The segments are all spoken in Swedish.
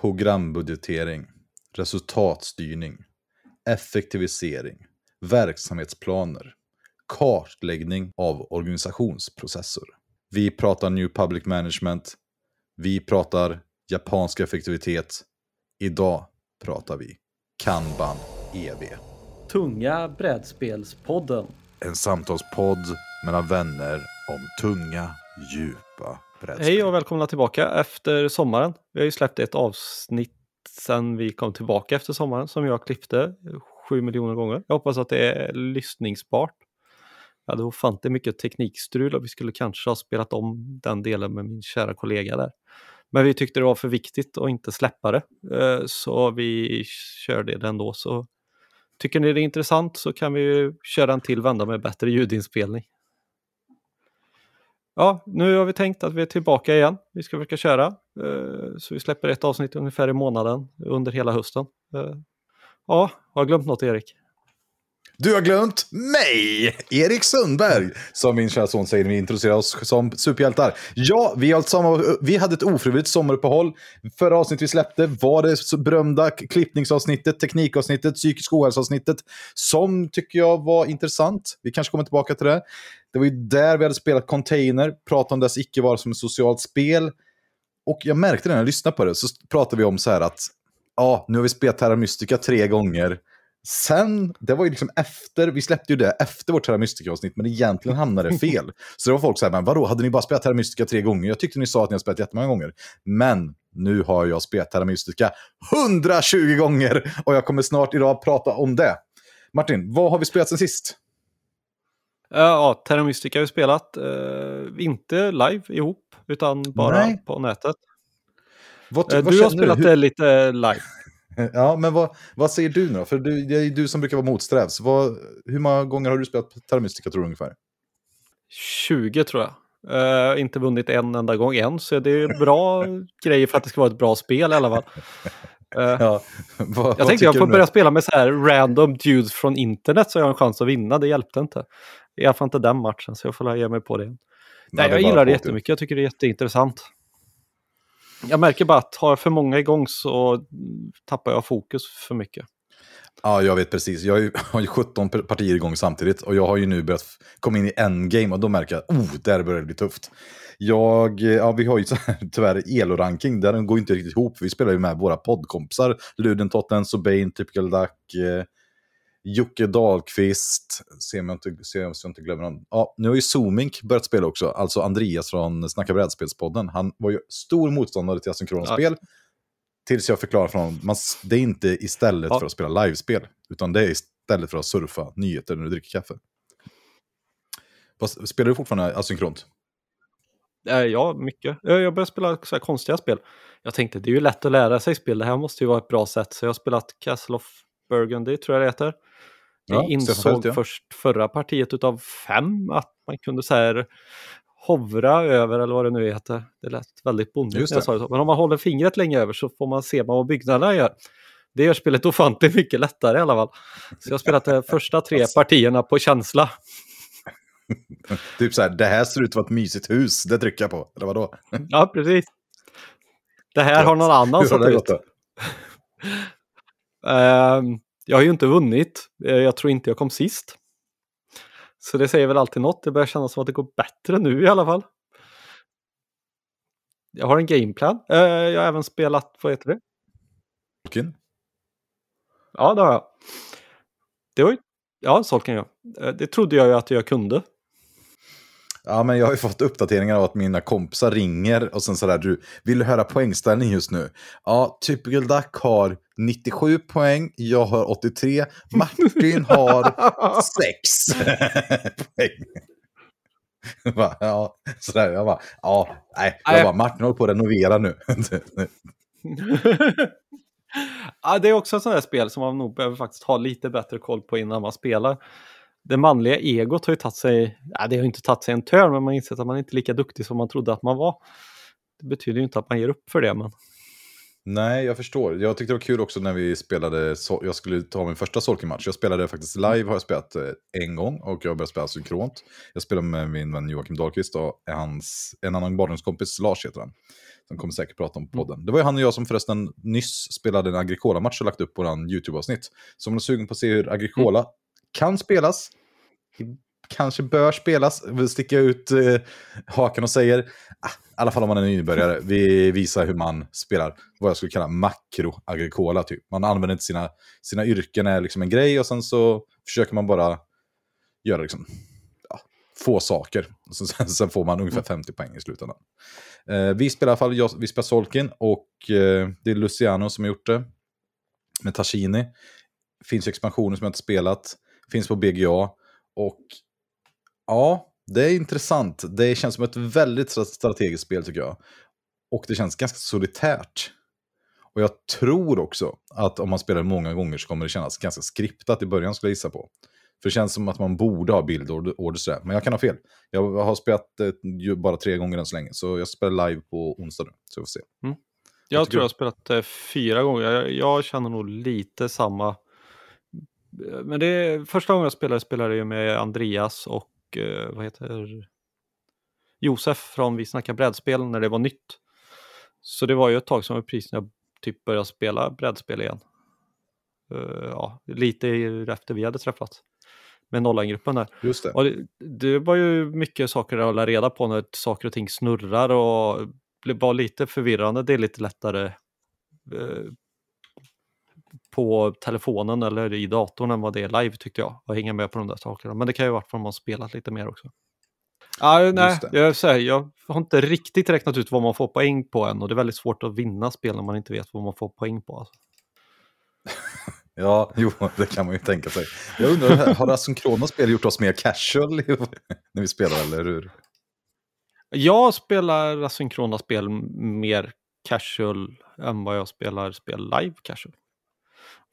programbudgetering, resultatstyrning, effektivisering, verksamhetsplaner, kartläggning av organisationsprocesser. Vi pratar New Public Management, vi pratar japansk effektivitet, idag pratar vi Kanban EV. Tunga brädspelspodden. En samtalspodd mellan vänner om tunga, djupa. Hej och välkomna tillbaka efter sommaren. Vi har ju släppt ett avsnitt sen vi kom tillbaka efter sommaren som jag klippte sju miljoner gånger. Jag hoppas att det är lyssningsbart. Jag hade ofantligt mycket teknikstrul och vi skulle kanske ha spelat om den delen med min kära kollega där. Men vi tyckte det var för viktigt att inte släppa det, eh, så vi körde det ändå. Så tycker ni det är intressant så kan vi köra en till vända med bättre ljudinspelning. Ja, nu har vi tänkt att vi är tillbaka igen. Vi ska försöka köra. Eh, så vi släpper ett avsnitt ungefär i månaden under hela hösten. Eh, ja, har jag glömt något Erik? Du har glömt mig, Erik Sundberg, som min kära son säger när vi introducerar oss som superhjältar. Ja, vi, samma, vi hade ett ofrivilligt sommaruppehåll. Förra avsnittet vi släppte var det berömda klippningsavsnittet, teknikavsnittet, psykisk ohälsoavsnittet, som tycker jag var intressant. Vi kanske kommer tillbaka till det. Det var ju där vi hade spelat Container, pratat om dess icke vara som ett socialt spel. Och jag märkte det när jag lyssnade på det, så pratade vi om så här att ja, nu har vi spelat Terra Mystica tre gånger. Sen, det var ju liksom efter, vi släppte ju det efter vårt Terra Mystica-avsnitt, men egentligen hamnade det fel. Så det var folk så här, men vadå, hade ni bara spelat Terra Mystica tre gånger? Jag tyckte ni sa att ni har spelat jättemånga gånger. Men nu har jag spelat Terra Mystica 120 gånger och jag kommer snart idag prata om det. Martin, vad har vi spelat sen sist? Ja, Terra Mystica har vi spelat. Uh, inte live ihop, utan bara Nej. på nätet. Vad, uh, vad du har spelat det lite live. Ja, men vad, vad säger du nu då? För du, det är du som brukar vara motsträvs. Vad, hur många gånger har du spelat Terra Mystica tror du ungefär? 20 tror jag. Uh, inte vunnit en enda gång än, så det är bra grejer för att det ska vara ett bra spel i alla fall. Uh, ja, vad, jag tänkte jag får börja spela med så här random dudes från internet så jag har en chans att vinna, det hjälpte inte. I alla fall inte den matchen, så jag får ge mig på det. Nej, jag gillar det jättemycket, jag tycker det är jätteintressant. Jag märker bara att har jag för många igång så tappar jag fokus för mycket. Ja, jag vet precis. Jag har ju 17 partier igång samtidigt och jag har ju nu börjat komma in i en game och då märker jag att oh, där börjar det bli tufft. Jag, ja, vi har ju så här, tyvärr elo-ranking, den går inte riktigt ihop. Vi spelar ju med våra poddkompisar, Luden, Tottens och Bane, Typical Duck, eh, Jocke Dahlqvist, se om jag inte, se om jag inte glömmer någon. Ja, nu har ju Zoomink börjat spela också, alltså Andreas från Snacka brädspelspodden. Han var ju stor motståndare till asynkrona ja. spel. Tills jag förklarar för honom, man, det är inte istället ja. för att spela livespel, utan det är istället för att surfa nyheter när du dricker kaffe. Spelar du fortfarande asynkront? Ja, mycket. Jag började spela så konstiga spel. Jag tänkte det är ju lätt att lära sig spel, det här måste ju vara ett bra sätt. Så jag har spelat Castle of Burgundy, tror jag det heter. Jag ja, insåg ja. först förra partiet utav fem att man kunde så här hovra över eller vad det nu heter. Det lät väldigt bondigt jag sa det så. Men om man håller fingret länge över så får man se vad byggnaderna gör. Det gör spelet ofantligt mycket lättare i alla fall. Så jag har spelat de första tre partierna på känsla. typ så här, det här ser ut att vara ett mysigt hus, det trycker jag på, eller vadå? ja, precis. Det här har någon annan satt ut. Uh, jag har ju inte vunnit. Uh, jag tror inte jag kom sist. Så det säger väl alltid något. Det börjar kännas som att det går bättre nu i alla fall. Jag har en gameplan. Uh, jag har även spelat, vad heter det? Tolkien? Ja, det har jag. Det var ju, ja, Solken ja. Eh, det trodde jag ju att jag kunde. Ja, men jag har ju fått uppdateringar av att mina kompisar ringer och sen sådär, du, vill du höra poängställning just nu? Ja, Typical Duck har 97 poäng, jag har 83, Martin har 6 poäng. ja, sådär, jag bara, ja, nej, jag bara, Martin håller på att renovera nu. ja, det är också ett sånt här spel som man nog behöver faktiskt ha lite bättre koll på innan man spelar det manliga egot har ju tagit sig, ja, det har inte tagit sig en törn, men man har insett att man inte är lika duktig som man trodde att man var. Det betyder ju inte att man ger upp för det, men... Nej, jag förstår. Jag tyckte det var kul också när vi spelade, jag skulle ta min första Solken-match. Jag spelade faktiskt live, har jag spelat eh, en gång och jag börjat spela synkront. Jag spelade med min vän Joakim Dahlqvist och hans, en annan barndomskompis, Lars heter han. Som kommer säkert prata om podden. Det var ju han och jag som förresten nyss spelade en Agricola-match och lagt upp på vår YouTube-avsnitt. Så om du är sugen på att se hur Agricola mm kan spelas, kanske bör spelas. Vi sticker ut eh, haken och säger, ah, i alla fall om man är nybörjare, vi visar hur man spelar vad jag skulle kalla makroagrikola. Typ. Man använder inte sina, sina yrken är liksom en grej och sen så försöker man bara göra liksom, ja, få saker. Och sen, sen, får man ungefär 50 poäng i slutändan. Eh, vi spelar i alla fall, jag, vi spelar Solkin och eh, det är Luciano som har gjort det. Med Tashini. Finns expansioner som jag inte spelat. Finns på BGA. Och Ja, det är intressant. Det känns som ett väldigt strategiskt spel tycker jag. Och det känns ganska solitärt. Och jag tror också att om man spelar många gånger så kommer det kännas ganska skriptat i början skulle jag gissa på. För det känns som att man borde ha bildorder sådär. Men jag kan ha fel. Jag har spelat eh, bara tre gånger än så länge. Så jag spelar live på onsdag nu. Så vi får se. Mm. Jag, jag tror jag har spelat eh, fyra gånger. Jag, jag, känner nog lite samma. Men det första gången jag spelade spelade jag med Andreas och eh, vad heter Josef från Vi snackar brädspel när det var nytt. Så det var ju ett tag som precis när jag typ började spela brädspel igen. Uh, ja, lite efter vi hade träffats med nollangruppen där. Just det. Det, det, var ju mycket saker att hålla reda på när saker och ting snurrar och det var lite förvirrande. Det är lite lättare uh, på telefonen eller i datorn än vad det är live tyckte jag. Att hänga med på de där sakerna. Men det kan ju vara för att man spelat lite mer också. Ah, nej, jag, här, jag har inte riktigt räknat ut vad man får poäng på än och det är väldigt svårt att vinna spel när man inte vet vad man får poäng på. Alltså. ja, jo, det kan man ju tänka sig. Jag undrar, har asynkrona spel gjort oss mer casual när vi spelar, eller hur? Jag spelar asynkrona spel mer casual än vad jag spelar spel live casual.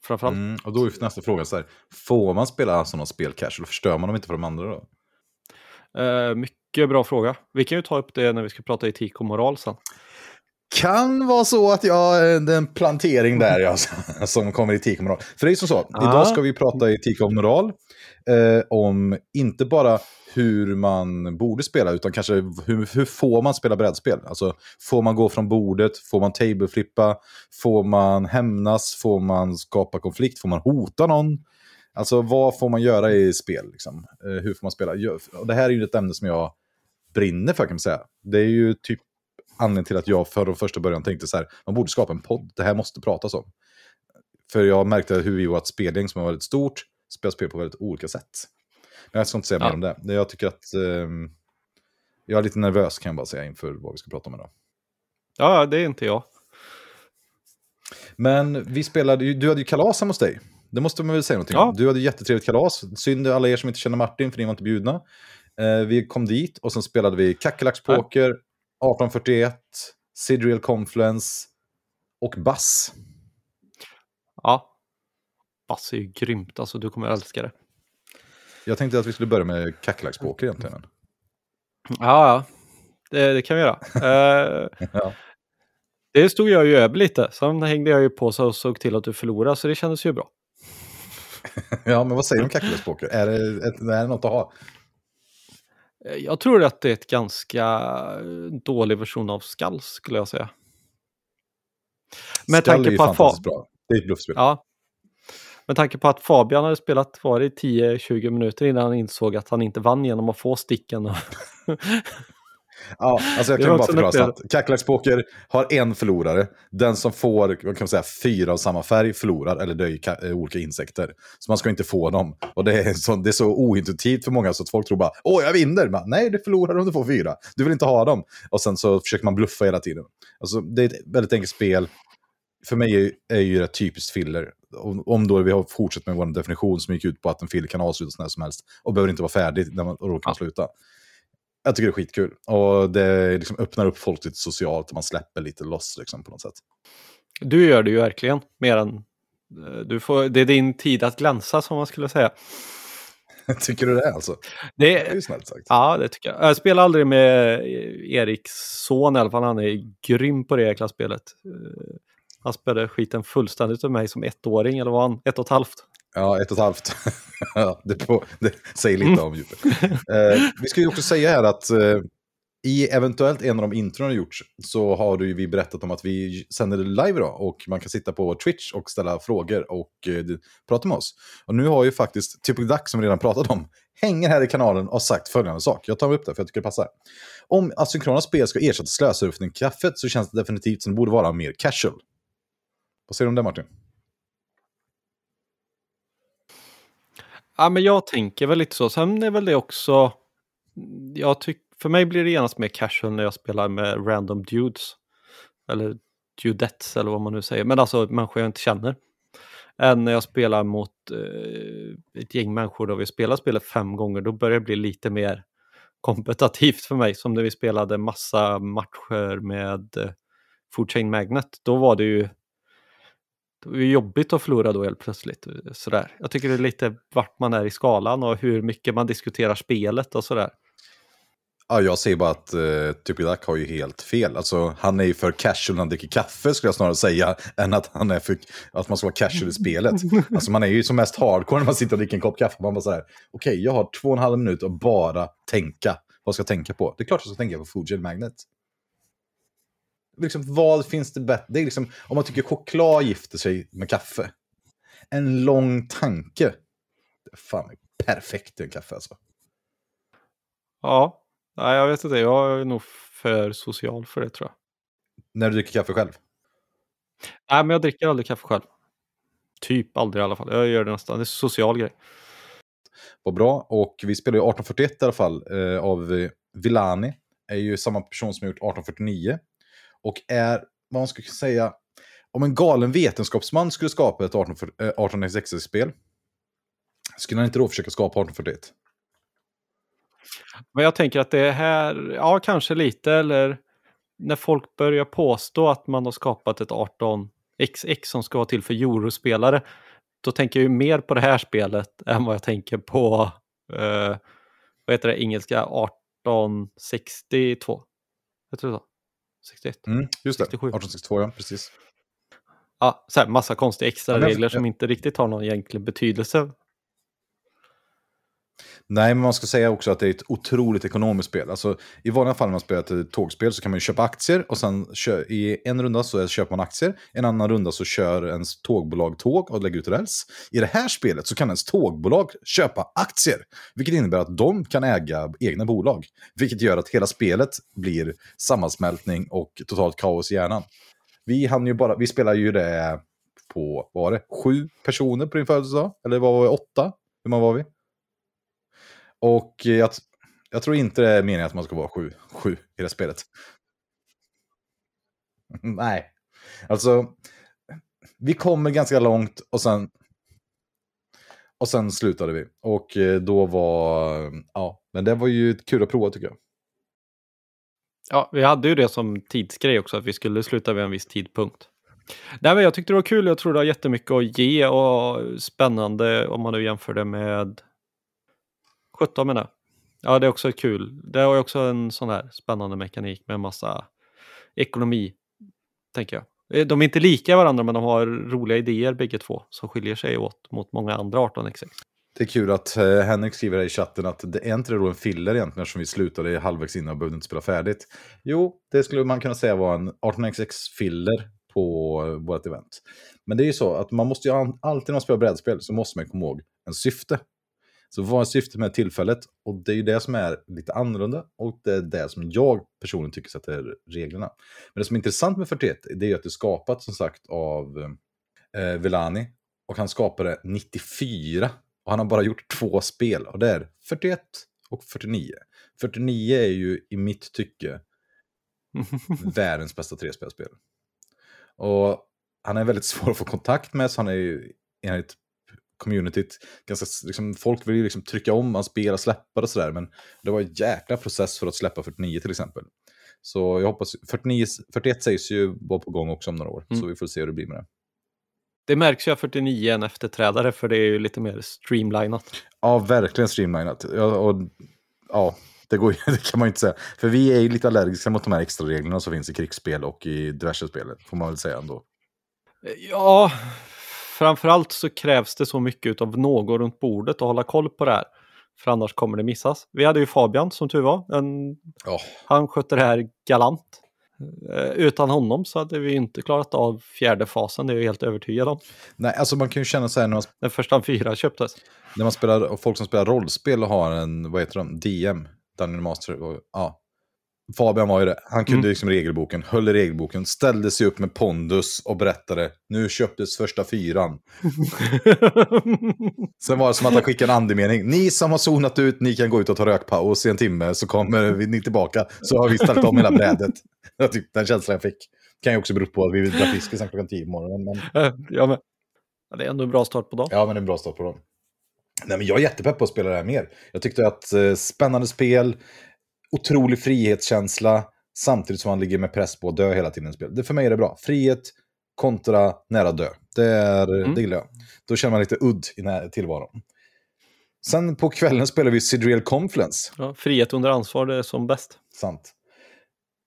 Framförallt. Mm, och då är nästa fråga så här, får man spela sådana spel casual? Förstör man dem inte för de andra då? Uh, mycket bra fråga. Vi kan ju ta upp det när vi ska prata etik och moral sen. Kan vara så att jag, det är en plantering där ja, som kommer i etik och moral. För det är ju så, ah. idag ska vi prata etik och moral. Eh, om inte bara hur man borde spela, utan kanske hur, hur får man spela brädspel? Alltså, får man gå från bordet? Får man tableflippa? Får man hämnas? Får man skapa konflikt? Får man hota någon? Alltså vad får man göra i spel? Liksom? Eh, hur får man spela? Och det här är ju ett ämne som jag brinner för kan man säga. Det är ju typ anledningen till att jag för första början tänkte så här, man borde skapa en podd, det här måste pratas om. För jag märkte hur vi i vårt spelgäng som var väldigt stort, spelar spel på väldigt olika sätt. Men jag ska inte säga ja. mer om det. Jag tycker att eh, jag är lite nervös kan jag bara säga inför vad vi ska prata om idag. Ja, det är inte jag. Men vi spelade du hade ju kalas hemma hos dig. Det måste man väl säga någonting ja. om. Du hade jättetrevligt kalas. Synd alla er som inte känner Martin, för ni var inte bjudna. Eh, vi kom dit och sen spelade vi kackerlackspoker, ja. 1841, Sidreal Confluence och Bass. Ja, Bass är ju grymt. Alltså, du kommer älska det. Jag tänkte att vi skulle börja med kackerlackspoker egentligen. Ja, ja. Det, det kan vi göra. uh, ja. Det stod jag ju över lite. Sen hängde jag ju på så och såg till att du förlorade, så det kändes ju bra. ja, men vad säger du om kackerlackspoker? Är det, är det något att ha? Eh, jag tror att det är ett ganska dålig version av Skall, skulle jag säga. Med Skall tanke på är ju fantastiskt bra. Det är ett bluffspel. Ja, med tanke på att Fabian hade spelat var det 10-20 minuter innan han insåg att han inte vann genom att få sticken. Ja, alltså jag kan bara förklara snabbt. Kackerlackspoker har en förlorare. Den som får kan man säga, fyra av samma färg förlorar, eller det är eh, olika insekter. Så man ska inte få dem. Och det är så, det är så ointuitivt för många så att folk tror bara åh jag vinner. Men, Nej, du förlorar om du får fyra. Du vill inte ha dem. Och sen så försöker man bluffa hela tiden. Alltså, det är ett väldigt enkelt spel. För mig är, är ju det typiskt filler om då vi har fortsatt med vår definition som gick ut på att en film kan avslutas när som helst och behöver inte vara färdig när man, då kan sluta. Jag tycker det är skitkul. Och det liksom öppnar upp folk lite socialt och man släpper lite loss liksom, på något sätt. Du gör det ju verkligen. Mer än, eh, du får, det är din tid att glänsa som man skulle säga. tycker du det alltså? Det, det är ju snällt sagt. Ja, det tycker jag. Jag spelar aldrig med Eriks son i alla fall. Han är grym på det jäkla spelet. Han spelade skiten fullständigt av mig som ettåring, eller var han? Ett och ett halvt? Ja, ett och ett halvt. det, på, det, säger lite om djupet. eh, vi ska ju också säga här att eh, i eventuellt en av de intron har gjorts så har du, vi berättat om att vi sänder live då och man kan sitta på Twitch och ställa frågor och eh, prata med oss. Och nu har ju faktiskt Typic Duck som vi redan pratat om hänger här i kanalen och sagt följande sak. Jag tar upp det för jag tycker det passar. Om asynkrona spel ska ersätta slösurfning-kaffet så känns det definitivt som det borde vara mer casual. Vad säger du om det Martin? Ja, men jag tänker väl lite så. Sen är väl det också, jag tyck, för mig blir det genast mer casual när jag spelar med random dudes. Eller dudettes eller vad man nu säger. Men alltså människor jag inte känner. Än när jag spelar mot eh, ett gäng människor då vi spelar spelet fem gånger. Då börjar det bli lite mer kompetitivt för mig. Som när vi spelade massa matcher med eh, Food Chain Magnet. Då var det ju det är jobbigt att förlora då helt plötsligt. Sådär. Jag tycker det är lite vart man är i skalan och hur mycket man diskuterar spelet och sådär. Ja, jag säger bara att eh, Tupidak har ju helt fel. Alltså, han är ju för casual när han dricker kaffe, skulle jag snarare säga, än att, han är för, att man ska vara casual i spelet. Alltså, man är ju som mest hardcore när man sitter och dricker en kopp kaffe. Man bara sådär, okej, okay, jag har två och en halv minut att bara tänka. Vad ska jag tänka på? Det är klart jag ska tänka på Fuji Magnet liksom, vad finns det bättre? Det är liksom, om man tycker choklad gifter sig med kaffe. En lång tanke. Fan perfekt i en kaffe alltså. Ja, nej, jag vet inte. Jag är nog för social för det tror jag. När du dricker kaffe själv? Nej, men jag dricker aldrig kaffe själv. Typ aldrig i alla fall. Jag gör det nästan. Det är en social grej. Vad bra. Och vi spelar ju 1841 i alla fall eh, av Villani. Är ju samma person som gjort 1849. Och är, vad man skulle säga, om en galen vetenskapsman skulle skapa ett 1866-spel, eh, skulle han inte då försöka skapa 1841? Men jag tänker att det är här, ja kanske lite, eller när folk börjar påstå att man har skapat ett 18XX som ska vara till för eurospelare, då tänker jag ju mer på det här spelet än vad jag tänker på, eh, vad heter det, engelska 1862. Jag tror så. 61. Mm, just det, 67. 1862 ja, precis. Ja, så här, massa konstiga extra ja, regler som inte riktigt har någon egentlig betydelse Nej, men man ska säga också att det är ett otroligt ekonomiskt spel. Alltså, I vanliga fall när man spelar ett tågspel så kan man köpa aktier och sen i en runda så köper man aktier, i en annan runda så kör ens tågbolag tåg och lägger ut räls. I det här spelet så kan ens tågbolag köpa aktier, vilket innebär att de kan äga egna bolag. Vilket gör att hela spelet blir sammansmältning och totalt kaos i hjärnan. Vi, hann ju bara, vi spelar ju det på, vad var det, sju personer på din födelsedag? Eller vad var det, åtta? Hur många var vi? Och jag, jag tror inte det är meningen att man ska vara sju, sju i det spelet. Nej, alltså vi kommer ganska långt och sen och sen slutade vi. Och eh, då var, ja, men det var ju kul att prova tycker jag. Ja, vi hade ju det som tidsgrej också, att vi skulle sluta vid en viss tidpunkt. Nej, men jag tyckte det var kul, jag tror det har jättemycket att ge och spännande om man nu jämför det med 17 menar jag. Ja, det är också kul. Det har också en sån här spännande mekanik med en massa ekonomi, tänker jag. Eh, de är inte lika varandra, men de har roliga idéer bägge två som skiljer sig åt mot många andra 18x6. Det är kul att eh, Henrik skriver i chatten att det är inte det då en filler egentligen eftersom vi slutade halvvägs innan och behövde inte spela färdigt. Jo, det skulle man kunna säga var en 18xx-filler på eh, vårt event. Men det är ju så att man måste ju alltid när man spelar brädspel så måste man komma ihåg en syfte. Så vad är syftet med tillfället? Och det är ju det som är lite annorlunda och det är det som jag personligen tycker sätter reglerna. Men det som är intressant med 41 det är att det är skapat som sagt av eh, Velani och han skapade 94 och han har bara gjort två spel och det är 41 och 49. 49 är ju i mitt tycke världens bästa trespelspel. Och han är väldigt svår att få kontakt med så han är ju enligt communityt. Ganska, liksom, folk vill ju liksom trycka om hans spel och släppa det sådär. Men det var en jäkla process för att släppa 49 till exempel. Så jag hoppas, 49, 41 sägs ju vara på gång också om några år. Mm. Så vi får se hur det blir med det. Det märks ju att 49 är en efterträdare för det är ju lite mer streamlinat. Ja, verkligen streamlinat. Ja, och, ja det, går, det kan man ju inte säga. För vi är ju lite allergiska mot de här extra reglerna som finns i krigsspel och i diverse spel, får man väl säga ändå. Ja, framförallt så krävs det så mycket av någon runt bordet att hålla koll på det här. För annars kommer det missas. Vi hade ju Fabian som tur var. En, oh. Han skötte det här galant. Eh, utan honom så hade vi inte klarat av fjärde fasen, det är jag helt övertygad om. Nej, alltså man kan ju känna så här när man... Den första fyra köptes. När man spelar, folk som spelar rollspel och har en, vad heter de, DM, Dungeon Master, och, ja. Fabian var ju det. Han kunde mm. liksom regelboken, höll i regelboken, ställde sig upp med pondus och berättade. Nu köptes första fyran. Sen var det som att han skickade en andemening. Ni som har zonat ut, ni kan gå ut och ta rökpaus i en timme så kommer ni tillbaka. Så har vi ställt om hela brädet. Jag tyckte den känslan jag fick. Kan ju också bero på att vi vill dra fiske sen klockan tio på morgonen. Men... Ja, men... Ja, det är ändå en bra start på dagen. Ja, men det är en bra start på dagen. Nej, men jag är jättepepp på att spela det här mer. Jag tyckte att eh, spännande spel, otrolig frihetskänsla, samtidigt som man ligger med press på att dö hela tiden i. Det, för mig är det bra. Frihet kontra nära dö. Det, är, mm. det gillar jag. Då känner man lite udd i tillvaron. Sen på kvällen spelar vi Sidreal Confluence. Ja, frihet under ansvar, det är som bäst. Sant.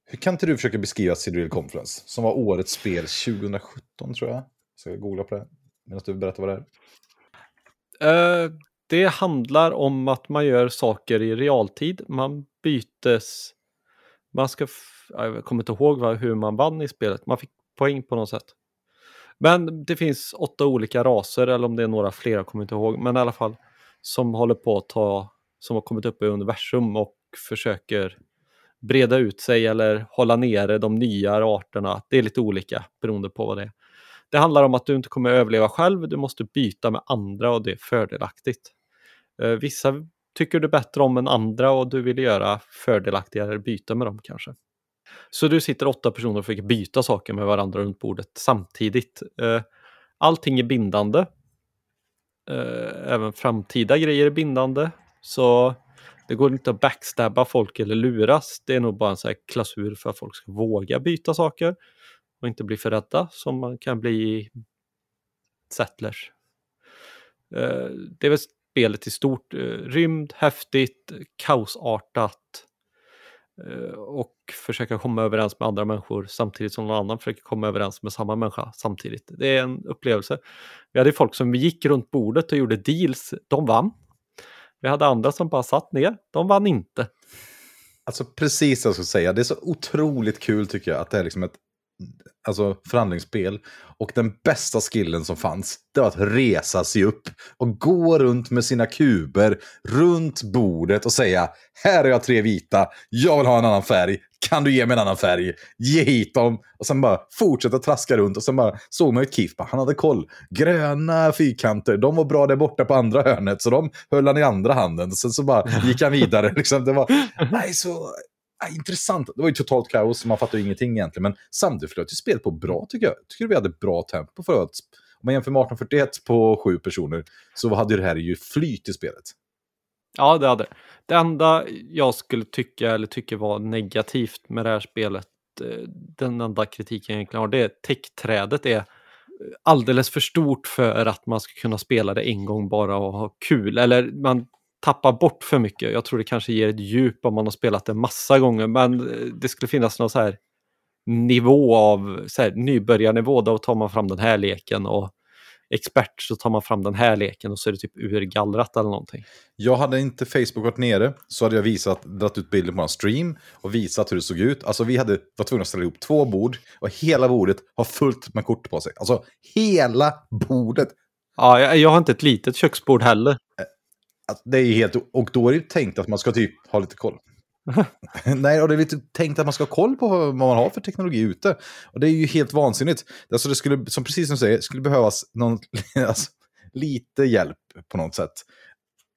Hur kan inte du försöka beskriva Sidreal Confluence, som var årets spel 2017 tror jag? Så jag googla på det medan du berättar vad det är. Uh, det handlar om att man gör saker i realtid. Man bytes... Man ska... Jag kommer inte ihåg vad, hur man vann i spelet. Man fick poäng på något sätt. Men det finns åtta olika raser, eller om det är några fler, jag kommer inte ihåg. Men i alla fall, som håller på att ta... Som har kommit upp i universum och försöker breda ut sig eller hålla nere de nya arterna. Det är lite olika beroende på vad det är. Det handlar om att du inte kommer överleva själv, du måste byta med andra och det är fördelaktigt. Eh, vissa tycker du bättre om än andra och du vill göra fördelaktigare byte med dem kanske. Så du sitter åtta personer och fick byta saker med varandra runt bordet samtidigt. Eh, allting är bindande. Eh, även framtida grejer är bindande. Så det går inte att backstabba folk eller luras. Det är nog bara en sån klausur för att folk ska våga byta saker och inte bli för rädda som man kan bli i Settlers. Det är väl spelet i stort. Eh, rymd, häftigt, kaosartat eh, och försöka komma överens med andra människor samtidigt som någon annan försöker komma överens med samma människa samtidigt. Det är en upplevelse. Vi hade folk som gick runt bordet och gjorde deals. De vann. Vi hade andra som bara satt ner. De vann inte. Alltså precis det jag ska säga. Det är så otroligt kul tycker jag att det är liksom ett alltså, förhandlingsspel. Och den bästa skillen som fanns, det var att resa sig upp och gå runt med sina kuber runt bordet och säga här är jag tre vita, jag vill ha en annan färg, kan du ge mig en annan färg? Ge hit dem! Och sen bara fortsätta traska runt och sen bara såg man ju Keith, han hade koll. Gröna fyrkanter, de var bra där borta på andra hörnet, så de höll han i andra handen. Sen så bara gick han vidare. Liksom. Det var nej, så äh, intressant. Det var ju totalt kaos, man fattar ju ingenting egentligen. Men samtidigt flöt ju spelet på bra tycker jag. Tycker vi hade bra tempo för att... Om man jämför med 1841 på sju personer så hade det här ju flyt i spelet. Ja, det hade det. enda jag skulle tycka, eller tycker var negativt med det här spelet, eh, den enda kritiken jag egentligen har, det är täckträdet är alldeles för stort för att man ska kunna spela det en gång bara och ha kul. Eller man tappar bort för mycket. Jag tror det kanske ger ett djup om man har spelat det massa gånger, men eh, det skulle finnas någon så här nivå av så här, nybörjarnivå. Då tar man fram den här leken och expert så tar man fram den här leken och så är det typ urgallrat eller någonting. Jag hade inte Facebook varit nere så hade jag visat, dragit ut bilder på en stream och visat hur det såg ut. Alltså vi hade, var tvungna att ställa ihop två bord och hela bordet har fullt med kort på sig. Alltså hela bordet. Ja, jag, jag har inte ett litet köksbord heller. Alltså, det är helt, och då är det tänkt att man ska typ ha lite koll. Nej, och det är lite tänkt att man ska ha koll på vad man har för teknologi ute. Och det är ju helt vansinnigt. Alltså det skulle, som precis som du säger, skulle behövas någon, alltså, lite hjälp på något sätt.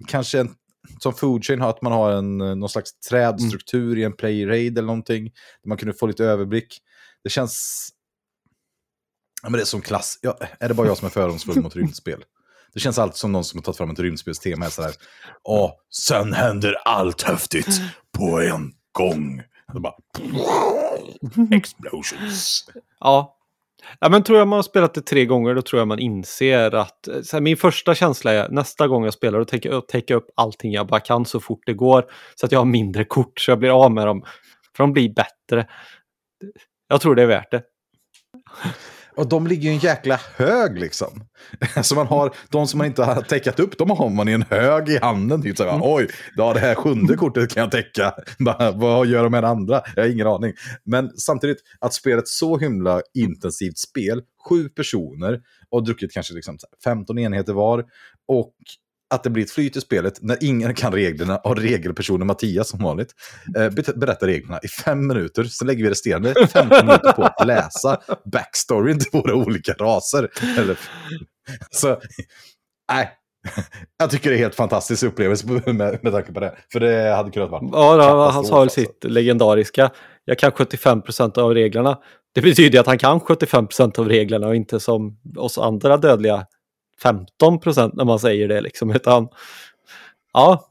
Kanske en, som Foodchain har, att man har en, någon slags trädstruktur mm. i en play raid eller någonting. Där man kunde få lite överblick. Det känns... Ja, men det är som klass. Ja, är det bara jag som är fördomsfull mot rymdspel? Det känns alltid som någon som har tagit fram ett rymdspelstema. Sådär, Åh, sen händer allt häftigt på en gång. bara... Explosions. Ja. ja, men tror jag man har spelat det tre gånger då tror jag man inser att här, min första känsla är nästa gång jag spelar då tänker jag täcka upp allting jag bara kan så fort det går så att jag har mindre kort så jag blir av med dem. För de blir bättre. Jag tror det är värt det. Och de ligger ju en jäkla hög liksom. Så man har, de som man inte har täckat upp, de har man i en hög i handen. Typ så här, Oj, ja, det här sjunde kortet kan jag täcka. Vad gör de med det andra? Jag har ingen aning. Men samtidigt, att spela ett så himla intensivt spel, sju personer, och druckit kanske liksom 15 enheter var, och att det blir ett flyt i spelet när ingen kan reglerna och regelpersonen Mattias som vanligt eh, berättar reglerna i fem minuter. Sen lägger vi resterande 15 minuter på att läsa backstoryn till våra olika raser. Eller, så, nej. Jag tycker det är helt fantastisk upplevelse med, med tanke på det. För det hade kunnat vara... Ja, då, han sa väl sitt alltså. legendariska. Jag kan 75% av reglerna. Det betyder att han kan 75% av reglerna och inte som oss andra dödliga 15 procent när man säger det liksom, utan ja.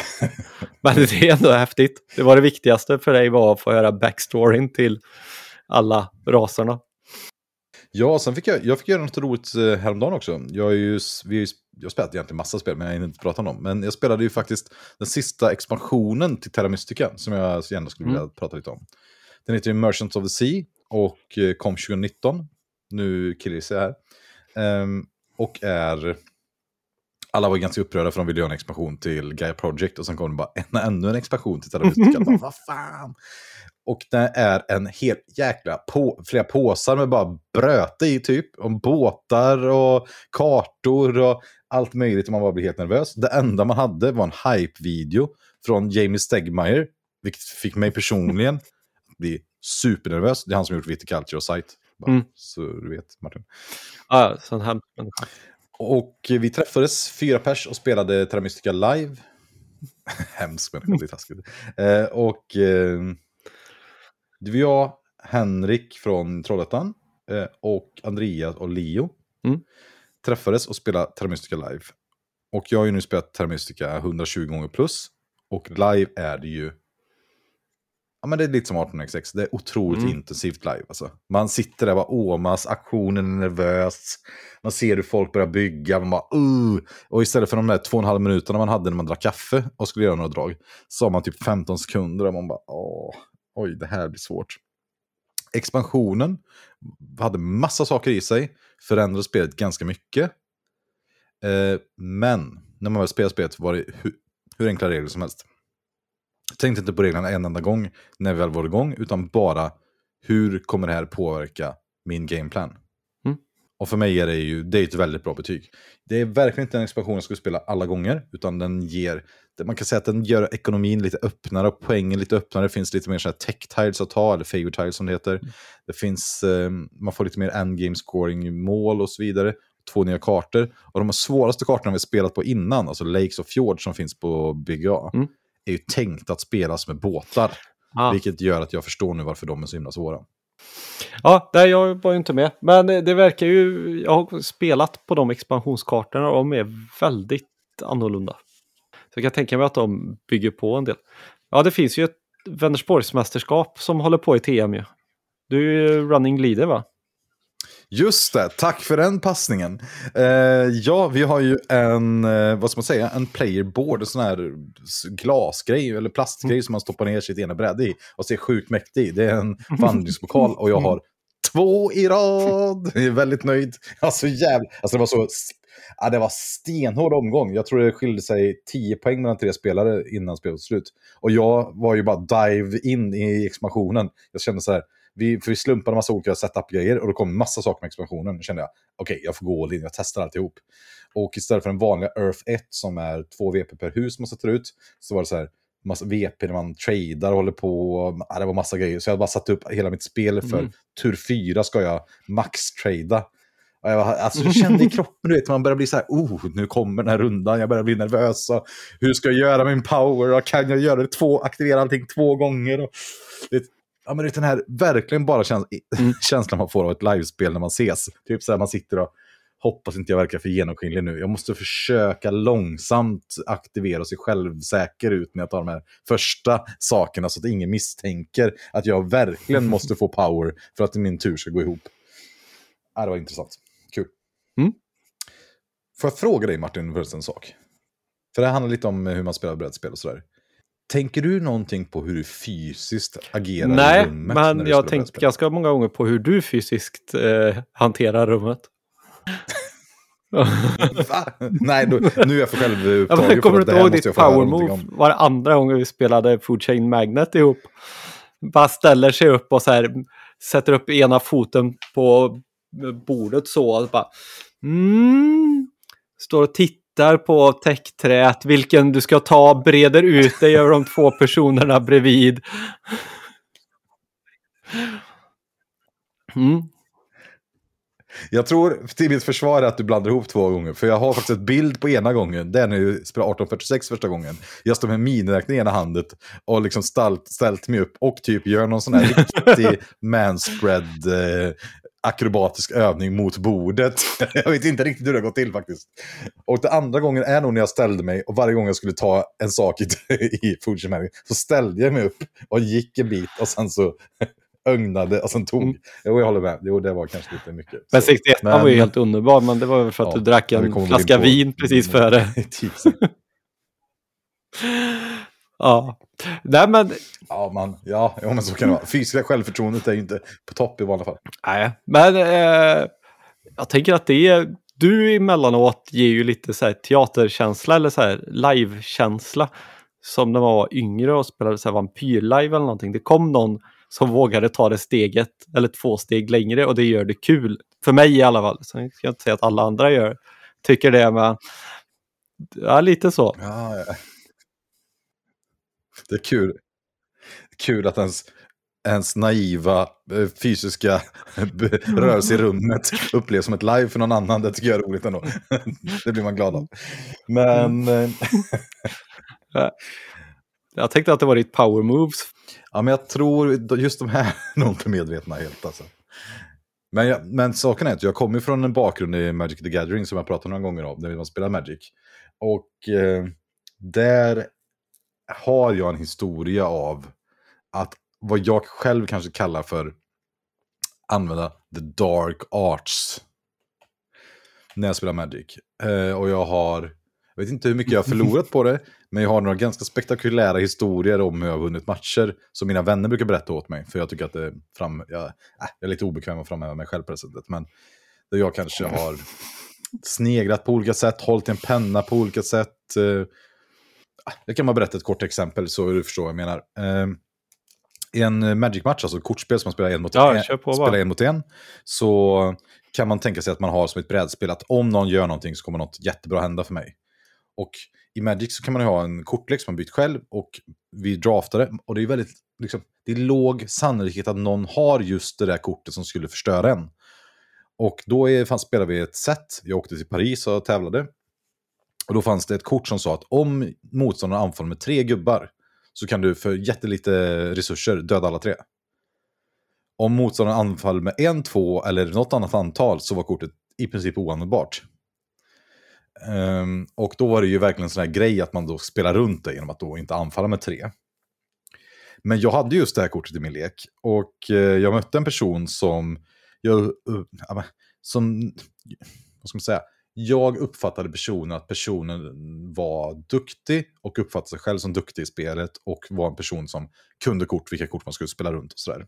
Men det är ändå häftigt. Det var det viktigaste för dig var att få höra backstoryn till alla raserna. Ja, sen fick jag, jag fick göra något roligt eh, häromdagen också. Jag, är ju, vi är, jag har spelat egentligen massa spel, men jag hinner inte prata om dem. Men jag spelade ju faktiskt den sista expansionen till Terra Mystica, som jag gärna skulle vilja mm. prata lite om. Den heter ju Merchants of the Sea och eh, kom 2019. Nu killgissar jag här. Um, och är... Alla var ganska upprörda för de ville göra en expansion till Gaia Project och sen kom det bara en, ännu en expansion till Terra Vad fan! Och det är en hel jäkla på, flera påsar med bara bröte i typ. Om båtar och kartor och allt möjligt. Och man bara blir helt nervös. Det enda man hade var en hype-video från Jamie Stegmaier. Vilket fick mig personligen att bli supernervös. Det är han som gjort Viticulture och Site. Mm. Så du vet, Martin. Ja, sån här. Och vi träffades, fyra pers, och spelade Terra Mystica live. Hemskt människa, det är taskigt. Eh, och eh, det var jag, Henrik från Trollhättan eh, och Andreas och Leo. Mm. Träffades och spelade Terra Mystica live. Och jag har ju nu spelat Terra Mystica 120 gånger plus. Och live är det ju Ja, men det är lite som 18xx. Det är otroligt mm. intensivt live. Alltså. Man sitter där och bara åmas, aktionen är nervös. Man ser hur folk börjar bygga. Man bara, uh! Och istället för de där två och en halv minuterna man hade när man drack kaffe och skulle göra några drag. Så har man typ 15 sekunder och man bara, åh, oj, det här blir svårt. Expansionen hade massa saker i sig. Förändrade spelet ganska mycket. Eh, men när man väl spelade spelet var det hur, hur enkla regler som helst. Jag tänkte inte på reglerna en enda gång när vi väl var igång, utan bara hur kommer det här påverka min gameplan? Mm. Och för mig är det ju det är ett väldigt bra betyg. Det är verkligen inte en expansion jag skulle spela alla gånger, utan den ger, man kan säga att den gör ekonomin lite öppnare och poängen lite öppnare. Det finns lite mer så här tech tiles att ta, eller favor tiles som det heter. Mm. Det finns, eh, man får lite mer endgame scoring mål och så vidare. Två nya kartor. Och de svåraste kartorna vi spelat på innan, alltså Lakes och Fjord som finns på BGA. Mm är ju tänkt att spelas med båtar. Ah. Vilket gör att jag förstår nu varför de är så himla svåra. Ja, där jag var ju inte med. Men det verkar ju, jag har spelat på de expansionskartorna och de är väldigt annorlunda. Så jag kan tänka mig att de bygger på en del. Ja, det finns ju ett Vänersborgsmästerskap som håller på i TM ju. Du är ju running leader va? Just det, tack för den passningen. Eh, ja, vi har ju en, eh, vad ska man säga, en playerboard, en sån här glasgrej eller plastgrej som man stoppar ner sitt ena bräde i och ser sjukt mäktig. Det är en vandringspokal och jag har två i rad. Jag är väldigt nöjd. Alltså jävla, alltså det var så, ja, det var stenhård omgång. Jag tror det skilde sig 10 poäng mellan tre spelare innan spelet slut. Och jag var ju bara dive in i expansionen. Jag kände så här, vi, för vi slumpade en massa olika setup-grejer och då kom massa saker med expansionen. Då kände jag, okej, okay, jag får gå all in, jag testar alltihop. Och istället för den vanliga Earth 1 som är två VP per hus man sätter ut, så var det så här, massa VP när man tradar och håller på. Ja, det var massa grejer. Så jag hade bara satt upp hela mitt spel för mm. tur 4 ska jag max-trada. Jag, var, alltså, jag kände i kroppen, du vet, man börjar bli så här, oh, nu kommer den här rundan, jag börjar bli nervös. Och, hur ska jag göra min power? Och, kan jag göra det två, aktivera allting två gånger? Och, det, ja, men det är den här verkligen bara käns mm. känslan man får av ett livespel när man ses. Typ så här, man sitter och hoppas inte jag verkar för genomskinlig nu. Jag måste försöka långsamt aktivera och se självsäker ut när jag tar de här första sakerna så att ingen misstänker att jag verkligen måste få power för att min tur ska gå ihop. Ja, det var intressant. Kul. Mm. Får jag fråga dig Martin, för en sak? För det handlar lite om hur man spelar brädspel och sådär. Tänker du någonting på hur du fysiskt agerar Nej, i rummet? men när du jag har tänkt ganska många gånger på hur du fysiskt eh, hanterar rummet. Va? Nej, då, nu är jag för själv Ja, men kommer du inte ihåg ditt power move? Var det andra gången vi spelade Food Chain Magnet ihop? Bara ställer sig upp och så här, sätter upp ena foten på bordet så. Och bara, mm, står och tittar på täckträet. Vilken du ska ta, breder ut dig över de två personerna bredvid. Mm. Jag tror till mitt försvar att du blandar ihop två gånger. För jag har faktiskt ett bild på ena gången. Det är när du spelar 1846 första gången. Jag står med miniräkning i ena handet och liksom ställt, ställt mig upp och typ gör någon sån här riktig manspread eh, akrobatisk övning mot bordet. jag vet inte riktigt hur det har gått till faktiskt. Och den andra gången är nog när jag ställde mig och varje gång jag skulle ta en sak i, i Chain så ställde jag mig upp och gick en bit och sen så ögnade och sen tog. Mm. Jo, jag håller med. Jo, det var kanske lite mycket. Men Så. 61 Men- var ju helt underbar, men det var väl för att Ja, du drack en flaska vin precis före. Typ. Ja. Nej, men ja, man, ja, ja, men så kan det vara. Fysiska självförtroendet är ju inte på topp i vanliga fall. Nej, men eh, jag tänker att det är, du emellanåt ger ju lite så här teaterkänsla eller så här livekänsla. Som när man var yngre och spelade så här vampyrlive eller någonting. Det kom någon som vågade ta det steget eller två steg längre och det gör det kul. För mig i alla fall. Sen ska jag inte säga att alla andra gör, tycker det, men ja, lite så. Ja, ja. Det är kul. Kul att ens, ens naiva eh, fysiska rörelse i rummet upplevs som ett live för någon annan. Det tycker jag är roligt ändå. Det blir man glad av. Men, eh, Jag tänkte att det var ditt power moves. ja, men jag tror just de här är nog inte medvetna helt. Alltså. Men, jag, men saken är att jag kommer från en bakgrund i Magic the Gathering som jag pratat några gånger om, när man spelar Magic. Och eh, där har jag en historia av att vad jag själv kanske kallar för använda the dark arts när jag spelar Magic. Eh, och jag har, jag vet inte hur mycket jag har förlorat på det, men jag har några ganska spektakulära historier om hur jag har vunnit matcher som mina vänner brukar berätta åt mig. För jag tycker att det är fram, jag, äh, jag är lite obekväm att framhäva mig själv på det sättet. Men där jag kanske har sneglat på olika sätt, hållit i en penna på olika sätt. Eh, jag kan bara berätta ett kort exempel så du förstår vad jag menar. Eh, I en Magic-match, alltså kortspel som man spelar en mot, Ja, en, spelar en mot en, så kan man tänka sig att man har som ett brädspel att om någon gör någonting så kommer något jättebra hända för mig. Och i Magic så kan man ju ha en kortlek som man bytt själv och vi draftar det. Och det är väldigt, liksom, det är låg sannolikhet att någon har just det där kortet som skulle förstöra en. Och då är, fanns, spelade vi ett set. Jag åkte till Paris och tävlade. Och då fanns det ett kort som sa att om motståndaren anfaller med tre gubbar så kan du för jättelite resurser döda alla tre. Om motståndaren anfaller med en, två eller något annat antal så var kortet i princip oanvändbart. Um, och då var det ju verkligen en sån här grej att man då spelar runt det genom att då inte anfalla med tre. Men jag hade just det här kortet i min lek och eh, jag mötte en person som, jag, uh, som, vad ska man säga, jag uppfattade personen att personen var duktig och uppfattade sig själv som duktig i spelet och var en person som kunde kort, vilka kort man skulle spela runt och sådär.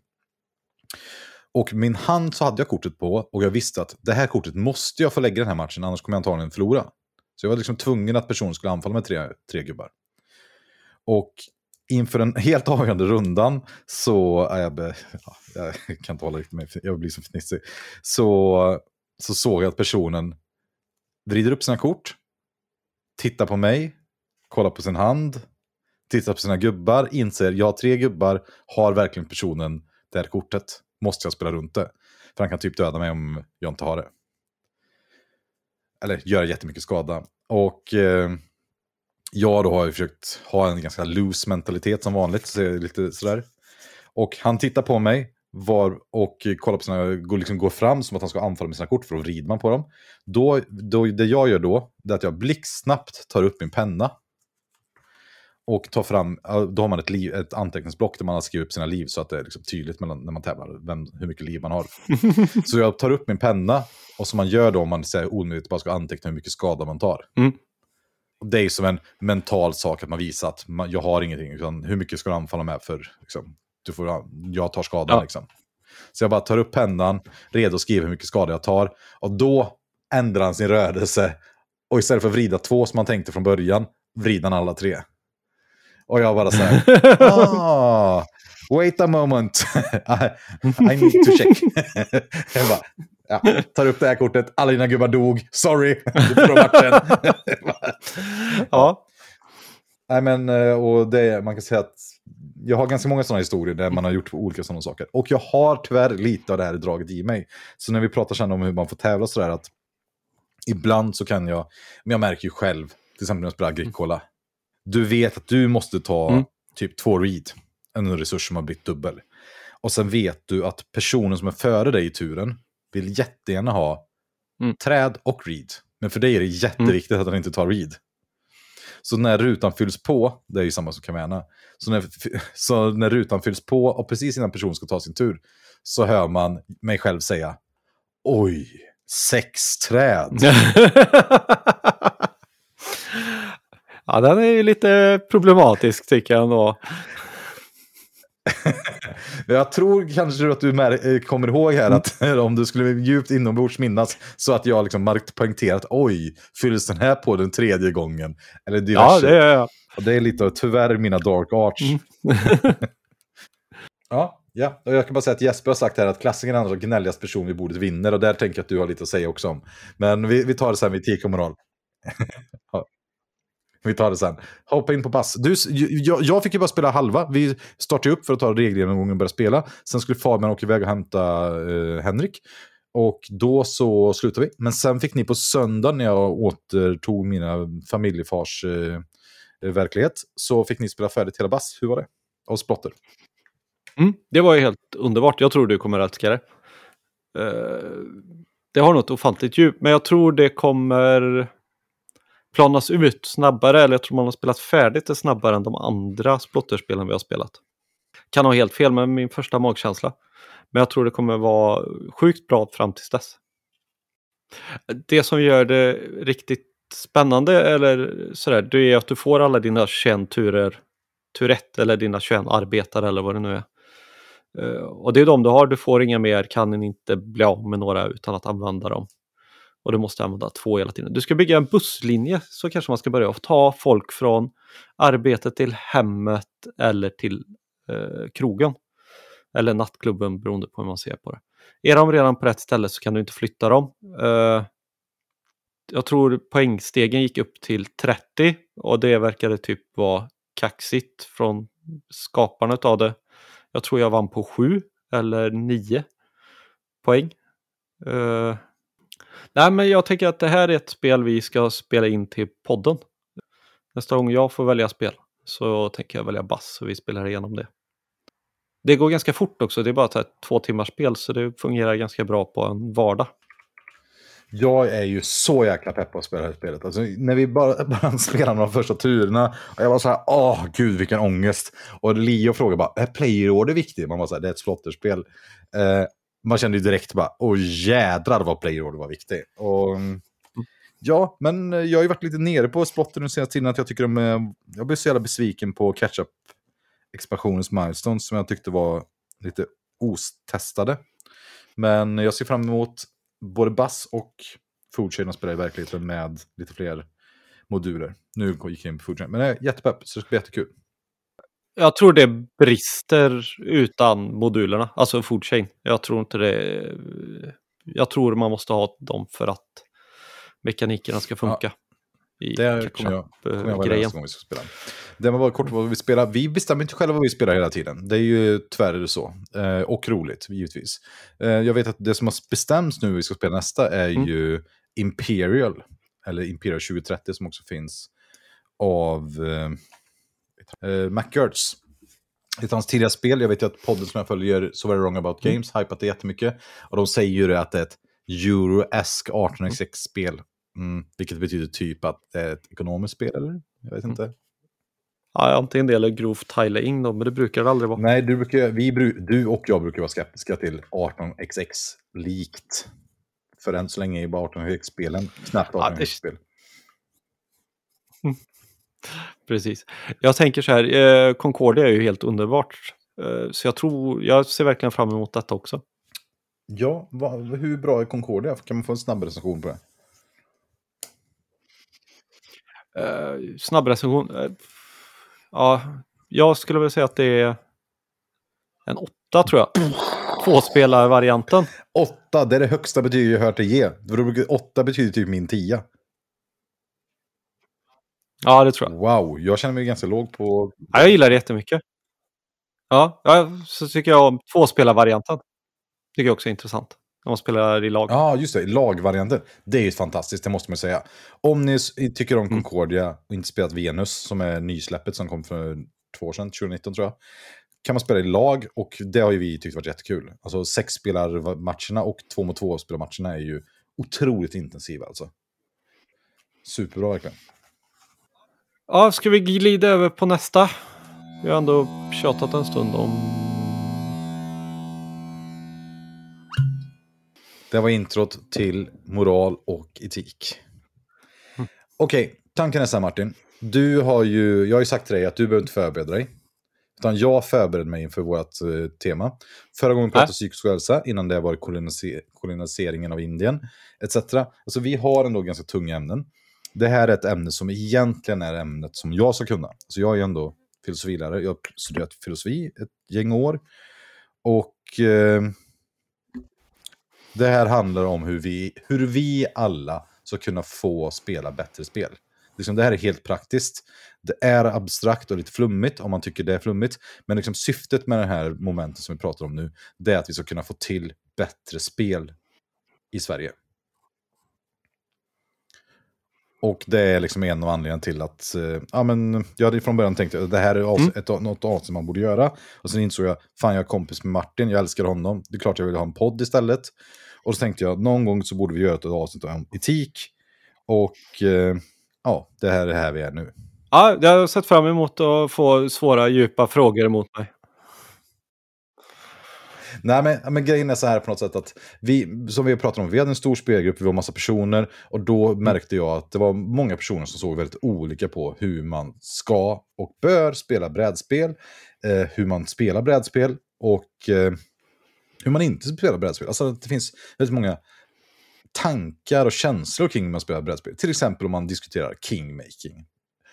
Och min hand så hade jag kortet på och jag visste att det här kortet måste jag få lägga i den här matchen annars kommer jag antagligen förlora. Så jag var liksom tvungen att personen skulle anfalla med tre, tre gubbar. Och inför den helt avgörande rundan så är jag, be, ja, jag kan inte hålla riktigt med, jag blir så fnissig. Så, så såg jag att personen vrider upp sina kort, tittar på mig, kollar på sin hand, tittar på sina gubbar, inser jag har tre gubbar, har verkligen personen det här kortet? Måste jag spela runt det? För han kan typ döda mig om jag inte har det. Eller göra jättemycket skada. Och eh, jag då har ju försökt ha en ganska loose mentalitet som vanligt. Så lite sådär. Och han tittar på mig var, och kollar på sina, liksom går fram som att han ska anfalla med sina kort för då vrider man på dem. Då, då, det jag gör då, det är att jag blixtsnabbt tar upp min penna. Och tar fram, då har man ett, liv, ett anteckningsblock där man har skrivit upp sina liv så att det är liksom tydligt mellan, när man tävlar vem, hur mycket liv man har. så jag tar upp min penna och som man gör då om man säger omedvetet bara ska anteckna hur mycket skada man tar. Mm. det är som en mental sak att man visar att man, jag har ingenting. Utan hur mycket ska du anfalla med för liksom, du får, jag tar skadan. Ja. Liksom. Så jag bara tar upp pennan, redo att skriva hur mycket skada jag tar. Och då ändrar han sin rörelse. Och istället för att vrida två som man tänkte från början, vrider han alla tre. Och jag bara så här, ah, wait a moment, I, need to check. jag bara, ja, tar upp det här kortet, alla dina gubbar dog, sorry, du får matchen. ja. Nej men, eh, och det, man kan säga att jag har ganska många sådana historier där man har gjort olika sådana saker. Och jag har tyvärr lite av det här draget i mig. Så när vi pratar sen om hur man får tävla sådär, att ibland så kan jag, men jag märker ju själv, till exempel när jag spelar Agricola, du vet att du måste ta mm. typ två read, en resurs som har blivit dubbel. Och sen vet du att personen som är före dig i turen vill jättegärna ha mm. träd och read. Men för dig är det jätteviktigt mm. att han inte tar read. Så när rutan fylls på, det är ju samma som Caverna, så när, så när rutan fylls på och precis innan personen ska ta sin tur så hör man mig själv säga Oj, sex träd. ja, den är ju lite problematisk tycker jag ändå jag tror kanske att du eh, kommer ihåg här att om du skulle djupt inombords minnas så att jag liksom poängterat oj, fylls den här på den tredje gången? Eller diverse. Ja, det gör jag. Och det är lite tyvärr mina dark arts. Mm. ja, ja, och jag kan bara säga att Jesper har sagt här att klassikern är den gnälligaste person vid bordet vinner och där tänker jag att du har lite att säga också om. Men vi, vi tar det sen vid etik och moral. Vi tar det sen. Hoppa in på pass. Du, jag, jag fick ju bara spela halva. Vi startade upp för att ta regelgenomgången och börja spela. Sen skulle Fabian åka iväg och hämta eh, Henrik. Och då så slutade vi. Men sen fick ni på söndag när jag återtog mina familjefars eh, verklighet. Så fick ni spela färdigt hela bass. Hur var det? Och Splotter. Mm, det var ju helt underbart. Jag tror du kommer att älska det. Uh, det har något ofantligt djup. Men jag tror det kommer planas ut snabbare, eller jag tror man har spelat färdigt det snabbare än de andra splotterspelen vi har spelat. Kan ha helt fel med min första magkänsla. Men jag tror det kommer vara sjukt bra fram tills dess. Det som gör det riktigt spännande eller sådär, det är att du får alla dina 21 turer, tur 1 eller dina 21 arbetare eller vad det nu är. Eh, och det är de du har, du får inga mer, kan inte bli av med några utan att använda dem och du måste använda två hela tiden. Du ska bygga en busslinje så kanske man ska börja och ta folk från arbetet till hemmet eller till eh, krogen. Eller nattklubben beroende på hur man ser på det. Är de redan på rätt ställe så kan du inte flytta dem. Eh, jag tror poängstegen gick upp till 30 och det verkade typ vara kaxigt från skaparna av det. Jag tror jag vann på 7 eller 9 poäng. Eh, Nej, men jag tänker att det här är ett spel vi ska spela in till podden. Nästa gång jag får välja spel så tänker jag välja bass och vi spelar igenom det. Det går ganska fort också, det är bara ett två timmars spel så det fungerar ganska bra på en vardag. Jag är ju så jäkla pepp på att spela det här spelet. Alltså, när vi bara, bara spelade de första turerna, och jag var så här, åh gud vilken ångest. Och Leo frågade bara, är player order viktigt? Man var så här, det är ett slotterspel. Eh, man kände ju direkt bara, åh jädrar vad playroll var viktig. Och, ja, men jag har ju varit lite nere på spotten den senaste tiden, att jag tycker de jag blev så jävla besviken på catch-up expansionens milestones som jag tyckte var lite ostestade. Men jag ser fram emot både Bass och Foodchain att spela i verkligheten med lite fler moduler. Nu gick jag in på Foodchain, men jag är jättepepp, så det ska bli jättekul. Jag tror det brister utan modulerna, alltså foodchain. Jag tror inte det. Jag tror man måste ha dem för att mekanikerna ska funka. Ja. det kommer jag, kommer jag grejen. gång vi ska spela. Det var bara kort vad vi spelar. Vi bestämmer inte själva vad vi spelar hela tiden. Det är ju tyvärr så. Eh, och roligt, givetvis. Eh, jag vet att det som har bestämts nu vi ska spela nästa är mm. ju Imperial. Eller Imperial 2030 som också finns av... Eh, Uh, MacGertz. Ett av hans tidiga spel, jag vet ju att podden som jag följer, Så Very Wrong About mm. Games, mm. hypat det jättemycket. Och de säger ju att det är ett Euro-esk 18xx-spel. Mm, vilket betyder typ att det är ett ekonomiskt spel, eller? Jag vet mm. inte. Ja, antingen det eller grovt tiling då, men det brukar det aldrig vara. Nej, du, brukar, vi, du och jag brukar vara skeptiska till 18xx-likt. För än så länge är ju bara 18xx-spelen knappt 18xx-spel. Precis. Jag tänker så här, eh, Concordia är ju helt underbart. Eh, så jag tror, jag ser verkligen fram emot detta också. Ja, va, hur bra är Concordia? Kan man få en snabb recension på det? Uh, snabb recension? Uh, ja, jag skulle väl säga att det är en åtta tror jag. Tvåspelarvarianten. Åtta, det är det högsta betyget jag hört dig ge. Åtta betyder typ min tia. Ja, det tror jag. Wow, jag känner mig ganska låg på... Ja, jag gillar det jättemycket. Ja, ja så tycker jag om tvåspelarvarianten. Tycker jag också är intressant. När man spelar i lag. Ja, just det. Lagvarianten. Det är ju fantastiskt, det måste man säga. Om ni tycker om mm. Concordia och inte spelat Venus, som är nysläppet som kom för två år sedan, 2019 tror jag. Kan man spela i lag och det har ju vi tyckt varit jättekul. Alltså sexspelarmatcherna och två mot två spelarmatcherna är ju otroligt intensiva alltså. Superbra verkligen. Ja, ska vi glida över på nästa? Vi har ändå tjatat en stund om... Det var introt till moral och etik. Mm. Okej, okay, tanken är så här Martin. Du har ju, jag har ju sagt till dig att du behöver inte förbereda dig. Utan jag förberedde mig inför vårt uh, tema. Förra gången pratade vi psykisk hälsa, innan det var koloniseringen av Indien, etc. Alltså vi har ändå ganska tunga ämnen. Det här är ett ämne som egentligen är ämnet som jag ska kunna. Så jag är ändå filosofilärare. Jag har studerat filosofi ett gäng år. Och eh, det här handlar om hur vi, hur vi alla ska kunna få spela bättre spel. Liksom, det här är helt praktiskt. Det är abstrakt och lite flummigt om man tycker det är flummigt. Men liksom, syftet med det här momentet som vi pratar om nu, det är att vi ska kunna få till bättre spel i Sverige. Och det är liksom en av anledningarna till att, eh, ja men, jag hade från början tänkt att det här är mm. ett, något avsnitt man borde göra. Och sen insåg jag, fan jag är kompis med Martin, jag älskar honom, det är klart jag vill ha en podd istället. Och så tänkte jag, någon gång så borde vi göra ett avsnitt om etik. Och eh, ja, det här är här vi är nu. Ja, jag har sett fram emot att få svåra, djupa frågor mot mig. Nej, men, men grejen är så här på något sätt att vi, som vi pratade om, vi hade en stor spelgrupp, vi var massa personer och då märkte jag att det var många personer som såg väldigt olika på hur man ska och bör spela brädspel, eh, hur man spelar brädspel och eh, hur man inte spelar brädspel. Alltså det finns väldigt många tankar och känslor kring hur man spelar brädspel. Till exempel om man diskuterar kingmaking.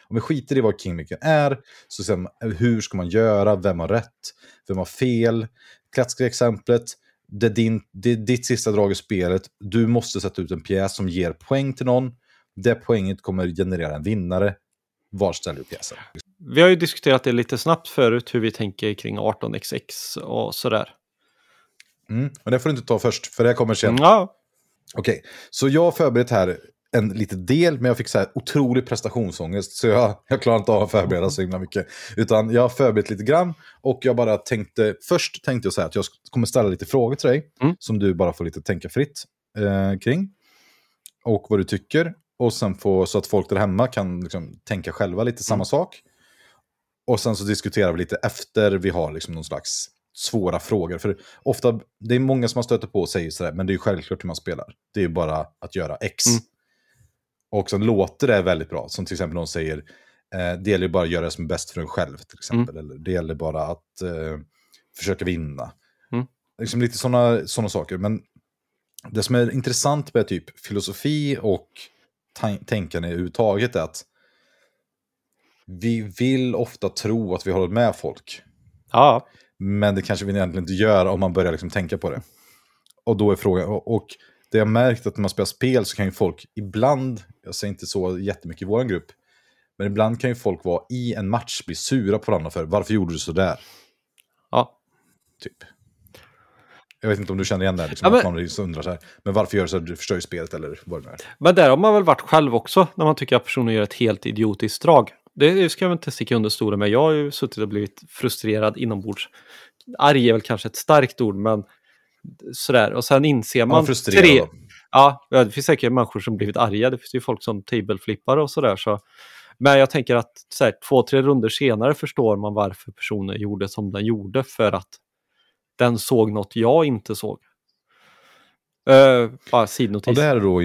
Om vi skiter i vad kingmaking är, så sen, eh, hur ska man göra, vem har rätt, vem har fel, klassiska exemplet, det är, din, det är ditt sista drag i spelet. Du måste sätta ut en pjäs som ger poäng till någon. Det poänget kommer generera en vinnare. Var ställer du pjäsen? Vi har ju diskuterat det lite snabbt förut, hur vi tänker kring 18xx och sådär. Mm, men det får du inte ta först, för det kommer sen. Ja. Okej, okay. så jag har förberett här en liten del, men jag fick så här otrolig prestationsångest. Så jag, jag klarar inte av att förbereda så himla mycket. Utan jag har förberett lite grann. Och jag bara tänkte, först tänkte jag så här att jag kommer ställa lite frågor till dig. Mm. Som du bara får lite tänka fritt eh, kring. Och vad du tycker. Och sen få, så att folk där hemma kan liksom, tänka själva lite samma mm. sak. Och sen så diskuterar vi lite efter vi har liksom någon slags svåra frågor. För ofta, det är många som har stött på och säger sådär, men det är ju självklart hur man spelar. Det är ju bara att göra X. Mm. Och sen låter det väldigt bra. Som till exempel någon säger, eh, det gäller bara att göra det som är bäst för en själv. till exempel. Mm. Eller det gäller bara att eh, försöka vinna. Mm. Liksom lite sådana såna saker. Men det som är intressant med typ filosofi och tänkande överhuvudtaget är att vi vill ofta tro att vi håller med folk. Ja. Men det kanske vi egentligen inte gör om man börjar liksom tänka på det. Och då är frågan, och, och det jag märkt att när man spelar spel så kan ju folk ibland, jag säger inte så jättemycket i vår grupp, men ibland kan ju folk vara i en match, bli sura på varandra för varför gjorde du så där? Ja. Typ. Jag vet inte om du känner igen det, liksom, ja, men... att man undrar så här, men varför gör du så här, du förstör ju spelet eller vad det är. Men där har man väl varit själv också, när man tycker att personen gör ett helt idiotiskt drag. Det ska jag inte sticka under stora med. Jag har ju suttit och blivit frustrerad inombords. Arg är väl kanske ett starkt ord, men sådär. Och sen inser man... Ja, tre... Ja, det finns säkert människor som blivit arga. Det finns ju folk som tableflippar och sådär. Så. Men jag tänker att här, två, tre runder senare förstår man varför personen gjorde som den gjorde. För att den såg något jag inte såg. Uh, bara sidnotis. Och det här är då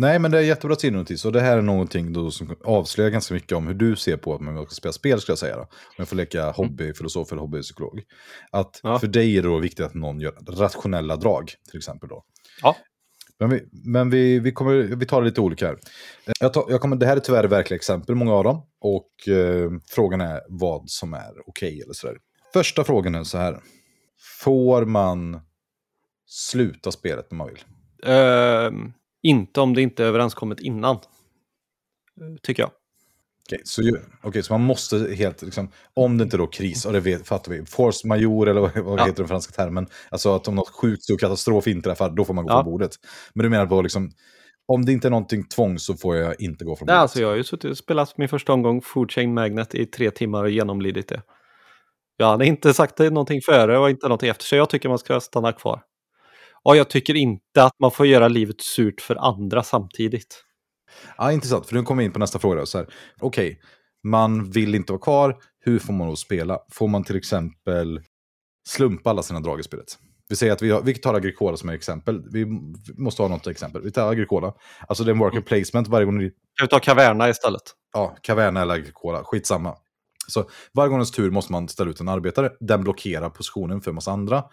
Nej, men det är jättebra sidnotis. Och det här är någonting då som avslöjar ganska mycket om hur du ser på att man ska spela spel, ska jag säga. Då. Om jag får leka hobbyfilosof eller hobbypsykolog. Att Ja. för dig är det då viktigt att någon gör rationella drag, till exempel. Då. Ja. Men, vi, men vi, vi, kommer, vi tar det lite olika här. Jag tar, jag kommer, det här är tyvärr verkliga exempel, många av dem. Och eh, frågan är vad som är okej eller sådär. Första frågan är så här. Får man sluta spelet när man vill? Ehm, inte om det inte är överenskommet innan. Tycker jag. Okej, så, ju- okej, så man måste helt, liksom, om det inte då kris, och det vet, fattar vi, force majeure eller vad, vad Ja. heter den franska termen, alltså att om något sjukt stor katastrof inträffar, då får man gå Ja. från bordet. Men du menar bara liksom, om det inte är någonting tvång så får jag inte gå från Nej, bordet? alltså jag har ju suttit och spelat min första omgång Food Chain Magnet i tre timmar och genomlidit det. Jag hade inte sagt det någonting före och inte någonting efter, så jag tycker man ska stanna kvar. Och jag tycker inte att man får göra livet surt för andra samtidigt. Ja, intressant, för nu kommer vi in på nästa fråga. Så här, Okej, man vill inte vara kvar, hur får man då spela? Får man till exempel slumpa alla sina drag i spelet? Vi säger att vi, har, vi tar Agricola som ett exempel. Vi måste ha något exempel. Vi tar Agricola. Alltså det är en worker placement varje gång ni Kan vi ta Caverna istället? ja, Caverna eller Agricola, skitsamma. Så varje gångens tur måste man ställa ut en arbetare. Den blockerar positionen för en massa andra.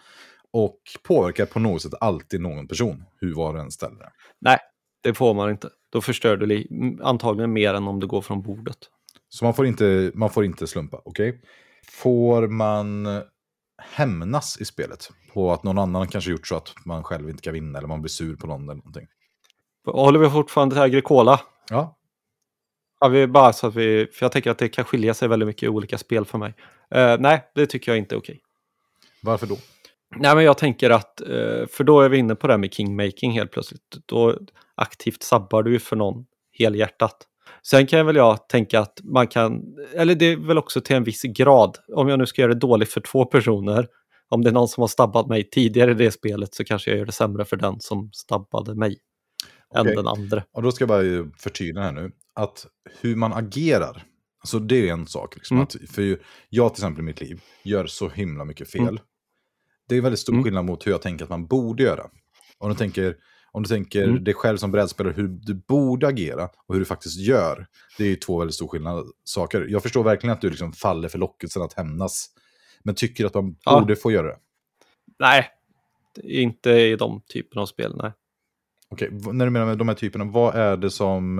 Och påverkar på något sätt alltid någon person, hur var den ställer det. Nej, det får man inte. Då förstör du antagligen mer än om du går från bordet. Så man får inte, man får inte slumpa, okej? Får man hämnas i spelet? På att någon annan kanske gjort så att man själv inte kan vinna eller man blir sur på någon eller någonting. Håller vi fortfarande till Agricola? Ja, Ja, vi bara så att vi, för jag tänker att det kan skilja sig väldigt mycket i olika spel för mig. Eh, nej, det tycker jag inte är okej. varför då? Nej, men jag tänker att, eh, för då är vi inne på det här med kingmaking helt plötsligt. Då aktivt sabbar du ju för någon helhjärtat. Sen kan väl jag tänka att man kan, eller det är väl också till en viss grad, om jag nu ska göra det dåligt för två personer, om det är någon som har stabbat mig tidigare i det spelet så kanske jag gör det sämre för den som stabbade mig än Okej. den andra. Och då ska jag bara förtydliga här nu. Att hur man agerar, alltså det är en sak. Liksom, Mm. att, för jag till exempel i mitt liv gör så himla mycket fel. Mm. Det är väldigt stor Mm. skillnad mot hur jag tänker att man borde göra. Om du tänker, om du tänker Mm. dig själv som brädspelare, hur du borde agera och hur du faktiskt gör. Det är ju två väldigt stor skillnad saker. Jag förstår verkligen att du liksom faller för lockelsen att hämnas. Men tycker att man Ja. borde få göra det. Nej, inte i de typerna av spel, nej. Okej, när du menar med de här typerna, vad är det som...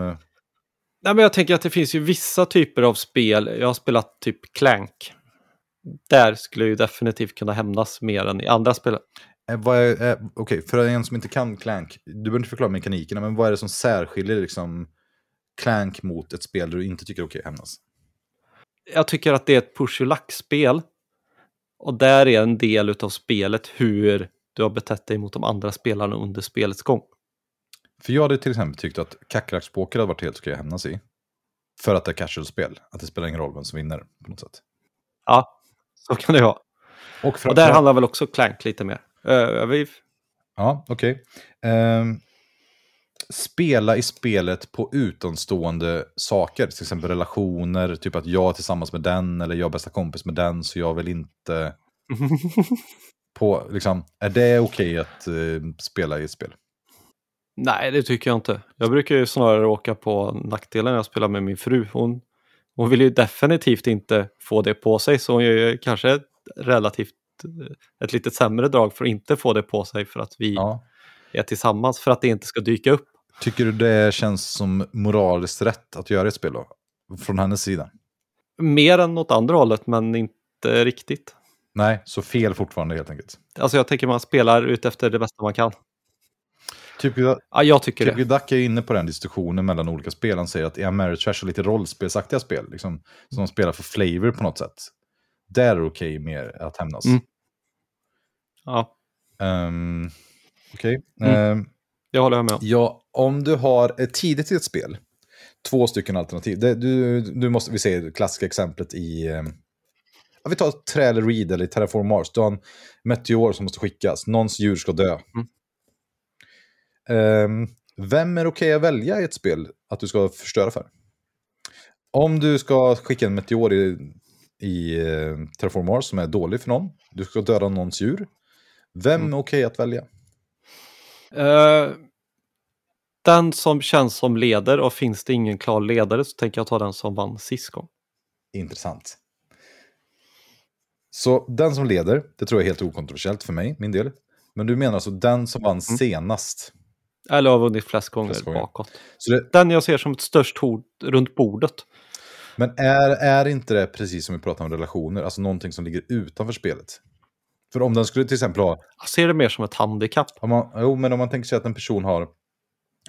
Nej, men jag tänker att det finns ju vissa typer av spel. Jag har spelat typ Clank. Där skulle jag ju definitivt kunna hämnas mer än i andra spel. Eh, vad är, eh, Okej, för en som inte kan Clank, du behöver inte förklara mekanikerna, men vad är det som särskiljer liksom Clank mot ett spel där du inte tycker är okej att hämnas? Jag tycker att det är ett push och lack-spel. Och där är en del av spelet hur du har betett dig mot de andra spelarna under spelets gång. För jag hade till exempel tyckt att kackerlackspoker hade varit helt okej att hämnas i. För att det är casual-spel, att det spelar ingen roll vem som vinner på något sätt. Ja, så kan det vara. Och, Och där handlar väl också Clank lite mer. Uh, vi, Ja, okej. Ehm, spela i spelet på utomstående saker, till exempel relationer, typ att jag är tillsammans med den eller jag är bästa kompis med den, så jag vill inte... på, liksom, är det okej att eh, spela i ett spel? Nej, det tycker jag inte. Jag brukar ju snarare åka på nackdelen när jag spelar med min fru. Hon, hon vill ju definitivt inte få det på sig, så hon gör ju kanske ett relativt eh, ett lite sämre drag för att inte få det på sig för att vi Ja. är tillsammans, för att det inte ska dyka upp. Tycker du det känns som moraliskt rätt att göra ett spel då? Från hennes sida? Mer än åt andra hållet, men inte riktigt. Nej, så fel fortfarande helt enkelt. Alltså jag tänker man spelar ut efter det bästa man kan. Typ, jag Ja, jag tycker Tycker det. Duck är inne på den diskussionen mellan olika spel. Han säger att är Ameritrash och lite rollspelsaktiga spel, liksom, som de spelar för flavor på något sätt. Där är det okej mer att hämnas. Mm. Ja, Ehm, Okej. Mm. Ehm, det håller jag med om. ja, om du har tidigt i ett spel, två stycken alternativ. Det, du, du måste, vi det klassiska exemplet i... ehm, Ja, vi tar Trailer Read eller Terraform Mars. Du har en meteor som måste skickas. Någons djur ska dö. Mm. Ehm, vem är okej att välja i ett spel att du ska förstöra för? Om du ska skicka en meteor i, i eh, Terraform Mars som är dålig för någon. Du ska döda någons djur. Vem Mm. är okej att välja? Eh, den som känns som leder och finns det ingen klar ledare så tänker jag ta den som vann sist gång. Intressant. Så den som leder, det tror jag är helt okontroversiellt för mig, min del. Men du menar alltså den som vann mm. senast? Eller har vunnit flest gånger, flest gånger. bakåt. Så det... Den jag ser som ett störst hot runt bordet. Men är, är inte det precis som vi pratar om relationer, alltså någonting som ligger utanför spelet? För om den skulle till exempel ha... Jag ser det mer som ett handikapp. Om man, jo, men om man tänker sig att en person har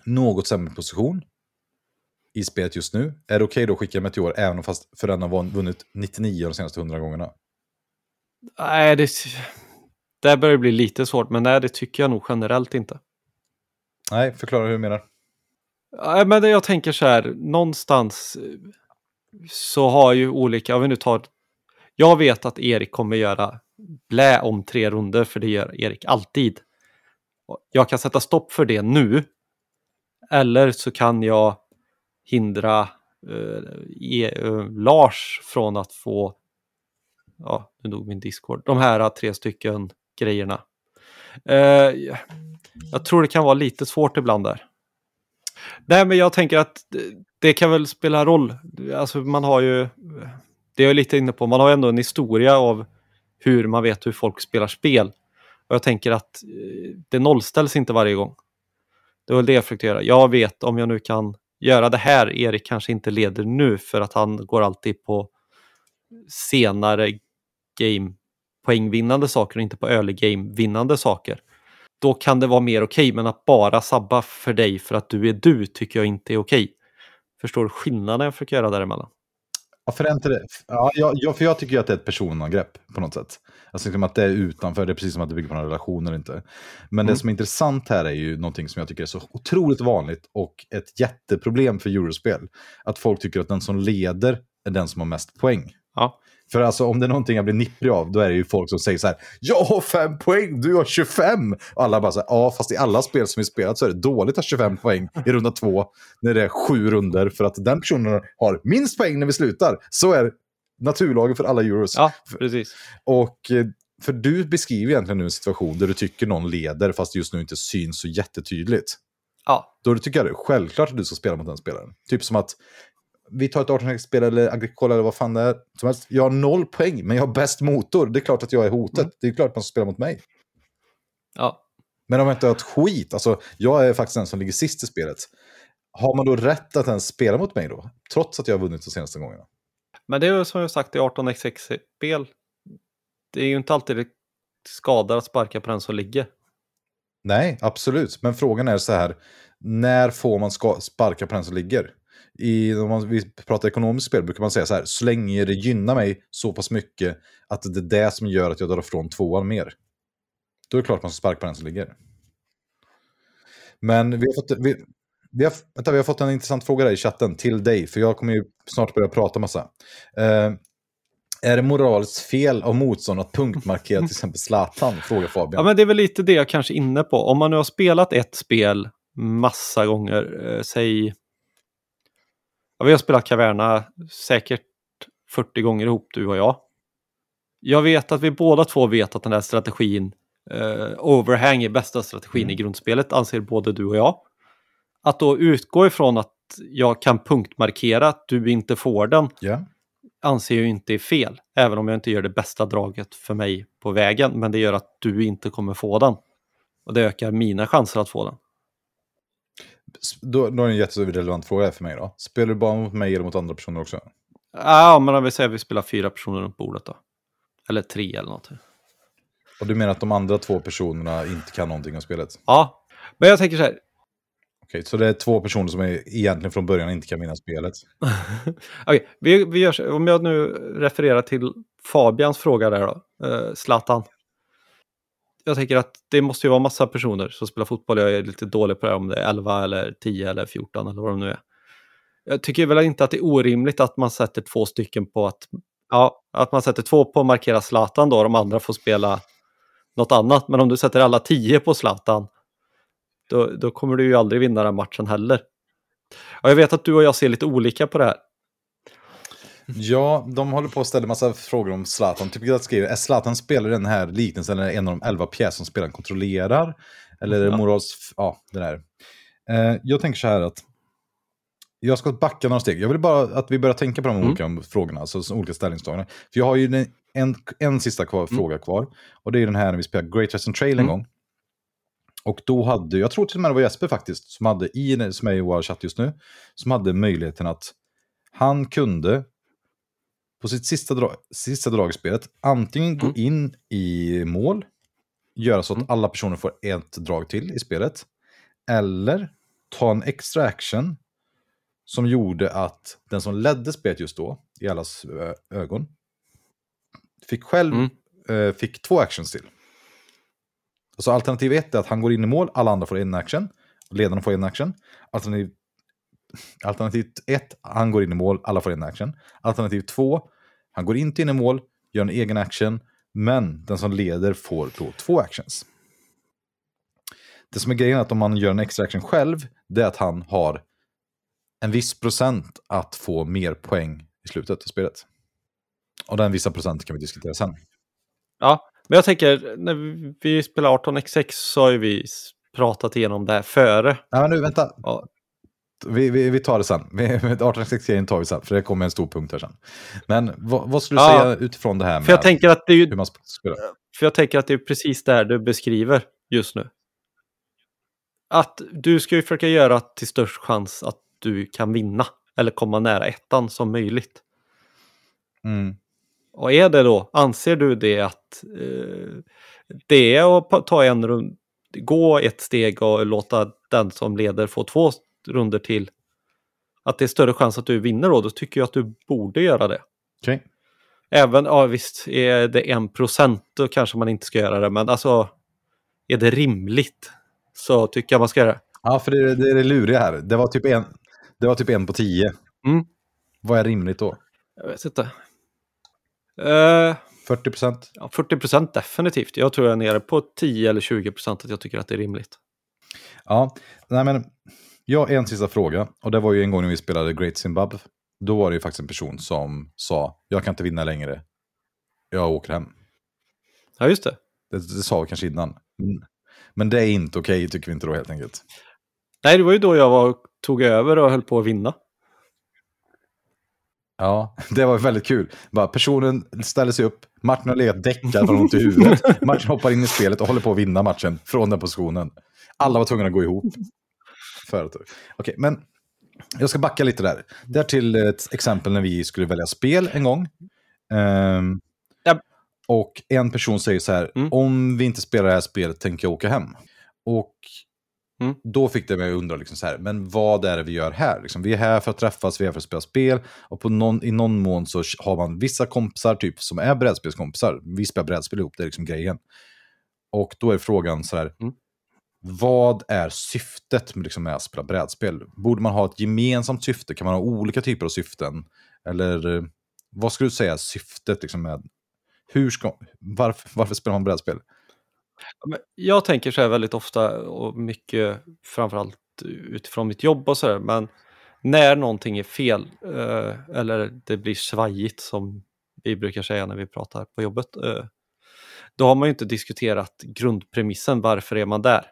något sämre position i spelet just nu, är det okej okay då att skicka Meteor även fast för den har vunnit 99 de senaste 100 gångerna? Nej, det, det börjar bli lite svårt, men nej, det tycker jag nog generellt inte. Nej, förklara hur du menar. Men jag tänker så här, någonstans eh, så har ju olika, om vi nu tar, jag vet att Erik kommer göra blä om tre runder för det gör Erik alltid. Jag kan sätta stopp för det nu. Eller så kan jag hindra uh, Lars från att få, ja, nu dog min Discord, de här tre stycken grejerna. Uh, jag tror det kan vara lite svårt ibland där. Nej, men jag tänker att det kan väl spela roll. Alltså man har ju, det är jag lite inne på, man har ändå en historia av hur man vet hur folk spelar spel. Och jag tänker att eh, det nollställs inte varje gång. Det var det jag försökte göra. Jag vet om jag nu kan göra det här, Erik kanske inte leder nu för att han går alltid på senare game poängvinnande saker och inte på early game vinnande saker. Då kan det vara mer okej, okay, men att bara sabba för dig för att du är du tycker jag inte är okej. Okay. Förstår du skillnaden jag försöker göra däremellan? Ja, för, inte det. Ja, jag, för jag tycker att det är ett personangrepp på något sätt. Alltså liksom att det är utanför, det är precis som att det bygger på en relation eller inte. Men mm. det som är intressant här är ju någonting som jag tycker är så otroligt vanligt och ett jätteproblem för eurospel. Att folk tycker att den som leder är den som har mest poäng. Ja. För alltså om det är någonting jag blir nipprig av, då är det ju folk som säger så här, jag har fem poäng, du har 25. Och alla bara så här, ja fast i alla spel som vi spelat så är det dåligt att ha 25 poäng i runda två, när det är sju runder, för att den personen har minst poäng när vi slutar. Så är naturlagen för alla euros. Ja, precis. Och eh, för du beskriver egentligen nu en situation där du tycker någon leder, fast just nu inte syns så jättetydligt. Ja. Då tycker jag det är självklart att du ska spela mot den spelaren. Typ som att vi tar ett 18 spel eller Agricola eller vad fan det är. Som helst. Jag har noll poäng, men jag har bäst motor. Det är klart att jag är hotet. Mm. Det är klart att man ska spela mot mig. Ja. Men om jag inte har ett skit, alltså jag är faktiskt den som ligger sist i spelet. Har man då rätt att ens spela mot mig då? Trots att jag har vunnit de senaste gångerna. Men det är ju som jag sagt i 18x6-spel. Det är ju inte alltid det skadar att sparka på den som ligger. Nej, absolut. Men frågan är så här. När får man sparka på den som ligger? I, om man, vi pratar ekonomiskt spel brukar man säga så här, så länge det gynnar mig så pass mycket att det är det som gör att jag drar ifrån tvåan mer. Då är det klart man ska sparka på den som ligger. Men vi har fått, vi, vi har, vänta, vi har fått en intressant fråga där i chatten till dig, för jag kommer ju snart börja prata massa. Uh, är det moraliskt fel av motstånd att punktmarkera till exempel Zlatan? Frågar Fabian. Ja, men det är väl lite det jag kanske är inne på. Om man nu har spelat ett spel massa gånger, eh, säg Ja, vi har spelat Caverna säkert 40 gånger ihop du och jag. Jag vet att vi båda två vet att den här strategin, eh, overhang är bästa strategin mm. i grundspelet, anser både du och jag. Att då utgå ifrån att jag kan punktmarkera att du inte får den, yeah. anser jag inte är fel. Även om jag inte gör det bästa draget för mig på vägen, men det gör att du inte kommer få den. Och det ökar mina chanser att få den. Då, då är det en jätterelevant fråga för mig då. Spelar du bara mot mig eller mot andra personer också? Ja, men om vi säger att vi spelar fyra personer runt bordet då. Eller tre eller något. Och du menar att de andra två personerna inte kan någonting om spelet? Ja, men jag tänker så här. Okej, så det är två personer som är, egentligen från början inte kan vinna spelet? Okej, vi, vi gör så. Om jag nu refererar till Fabians fråga där då. Uh, Zlatan jag tänker att det måste ju vara massa personer som spelar fotboll. Jag är lite dålig på det här, om det är 11 eller 10 eller 14 eller vad de nu är. Jag tycker väl inte att det är orimligt att man sätter två stycken på att, ja, att man sätter två på att markera Zlatan då, de andra får spela något annat. Men om du sätter alla 10 på Zlatan, då, då kommer du ju aldrig vinna den matchen heller. Och jag vet att du och jag ser lite olika på det här. Ja, de håller på att ställa massa frågor om Zlatan. Typ att skriver, är Zlatan spelar den här liknelsen, eller en av de elva pjäser som spelaren kontrollerar? Eller är det morals... Ja, det där. Eh, jag tänker så här att jag ska backa några steg. Jag vill bara att vi börjar tänka på de mm. olika frågorna, alltså olika ställningstaganden. För jag har ju en, en sista kvar, mm. fråga kvar. Och det är den här när vi spelade Great Western Trail en mm. gång. Och då hade, jag tror till och med det var Jesper faktiskt, som hade i, som är i vår chatt just nu, som hade möjligheten att han kunde på sitt sista, drag, sista drag i spelet antingen gå mm. in i mål, göra så att mm. alla personer får ett drag till i spelet, eller ta en extra action som gjorde att den som ledde spelet just då, i allas ögon, fick själv mm. eh, fick två actions till. Så alternativ ett är att han går in i mål, alla andra får en action. Ledarna får en action. Alternativ, alternativ ett, han går in i mål, alla får en action. Alternativ två, han går inte in i mål, gör en egen action, men den som leder får då två actions. Det som är grejen är att om man gör en extra action själv, det är att han har en viss procent att få mer poäng i slutet av spelet. Och den vissa procent kan vi diskutera sen. Ja, men jag tänker, när vi spelar 18x6 så har ju vi pratat igenom det här före. Ja, men nu vänta. Ja. Vi, vi, vi tar det sen. 18x6-grejen tar vi sen, för det kommer en stor punkt här sen. Men vad, vad skulle du ja, säga utifrån det här med för jag tänker att det är ju, hur man spelar? För jag tänker att det är precis det här du beskriver just nu. Att du ska ju försöka göra till störst chans att du kan vinna. Eller komma nära ettan som möjligt. Mm. Och är det då, anser du det att eh, det är att ta en rund, gå ett steg och låta den som leder få två runder till, att det är större chans att du vinner då, då tycker jag att du borde göra det. Okay. Även, ja visst, är det en procent då kanske man inte ska göra det, men alltså är det rimligt så tycker jag man ska göra det. Ja, för det, det är det luriga här. Det var typ en, det var typ en på tio. Mm. Vad är rimligt då? Jag vet inte. Uh, 40 procent? Ja, 40 procent definitivt. Jag tror jag är nere på 10 eller 20 procent att jag tycker att det är rimligt. Ja, nej men har en sista fråga. Och det var ju en gång när vi spelade Great Zimbabwe. Då var det ju faktiskt en person som sa, jag kan inte vinna längre. Jag åker hem. Ja, just det. Det, det sa vi kanske innan. Men det är inte okej, okay, tycker vi inte då helt enkelt. Nej, det var ju då jag var, tog över och höll på att vinna. Ja, det var väldigt kul. Bara, personen ställer sig upp, Martin har legat däckad från ont i huvudet. Martin hoppar in i spelet och håller på att vinna matchen från den positionen. Alla var tvungna att gå ihop. Okej, okay, men jag ska backa lite där. Där till ett exempel när vi skulle välja spel en gång. Um, ja. Och en person säger så här, mm. om vi inte spelar det här spelet tänker jag åka hem. Och Mm. Då fick det mig att undra, liksom så här, men vad är det vi gör här? Liksom, vi är här för att träffas, vi är här för att spela spel. Och på någon, i någon mån så har man vissa kompisar typ, som är brädspelskompisar. Vi spelar brädspel ihop, det är liksom grejen. Och då är frågan så här, mm vad är syftet med, liksom, med att spela brädspel? Borde man ha ett gemensamt syfte? Kan man ha olika typer av syften? Eller eh, vad skulle du säga är syftet liksom, med... Hur ska, varför, varför spelar man brädspel? Jag tänker så här väldigt ofta och mycket framförallt utifrån mitt jobb och så där, men när någonting är fel eh, eller det blir svajigt som vi brukar säga när vi pratar på jobbet, eh, då har man ju inte diskuterat grundpremissen, varför är man där?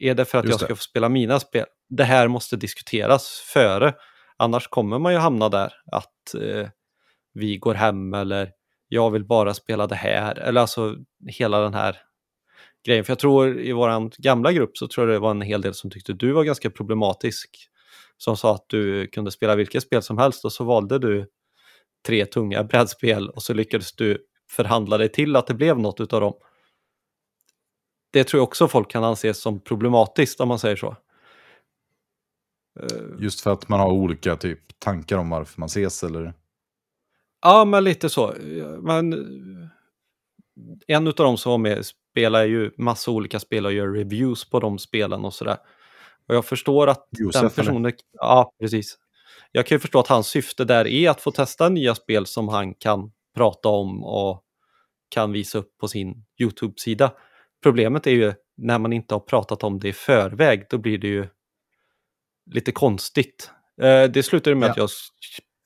Är det för att Just jag ska få spela mina spel? Det här måste diskuteras före, annars kommer man ju hamna där att eh, vi går hem eller jag vill bara spela det här, eller alltså hela den här grejen. För jag tror i vår gamla grupp så tror jag det var en hel del som tyckte du var ganska problematisk. Som sa att du kunde spela vilket spel som helst och så valde du tre tunga brädspel och så lyckades du förhandla dig till att det blev något av dem. Det tror jag också folk kan anse som problematiskt om man säger så. Just för att man har olika typ tankar om varför man ses eller? Ja, men lite så. Men en av de som var med spelar ju massa olika spel och gör reviews på de spelen och sådär. Och jag förstår att Josef, den personen... Eller? Ja, precis. Jag kan ju förstå att hans syfte där är att få testa nya spel som han kan prata om och kan visa upp på sin YouTube-sida. Problemet är ju när man inte har pratat om det i förväg, då blir det ju lite konstigt. Eh, det slutade med ja. att jag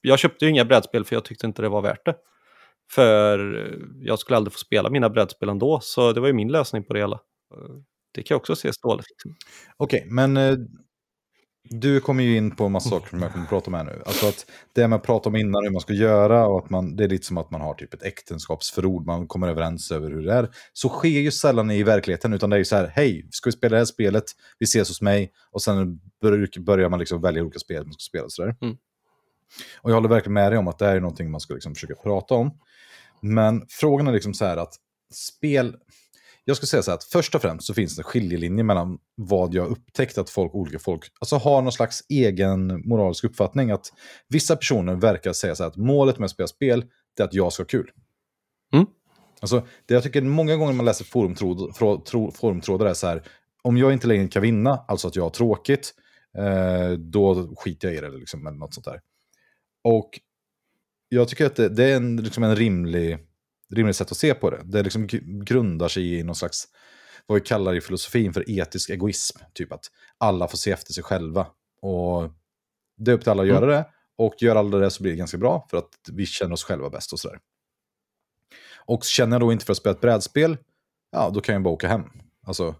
jag köpte inga brädspel för jag tyckte inte det var värt det. För jag skulle aldrig få spela mina brädspel ändå, så det var ju min lösning på det hela. Det kan också ses dåligt. Okej, okay, men eh, du kommer ju in på en massa saker som jag kommer att prata om här nu. Alltså att det man pratade om innan, hur man ska göra, och att man, det är lite som att man har typ ett äktenskapsförord, man kommer överens över hur det är. Så sker ju sällan i verkligheten, utan det är ju så här, hej, ska vi spela det här spelet? Vi ses hos mig, och sen börjar man liksom välja olika spel man ska spela. Sådär. Mm. Och jag håller verkligen med dig om att det här är någonting man ska liksom försöka prata om. Men frågan är liksom så här att spel, jag skulle säga så här att först och främst så finns det en skiljelinje mellan vad jag upptäckt att folk, olika folk, alltså har någon slags egen moralisk uppfattning. Att vissa personer verkar säga så här att målet med att spela spel är att jag ska ha kul. Mm. Alltså, det jag tycker många gånger man läser forumtråd, forumtrådar är så här, om jag inte längre kan vinna, alltså att jag har tråkigt, eh, då skiter jag i det, liksom, eller något sånt där. Och jag tycker att det, det är en, liksom en rimlig rimligt sätt att se på det. Det liksom grundar sig i någon slags, vad vi kallar i filosofin för etisk egoism. Typ att alla får se efter sig själva. Och det är upp till alla att göra mm. det. Och gör alla det så blir det ganska bra, för att vi känner oss själva bäst och sådär. Och känner jag då inte för att spela ett brädspel, ja då kan jag bara åka hem. Alltså,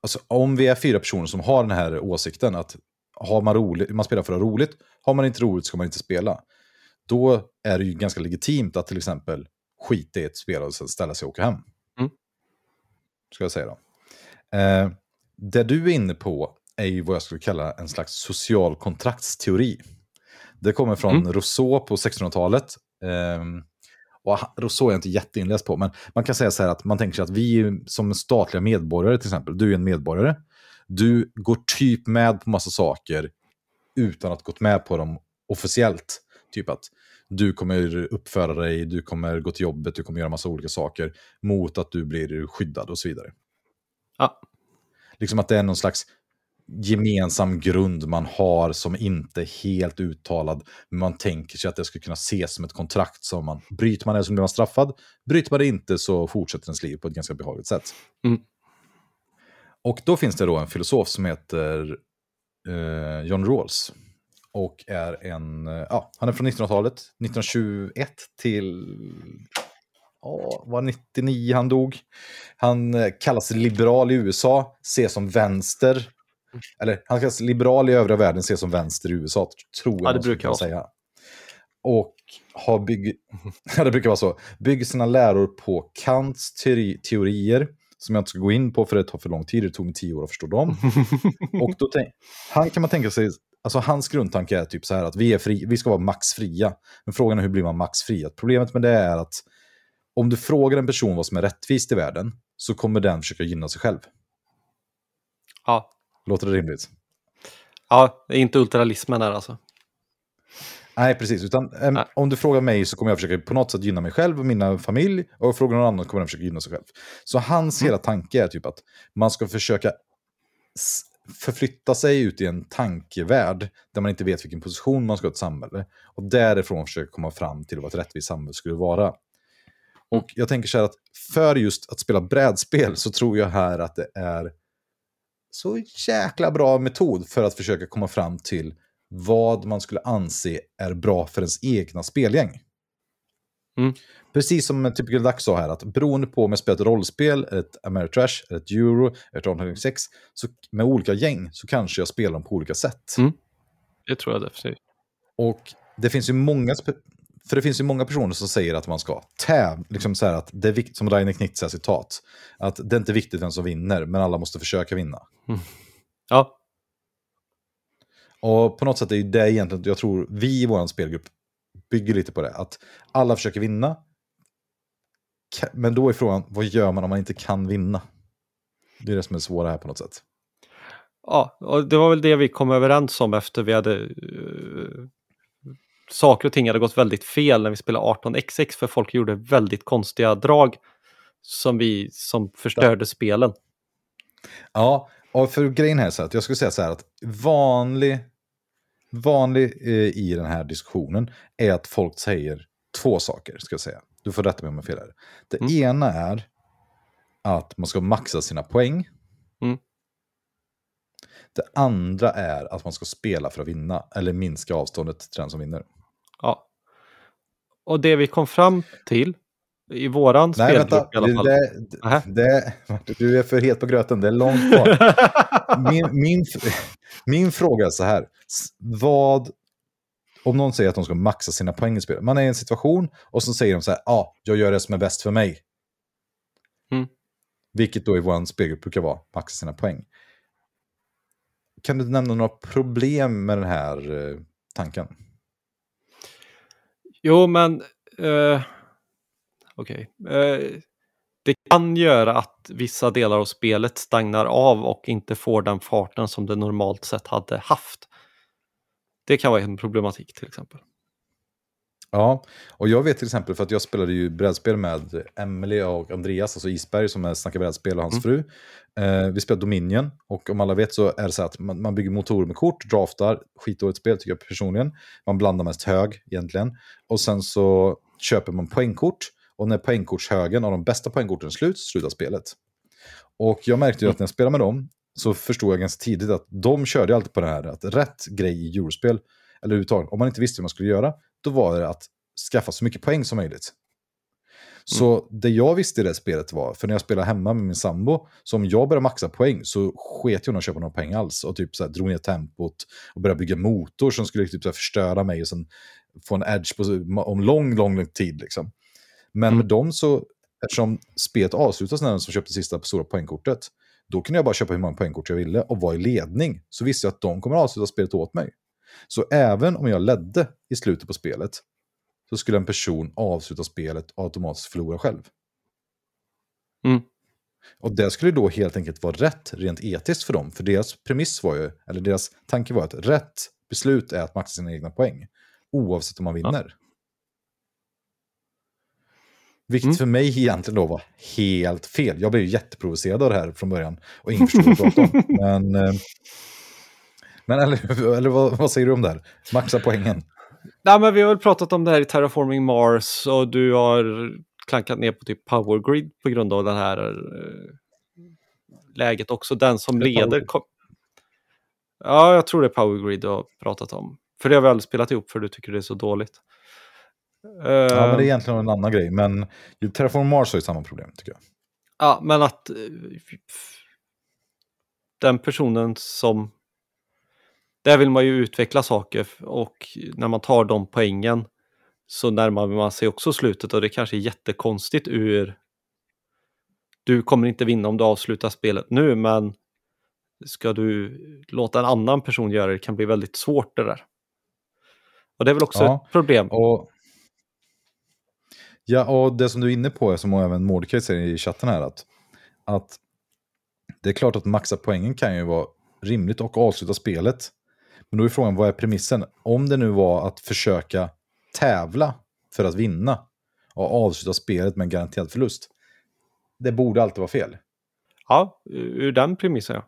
alltså om vi är fyra personer som har den här åsikten att har man, roligt, man spelar för att ha roligt, har man inte roligt ska man inte spela. Då är det ju ganska legitimt att till exempel skita i ett spel och ställa sig och åka hem. Mm. Ska jag säga då. Eh, det du är inne på är ju vad jag skulle kalla en slags social kontraktsteori. Det kommer från mm. Rousseau på 1600-talet. Eh, och Rousseau är jag inte jätteinläst på, men man kan säga så här att man tänker sig att vi som statliga medborgare till exempel, du är en medborgare, du går typ med på massa saker utan att gått med på dem officiellt. Typ att du kommer uppföra dig, du kommer gå till jobbet, du kommer göra massa olika saker mot att du blir skyddad och så vidare. Ja. Liksom att det är någon slags gemensam grund man har som inte är helt uttalad. Men man tänker sig att det skulle kunna ses som ett kontrakt som man, bryter man det så blir man straffad, bryter man det inte så fortsätter ens liv på ett ganska behagligt sätt. Mm. Och då finns det då en filosof som heter eh, John Rawls och är en, eh, ja, han är från 1900-talet, 1921 till, ja, var 99 han dog. Han eh, kallas liberal i USA, ses som vänster. Eller han kallas liberal i övriga världen, ses som vänster i USA, tror jag. Ja, det brukar jag säga. Och har bygg... det brukar vara så. Bygger sina läror på Kants teori teorier som jag inte ska gå in på för det tar för lång tid, det tog mig tio år att förstå dem. och då han kan man tänka sig Alltså hans grundtanke är typ så här att vi, är fri, vi ska vara maxfria. Men frågan är hur blir man maxfri? Problemet med det är att om du frågar en person vad som är rättvist i världen så kommer den försöka gynna sig själv. Ja. Låter det rimligt? Ja, det är inte ultralismen där alltså. Nej, precis. Utan, äm, Nej. Om du frågar mig så kommer jag försöka på något sätt gynna mig själv och mina familj. Och frågar någon annan kommer den försöka gynna sig själv. Så hans mm. hela tanke är typ att man ska försöka förflytta sig ut i en tankevärld där man inte vet vilken position man ska ha i ett samhälle. Och därifrån försöka komma fram till vad ett rättvist samhälle skulle vara. Och jag tänker så här att för just att spela brädspel så tror jag här att det är så jäkla bra metod för att försöka komma fram till vad man skulle anse är bra för ens egna spelgäng. Mm. Precis som Typical Duck sa här, att beroende på om jag spelar ett rollspel, ett Ameritrash, ett Euro, ett 1806, så med olika gäng så kanske jag spelar dem på olika sätt. Mm. Det tror jag definitivt. Och det finns ju många, för det finns ju många personer som säger att man ska tävla, liksom så här att det är viktigt, som Rainer Knitz citat, att det är inte viktigt vem som vinner, men alla måste försöka vinna. Mm. Ja. Och på något sätt är det egentligen, jag tror vi i vår spelgrupp bygger lite på det. Att alla försöker vinna. Men då är frågan, vad gör man om man inte kan vinna? Det är det som är svåra här på något sätt. Ja, och det var väl det vi kom överens om efter vi hade... Uh, saker och ting hade gått väldigt fel när vi spelade 18xx för folk gjorde väldigt konstiga drag som vi som förstörde ja. spelen. Ja, och för grejen här så att jag skulle säga så här att vanlig vanlig eh, i den här diskussionen är att folk säger två saker, ska jag säga. Du får rätta mig om jag fel här. Det mm. ena är att man ska maxa sina poäng. Mm. Det andra är att man ska spela för att vinna, eller minska avståndet till den som vinner. Ja. Och det vi kom fram till I våran Nej, spelgrupp vänta. i alla fall. Det, det, det, du är för het på gröten, det är långt kvar. min, min, min fråga är så här. Vad, om någon säger att de ska maxa sina poäng i spelet. Man är i en situation och så säger de så här, ja, ah, jag gör det som är bäst för mig. Mm. Vilket då i vår spelgrupp brukar vara, maxa sina poäng. Kan du nämna några problem med den här eh, tanken? Jo, men... Uh, Okej. Okay. Uh, det kan göra att vissa delar av spelet stagnar av och inte får den farten som det normalt sett hade haft. Det kan vara en problematik till exempel. Ja, och jag vet till exempel för att jag spelade ju brädspel med Emily och Andreas, alltså Isberg som är Snacka brädspel och hans mm. fru. Eh, vi spelade Dominion och om alla vet så är det så att man, man bygger motorer med kort, draftar, skitdåligt spel tycker jag personligen. Man blandar mest hög egentligen. Och sen så köper man poängkort och när poängkortshögen av de bästa poängkorten slut, slutar spelet. Och jag märkte ju att när jag spelade med dem så förstod jag ganska tidigt att de körde alltid på det här att rätt grej i eurospel, eller överhuvudtaget, om man inte visste hur man skulle göra, då var det att skaffa så mycket poäng som möjligt. Så mm. det jag visste i det spelet var, för när jag spelade hemma med min sambo, så om jag började maxa poäng så sket jag att köpa några poäng alls. Och typ så här, drog ner tempot och började bygga motor som skulle typ så här, förstöra mig och sen få en edge på, om lång, lång, lång tid. Liksom. Men mm. med dem så, eftersom spelet avslutas när den som köpte sista stora poängkortet, då kunde jag bara köpa hur många poängkort jag ville och vara i ledning. Så visste jag att de kommer avsluta spelet åt mig. Så även om jag ledde i slutet på spelet så skulle en person avsluta spelet och automatiskt förlora själv. Mm. Och det skulle då helt enkelt vara rätt rent etiskt för dem. För deras premiss var ju, eller deras tanke var att rätt beslut är att maxa sina egna poäng. Oavsett om man vinner. Ja. Vilket mm. för mig egentligen då var helt fel. Jag blev ju jätteprovocerad av det här från början. Och ingen förstod vad jag pratade om. Men, eh, men eller, eller vad, vad, säger du om det här? Maxa poängen. Nej, men vi har väl pratat om det här i Terraforming Mars och du har klankat ner på typ Power Grid på grund av det här äh, läget också. Den som leder... Kom... Ja, jag tror det är Power Grid du har pratat om. För det har vi aldrig spelat ihop för du tycker det är så dåligt. Uh, ja, men det är egentligen en annan grej. Men Terraform Mars har ju samma problem tycker jag. Ja, men att eh, den personen som där vill man ju utveckla saker och när man tar de poängen så närmar man sig också slutet och det kanske är jättekonstigt ur... Du kommer inte vinna om du avslutar spelet nu men ska du låta en annan person göra det kan bli väldigt svårt det där. Och det är väl också ja, ett problem. Och... Ja, och det som du är inne på, som även Mordecai säger i chatten här, att, att det är klart att maxa poängen kan ju vara rimligt och avsluta spelet. Men då är frågan, vad är premissen? Om det nu var att försöka tävla för att vinna och avsluta spelet med en garanterad förlust. Det borde alltid vara fel. Ja, ur den premissen ja.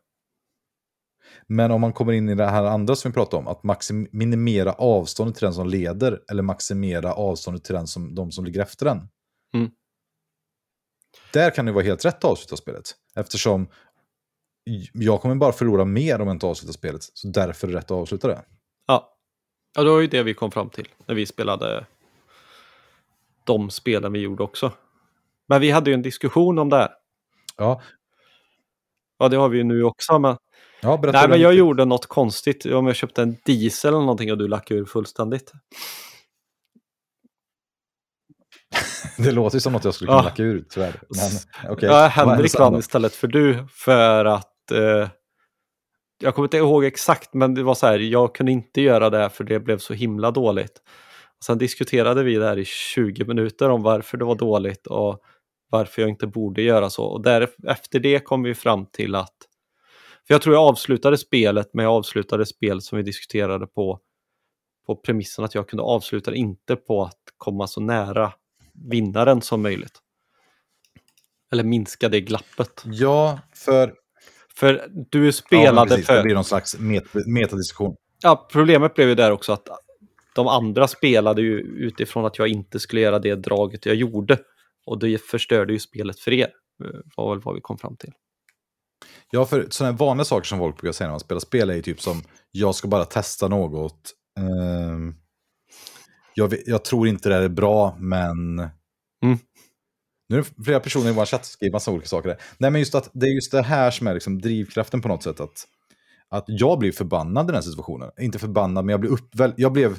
Men om man kommer in i det här andra som vi pratade om, att minimera avståndet till den som leder eller maximera avståndet till den som, de som ligger efter den. Mm. Där kan det vara helt rätt att avsluta spelet. Eftersom jag kommer bara förlora mer om jag inte avslutar spelet. Så därför är det rätt att avsluta det. Ja. ja, det var ju det vi kom fram till när vi spelade de spelen vi gjorde också. Men vi hade ju en diskussion om det här. Ja. Ja, det har vi ju nu också. Men... Ja, Nej, men jag gjorde något konstigt. Om jag köpte en diesel eller någonting och du lackade ur fullständigt. det låter ju som något jag skulle kunna ja. lacka ur tyvärr. Men, okay. Ja, Henrik vann istället för du för att eh, jag kommer inte ihåg exakt men det var så här, jag kunde inte göra det för det blev så himla dåligt. Och sen diskuterade vi det här i 20 minuter om varför det var dåligt och varför jag inte borde göra så. Och efter det kom vi fram till att, för jag tror jag avslutade spelet men jag avslutade spelet som vi diskuterade på på premissen att jag kunde avsluta det, inte på att komma så nära vinnaren som möjligt. Eller minska det glappet. Ja, för... För du spelade ja, precis, för... Det blir någon slags met metadiskussion. Ja, problemet blev ju där också att de andra spelade ju utifrån att jag inte skulle göra det draget jag gjorde. Och det förstörde ju spelet för er, eh, var väl vad vi kom fram till. Ja, för sådana vanliga saker som folk brukar säga när man spelar spel är ju typ som jag ska bara testa något. Um, jag, jag, tror inte det är bra, men... Mm. Nu är det flera personer i vår chatt som skriver massa olika saker. Där. Nej, men just att det är just det här som är liksom drivkraften på något sätt. Att, att jag blir förbannad i den här situationen. Inte förbannad, men jag blev uppväl... Jag, blev,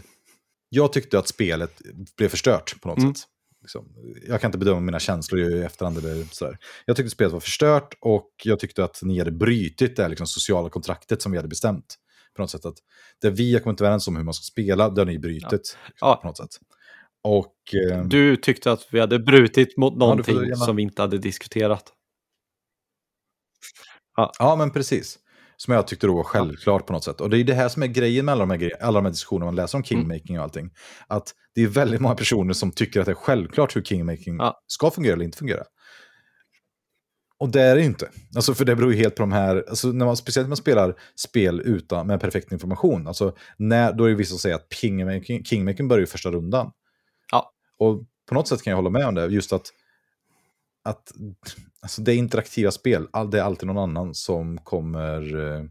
jag tyckte att spelet blev förstört på något mm. sätt. Liksom. Jag kan inte bedöma mina känslor i efterhand. Eller sådär. Jag tyckte spelet var förstört och jag tyckte att ni hade brytit det liksom, sociala kontraktet som vi hade bestämt. På något sätt att det vi har kommit överens om hur man ska spela, det har ni brutit. Ja. Liksom, ja. På något sätt. Och, eh, du tyckte att vi hade brutit mot någonting ja, som vi inte hade diskuterat. Ja. ja, men precis. Som jag tyckte då var självklart på något sätt. Och det är det här som är grejen med alla de här, grejer, alla de här diskussionerna man läser om mm. kingmaking och allting. Att det är väldigt många personer som tycker att det är självklart hur kingmaking ja. ska fungera eller inte fungera. Och det är det inte. Alltså, för det beror ju helt på de här, alltså, när man, speciellt när man spelar spel utan, med perfekt information. Alltså, när, då är det vissa som säger att kingmaking, kingmaking börjar i första rundan. Ja. Och på något sätt kan jag hålla med om det. Just att, att alltså, det är interaktiva spel. Det är alltid någon annan som kommer, eh,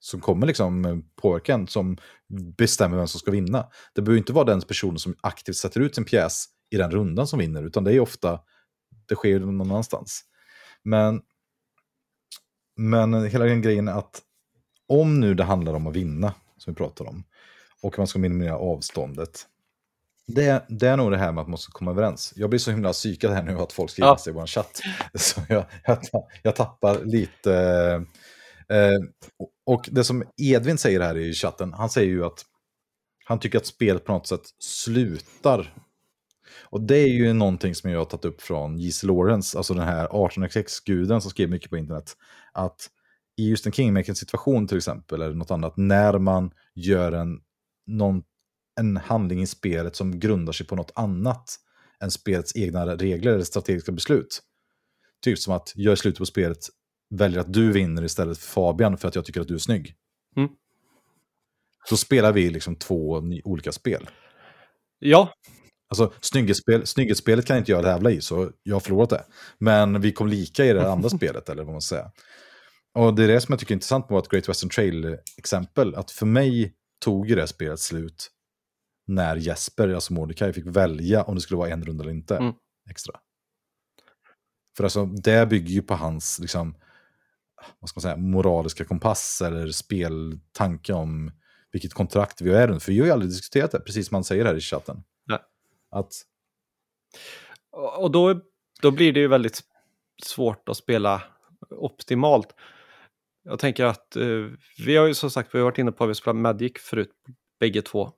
som kommer liksom eh, påverka en, som bestämmer vem som ska vinna. Det behöver inte vara den personen som aktivt sätter ut sin pjäs i den rundan som vinner, utan det är ofta, det sker någon annanstans. Men, men hela den grejen är att om nu det handlar om att vinna, som vi pratar om, och man ska minimera avståndet, det, det är nog det här med att man måste komma överens. Jag blir så himla psykad här nu att folk skriver ja. sig i vår chatt. Så jag, jag, jag tappar lite. Eh, och det som Edvin säger här i chatten, han säger ju att han tycker att spelet på något sätt slutar och det är ju någonting som jag har tagit upp från J.C. Lawrence, alltså den här 18xx-guden som skrev mycket på internet. Att i just en kingmaking-situation till exempel, eller något annat, när man gör en, någon, en handling i spelet som grundar sig på något annat än spelets egna regler eller strategiska beslut. Typ som att jag i slutet på spelet väljer att du vinner istället för Fabian för att jag tycker att du är snygg. Mm. Så spelar vi liksom två olika spel. Ja, Alltså snygghetsspel, snygghetsspelet kan inte jag tävla i, så jag har förlorat det. Men vi kom lika i det andra spelet, eller vad man säga. Och det är det som jag tycker är intressant med vårt Great Western Trail-exempel. Att för mig tog det spelet slut när Jesper, alltså Mordecai, fick välja om det skulle vara en runda eller inte. Mm. Extra. För alltså, det bygger ju på hans, liksom, vad ska man säga, moraliska kompass eller speltanke om vilket kontrakt vi är under. För vi har ju aldrig diskuterat det, precis som man säger här i chatten. Att... Och då, då blir det ju väldigt svårt att spela optimalt. Jag tänker att eh, vi har ju som sagt vi har varit inne på att vi spelat Magic förut, bägge två.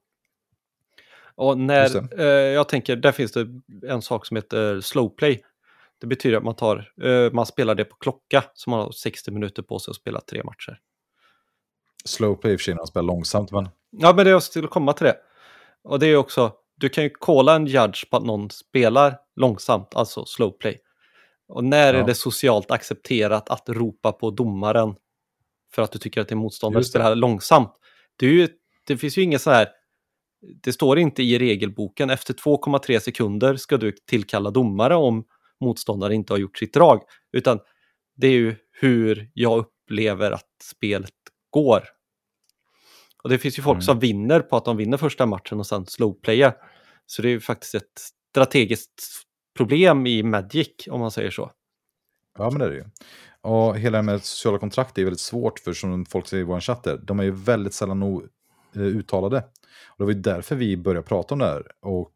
Och när, eh, jag tänker, där finns det en sak som heter slow play. Det betyder att man, tar, eh, man spelar det på klocka, så man har 60 minuter på sig att spela tre matcher. Slow play i och för sig när man spelar långsamt, men... Ja, men det jag skulle komma till det. Och det är också, du kan ju kolla en judge på att någon spelar långsamt, alltså slow play. Och när ja. är det socialt accepterat att ropa på domaren för att du tycker att din motståndare spelar långsamt? Det, är ju, det finns ju inget så här, det står inte i regelboken, efter 2,3 sekunder ska du tillkalla domare om motståndare inte har gjort sitt drag. Utan det är ju hur jag upplever att spelet går och det finns ju folk mm. som vinner på att de vinner första matchen och sen slowplayar. Så det är ju faktiskt ett strategiskt problem i Magic om man säger så. Ja, men det är det ju. Och hela det med sociala kontrakt är väldigt svårt för som folk säger i vår chatt de är ju väldigt sällan no eh, uttalade. Och det var ju därför vi började prata om det här. Och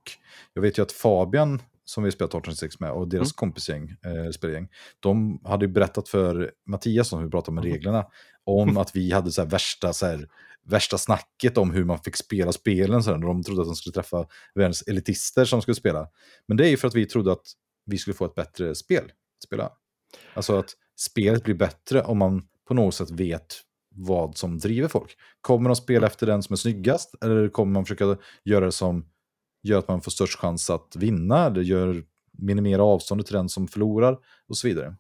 jag vet ju att Fabian, som vi spelat 1806 med, och deras mm. kompisgäng, eh, spelgäng, de hade ju berättat för Mattias, som vi pratade om mm. reglerna, om att vi hade så värsta så här, värsta snacket om hur man fick spela spelen. Så de trodde att de skulle träffa världens elitister som skulle spela. Men det är ju för att vi trodde att vi skulle få ett bättre spel att spela. Alltså att spelet blir bättre om man på något sätt vet vad som driver folk. Kommer de spela efter den som är snyggast? Eller kommer man försöka göra det som gör att man får störst chans att vinna? Eller gör, minimera avståndet till den som förlorar? Och så vidare.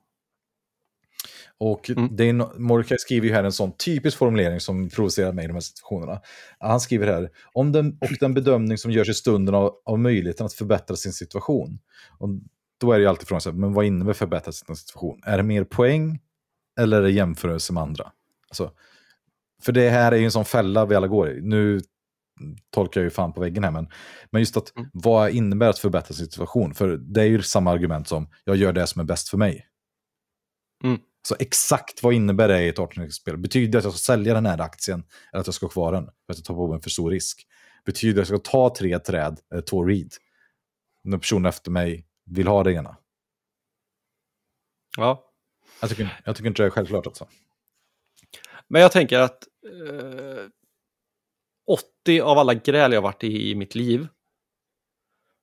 Och mm. Mordecai skriver ju här en sån typisk formulering som provocerar mig i de här situationerna. Han skriver här, om den, och den bedömning som görs i stunden av, av möjligheten att förbättra sin situation. Och då är det ju alltid frågan, men vad innebär förbättra sin situation? Är det mer poäng eller är det jämförelse med andra? Alltså, för det här är ju en sån fälla vi alla går i. Nu tolkar jag ju fan på väggen här, men, men just att mm. vad innebär att förbättra sin situation? För det är ju samma argument som jag gör det som är bäst för mig. Mm. Så exakt vad innebär det i ett 18-spel? Betyder det att jag ska sälja den här aktien eller att jag ska ha kvar den? För att jag tar på mig en för stor risk. Betyder det att jag ska ta tre träd, eller två read? När personen efter mig vill ha det ena. Ja. Jag tycker, jag tycker inte det är självklart alltså. Men jag tänker att eh, 80 av alla gräl jag varit i i mitt liv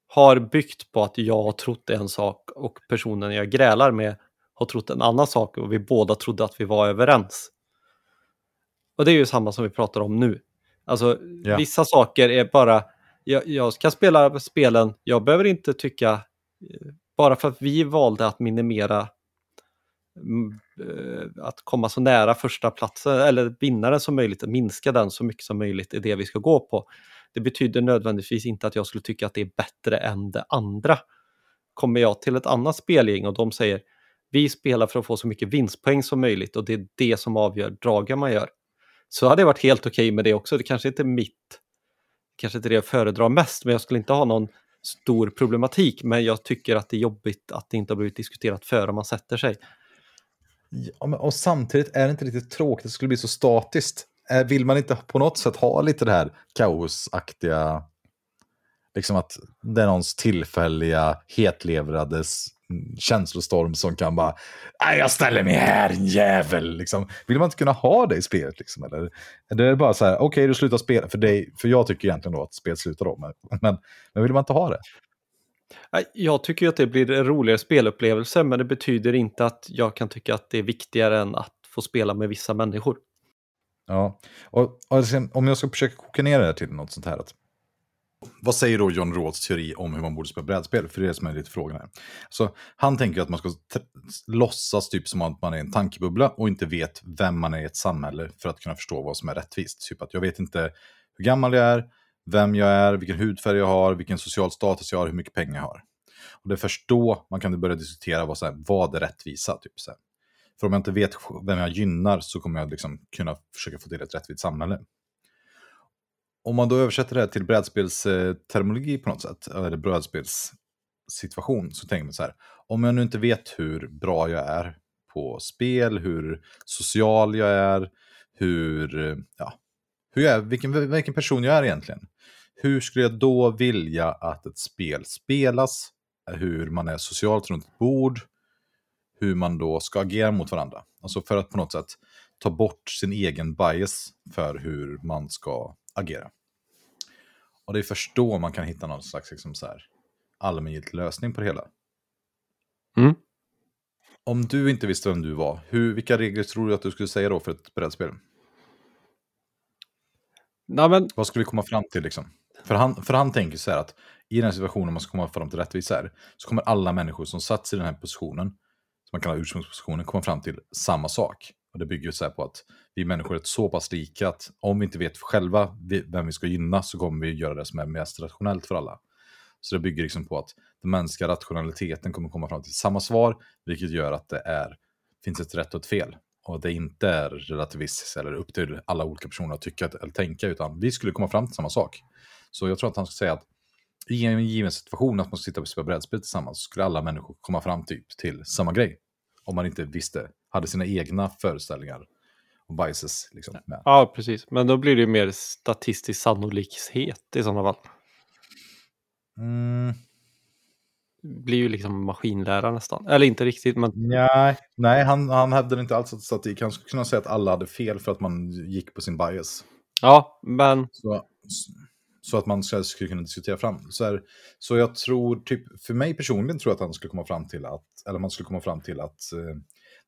har byggt på att jag har trott en sak och personen jag grälar med har trott en annan sak och vi båda trodde att vi var överens. Och det är ju samma som vi pratar om nu. Alltså yeah. vissa saker är bara, jag, jag, ska spela spelen, jag behöver inte tycka, eh, bara för att vi valde att minimera Mm, eh, att komma så nära första platsen eller vinnaren som möjligt, att minska den så mycket som möjligt är det vi ska gå på. Det betyder nödvändigtvis inte att jag skulle tycka att det är bättre än det andra. Kommer jag till ett annat spelgäng och de säger vi spelar för att få så mycket vinstpoäng som möjligt och det är det som avgör dragen man gör. Så hade det varit helt okej okay med det också. Det kanske inte är mitt, kanske inte det jag föredrar mest, men jag skulle inte ha någon stor problematik. Men jag tycker att det är jobbigt att det inte har blivit diskuterat före man sätter sig. Ja, men, och samtidigt är det inte riktigt tråkigt, det skulle bli så statiskt. Eh, vill man inte på något sätt ha lite det här kaosaktiga, liksom att det är någons tillfälliga hetlevrades känslostorm som kan bara, jag ställer mig här, en jävel. Liksom. Vill man inte kunna ha det i spelet? Liksom, eller? Det är bara så här, okej, okay, du slutar spela, för, dig, för jag tycker egentligen då att spelet slutar då, men, men, men vill man inte ha det? Jag tycker att det blir en roligare spelupplevelse, men det betyder inte att jag kan tycka att det är viktigare än att få spela med vissa människor. Ja, och, och sen, om jag ska försöka koka ner det här till något sånt här, att vad säger då John Rawls teori om hur man borde spela brädspel? För det är det som är lite frågan här. Så han tänker att man ska låtsas typ som att man är en tankebubbla och inte vet vem man är i ett samhälle för att kunna förstå vad som är rättvist. Typ att jag vet inte hur gammal jag är, vem jag är, vilken hudfärg jag har, vilken social status jag har, hur mycket pengar jag har. Och det är först då man kan börja diskutera vad, så här, vad är rättvisa. Typ, så här. För om jag inte vet vem jag gynnar så kommer jag liksom kunna försöka få till ett rättvist samhälle om man då översätter det här till brädspelsterminologi på något sätt, eller brädspelssituation, så tänker man så här, om jag nu inte vet hur bra jag är på spel, hur social jag är, hur, ja, hur jag är, vilken, vilken person jag är egentligen. Hur skulle jag då vilja att ett spel spelas? Hur man är socialt runt ett bord? Hur man då ska agera mot varandra? Alltså för att på något sätt ta bort sin egen bias för hur man ska agera. Och det är först då man kan hitta någon slags liksom så här, allmängiltig lösning på det hela. Mm. Om du inte visste vem du var, hur, vilka regler tror du att du skulle säga då för ett brädspel? Nej, men... Vad skulle vi komma fram till liksom? För han, för han tänker så här att i den här situationen man ska komma fram till rättvisa här, så kommer alla människor som satts i den här positionen, som man kallar ursprungspositionen, komma fram till samma sak. Och det bygger så på att vi människor är så pass lika att om vi inte vet själva vem vi ska gynna så kommer vi göra det som är mest rationellt för alla. Så det bygger liksom på att den mänskliga rationaliteten kommer komma fram till samma svar, vilket gör att det är, finns ett rätt och ett fel. Och det inte är relativistiskt eller upp till alla olika personer att tycka eller tänka, utan vi skulle komma fram till samma sak. Så jag tror att han ska säga att i en given situation att man ska sitta och spela brädspel tillsammans skulle alla människor komma fram typ till samma grej. Om man inte visste hade sina egna föreställningar och biases. Liksom, med. Ja, precis. Men då blir det mer statistisk sannolikhet i sådana fall. Mm. Blir ju liksom maskinlära nästan. Eller inte riktigt, men... Nej, nej han, han hävdade inte alls att statistik. Han skulle kunna säga att alla hade fel för att man gick på sin bias. Ja, men... Så, så att man skulle kunna diskutera fram. Så, här, så jag tror, typ, för mig personligen tror jag att han skulle komma fram till att, eller man skulle komma fram till att eh,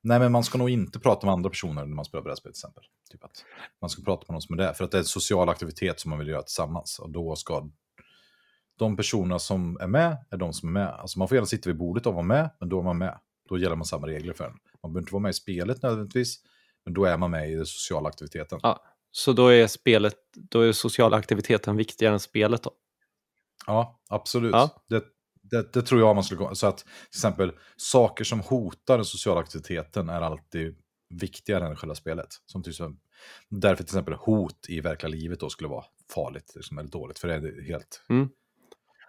Nej, men man ska nog inte prata med andra personer när man spelar brädspel till exempel. Typ att man ska prata med någon som är där, för att det är en social aktivitet som man vill göra tillsammans. Och då ska de personerna som är med, är de som är med. Alltså man får gärna sitta vid bordet och vara med, men då är man med. Då gäller man samma regler för en. Man behöver inte vara med i spelet nödvändigtvis, men då är man med i den sociala aktiviteten. Ja, så då är spelet, då är sociala aktiviteten viktigare än spelet då? Ja, absolut. Ja. Det, det, det, tror jag man skulle. Så att till exempel saker som hotar den sociala aktiviteten är alltid viktigare än själva spelet. Som till exempel, därför till exempel hot i verkliga livet då skulle vara farligt liksom, eller dåligt, för det är helt... Mm.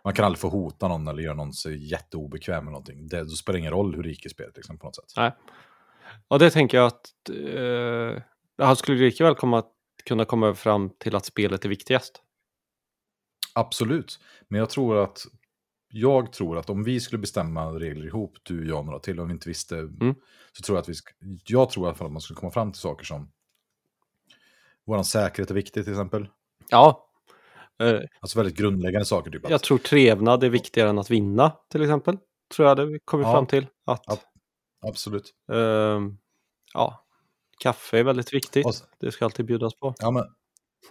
Man kan aldrig få hota någon eller göra någon så jätteobekväm med någonting. Det, då spelar det ingen roll hur rik är spelet liksom, på något sätt. Nej. Och det tänker jag att eh, han skulle lika väl komma, kunna komma fram till att spelet är viktigast. Absolut, men jag tror att jag tror att om vi skulle bestämma regler ihop, du, jag och några till, om vi inte visste, Mm. så tror jag att vi, jag tror i alla fall att man skulle komma fram till saker som vår säkerhet är viktig till exempel. Ja. Eh, Alltså väldigt grundläggande saker. Typ jag tror trevnad är viktigare än att vinna till exempel. Tror jag det vi kommer Ja. fram till. Att, Ja. Absolut. ehm, ja, kaffe är väldigt viktigt. Och, s- Det ska alltid bjudas på. ja, men,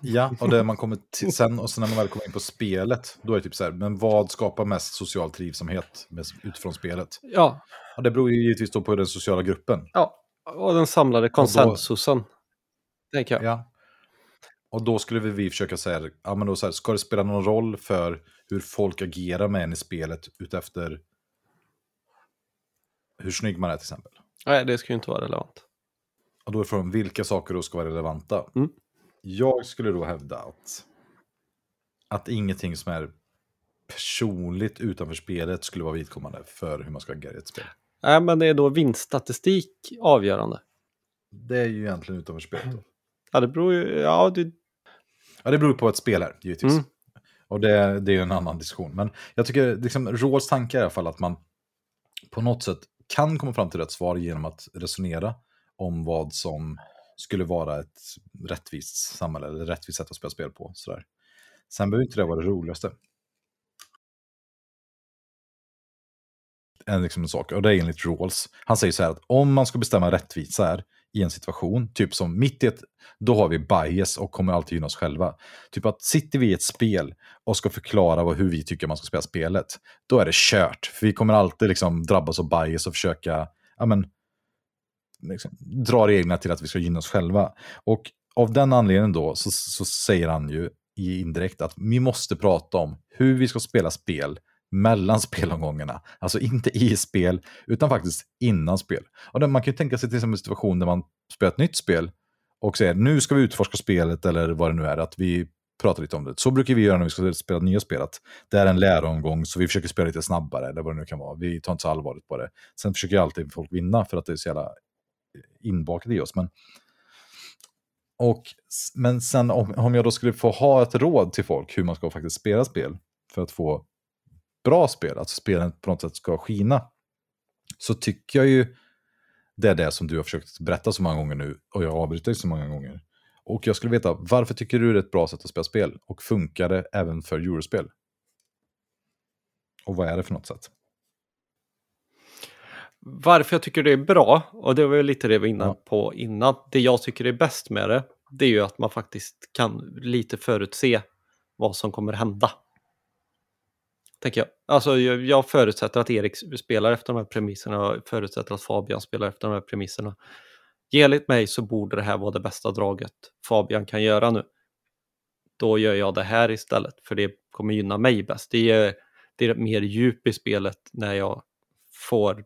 ja, och det man kommer till sen, och sen när man väl kommer in på spelet, då är det typ så här, men vad skapar mest social trivsamhet med, utifrån spelet? Ja, Ja, det beror ju givetvis då på den sociala gruppen. ja. och den samlade konsensusen. Tänker jag. Ja. Och då skulle vi försöka säga, ja men då så här, ska det spela någon roll för hur folk agerar med en i spelet utefter hur snygg man är till exempel? Nej, det ska ju inte vara relevant. Och då är frågan vilka saker då ska vara relevanta. Mm. Jag skulle då hävda att, att ingenting som är personligt utanför spelet skulle vara vidkommande för hur man ska agera i ett spel. Nej, men det är då vinststatistik avgörande. Det är ju egentligen utanför spelet. Då. Ja, det beror ju... Ja, det, Ja, det beror på ett spel är, givetvis. Mm. Och det, det är ju en annan diskussion. Men jag tycker, liksom, Råls tanke är i alla fall att man på något sätt kan komma fram till rätt svar genom att resonera om vad som skulle vara ett rättvist samhälle, eller rättvist sätt att spela spel på. Sådär. Sen behöver inte det vara det roligaste. En, liksom en sak, och det är enligt Rawls. Han säger så här att om man ska bestämma rättvisa här i en situation, typ som mitt i ett, då har vi bias och kommer alltid gynna oss själva. Typ att sitter vi i ett spel och ska förklara vad, hur vi tycker man ska spela spelet, då är det kört. För vi kommer alltid liksom drabbas av bias och försöka ja, men, liksom, dra reglerna till att vi ska gynna oss själva. Och av den anledningen då så, så säger han ju indirekt att vi måste prata om hur vi ska spela spel mellan spelomgångarna. Alltså inte i spel, utan faktiskt innan spel. Och man kan ju tänka sig till exempel en situation där man spelar ett nytt spel och säger nu ska vi utforska spelet eller vad det nu är, att vi pratar lite om det. Så brukar vi göra när vi ska spela nya spel, att det är en läroomgång så vi försöker spela lite snabbare eller vad det nu kan vara. Vi tar inte så allvarligt på det. Sen försöker ju alltid folk vinna för att det är så jävla eh, inbakat i oss. Men, och, men sen om, om jag då skulle få ha ett råd till folk hur man ska faktiskt spela spel för att få bra spel, att spelen på något sätt ska skina, så tycker jag ju det är det som du har försökt berätta så många gånger nu och jag avbryter så många gånger. Och jag skulle veta, varför tycker du det är ett bra sätt att spela spel? Och funkar det även för eurospel? Och vad är det för något sätt? varför jag tycker det är bra, och det var ju lite det vi var inne på innan, det jag tycker är bäst med det, det är ju att man faktiskt kan lite förutse vad som kommer hända. Tänker jag. Alltså jag, jag förutsätter att Erik spelar efter de här premisserna, och förutsätter att Fabian spelar efter de här premisserna. Enligt mig så borde det här vara det bästa draget Fabian kan göra nu. Då gör jag det här istället, för det kommer gynna mig bäst. Det är, det är mer djup i spelet när jag får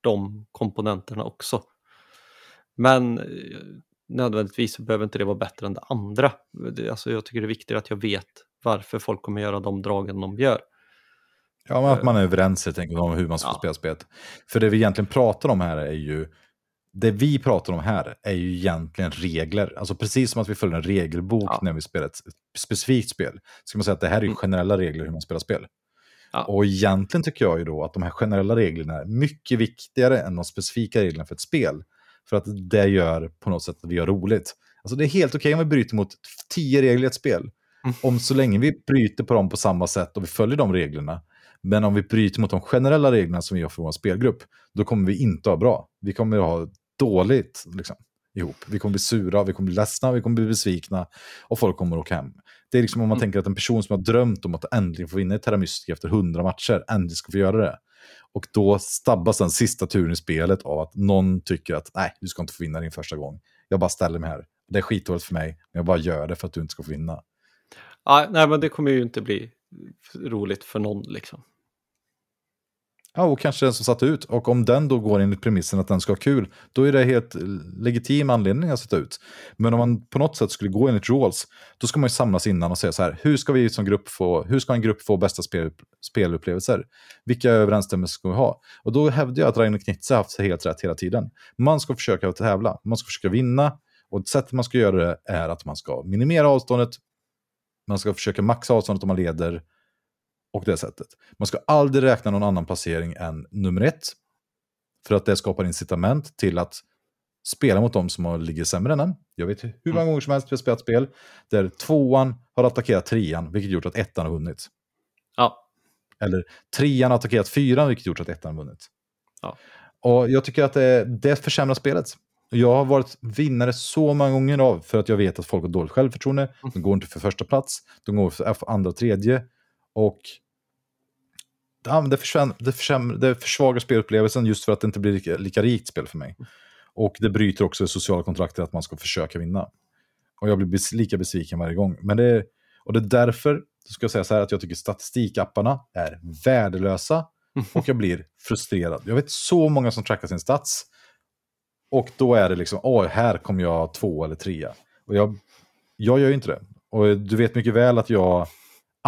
de komponenterna också. Men eh, nödvändigtvis så behöver inte det vara bättre än det andra. Alltså jag tycker det är viktigt att jag vet varför folk kommer göra de dragen de gör. Ja, men att man är överens helt enkelt om hur man ska Ja. spela spelet. För det vi egentligen pratar om här är ju, det vi pratar om här är ju egentligen regler. Alltså precis som att vi följer en regelbok Ja. när vi spelar ett specifikt spel. Ska man säga att det här är ju Mm. generella regler hur man spelar spel. Ja. Och egentligen tycker jag ju då att de här generella reglerna är mycket viktigare än de specifika reglerna för ett spel. För att det gör på något sätt att vi har roligt. Alltså det är helt okej om vi bryter mot tio regler i ett spel. Mm. Om så länge vi bryter på dem på samma sätt och vi följer de reglerna. Men om vi bryter mot de generella reglerna som vi har för vår spelgrupp, då kommer vi inte ha bra. Vi kommer ha dåligt liksom, ihop. Vi kommer bli sura, vi kommer bli ledsna, vi kommer bli besvikna och folk kommer åka hem. Det är liksom om man Mm. tänker att en person som har drömt om att äntligen få vinna i Terra Mystica efter 100 matcher, äntligen ska få göra det. Och då stabbas den sista turen i spelet av att någon tycker att nej, du ska inte få vinna din första gång. Jag bara ställer mig här. Det är skitdåligt för mig, men jag bara gör det för att du inte ska få vinna. Ja, nej, men det kommer ju inte bli roligt för någon liksom. Ja, och kanske den som satt ut. Och om den då går enligt premissen att den ska ha kul, då är det helt legitim anledning att sätta ut. Men om man på något sätt skulle gå enligt rules, då ska man ju samlas innan och säga så här, hur ska vi som grupp få, hur ska en grupp få bästa spel, spelupplevelser? Vilka överensstämmelser ska vi ha? Och då hävdar jag att Ragnar Knitze har haft helt rätt hela tiden. Man ska försöka tävla, man ska försöka vinna, och ett sätt man ska göra det är att man ska minimera avståndet, man ska försöka maxa avståndet om man leder, och det sättet. Man ska aldrig räkna någon annan placering än nummer ett. För att det skapar incitament till att spela mot de som ligger sämre än en. Jag vet hur många gånger som helst vi har spelat spel där tvåan har attackerat trean, vilket gjort att ettan har vunnit. Ja. Eller trean har attackerat fyran, vilket gjort att ettan har vunnit. Ja. Och jag tycker att det, det försämrar spelet. Jag har varit vinnare så många gånger av för att jag vet att folk har dåligt självförtroende. De går inte för första plats, de går för andra och tredje. Och ja, det, försvän, det, det försvagar spelupplevelsen just för att det inte blir lika, lika rikt spel för mig. Och det bryter också det sociala kontraktet att man ska försöka vinna. Och jag blir lika besviken varje gång. Men det, och det är därför, ska jag säga så här, att jag tycker statistikapparna är värdelösa. Och jag blir frustrerad. Jag vet så många som trackar sin stats. Och då är det liksom, åh, här kommer jag två eller trea. Och jag, jag gör ju inte det. Och du vet mycket väl att jag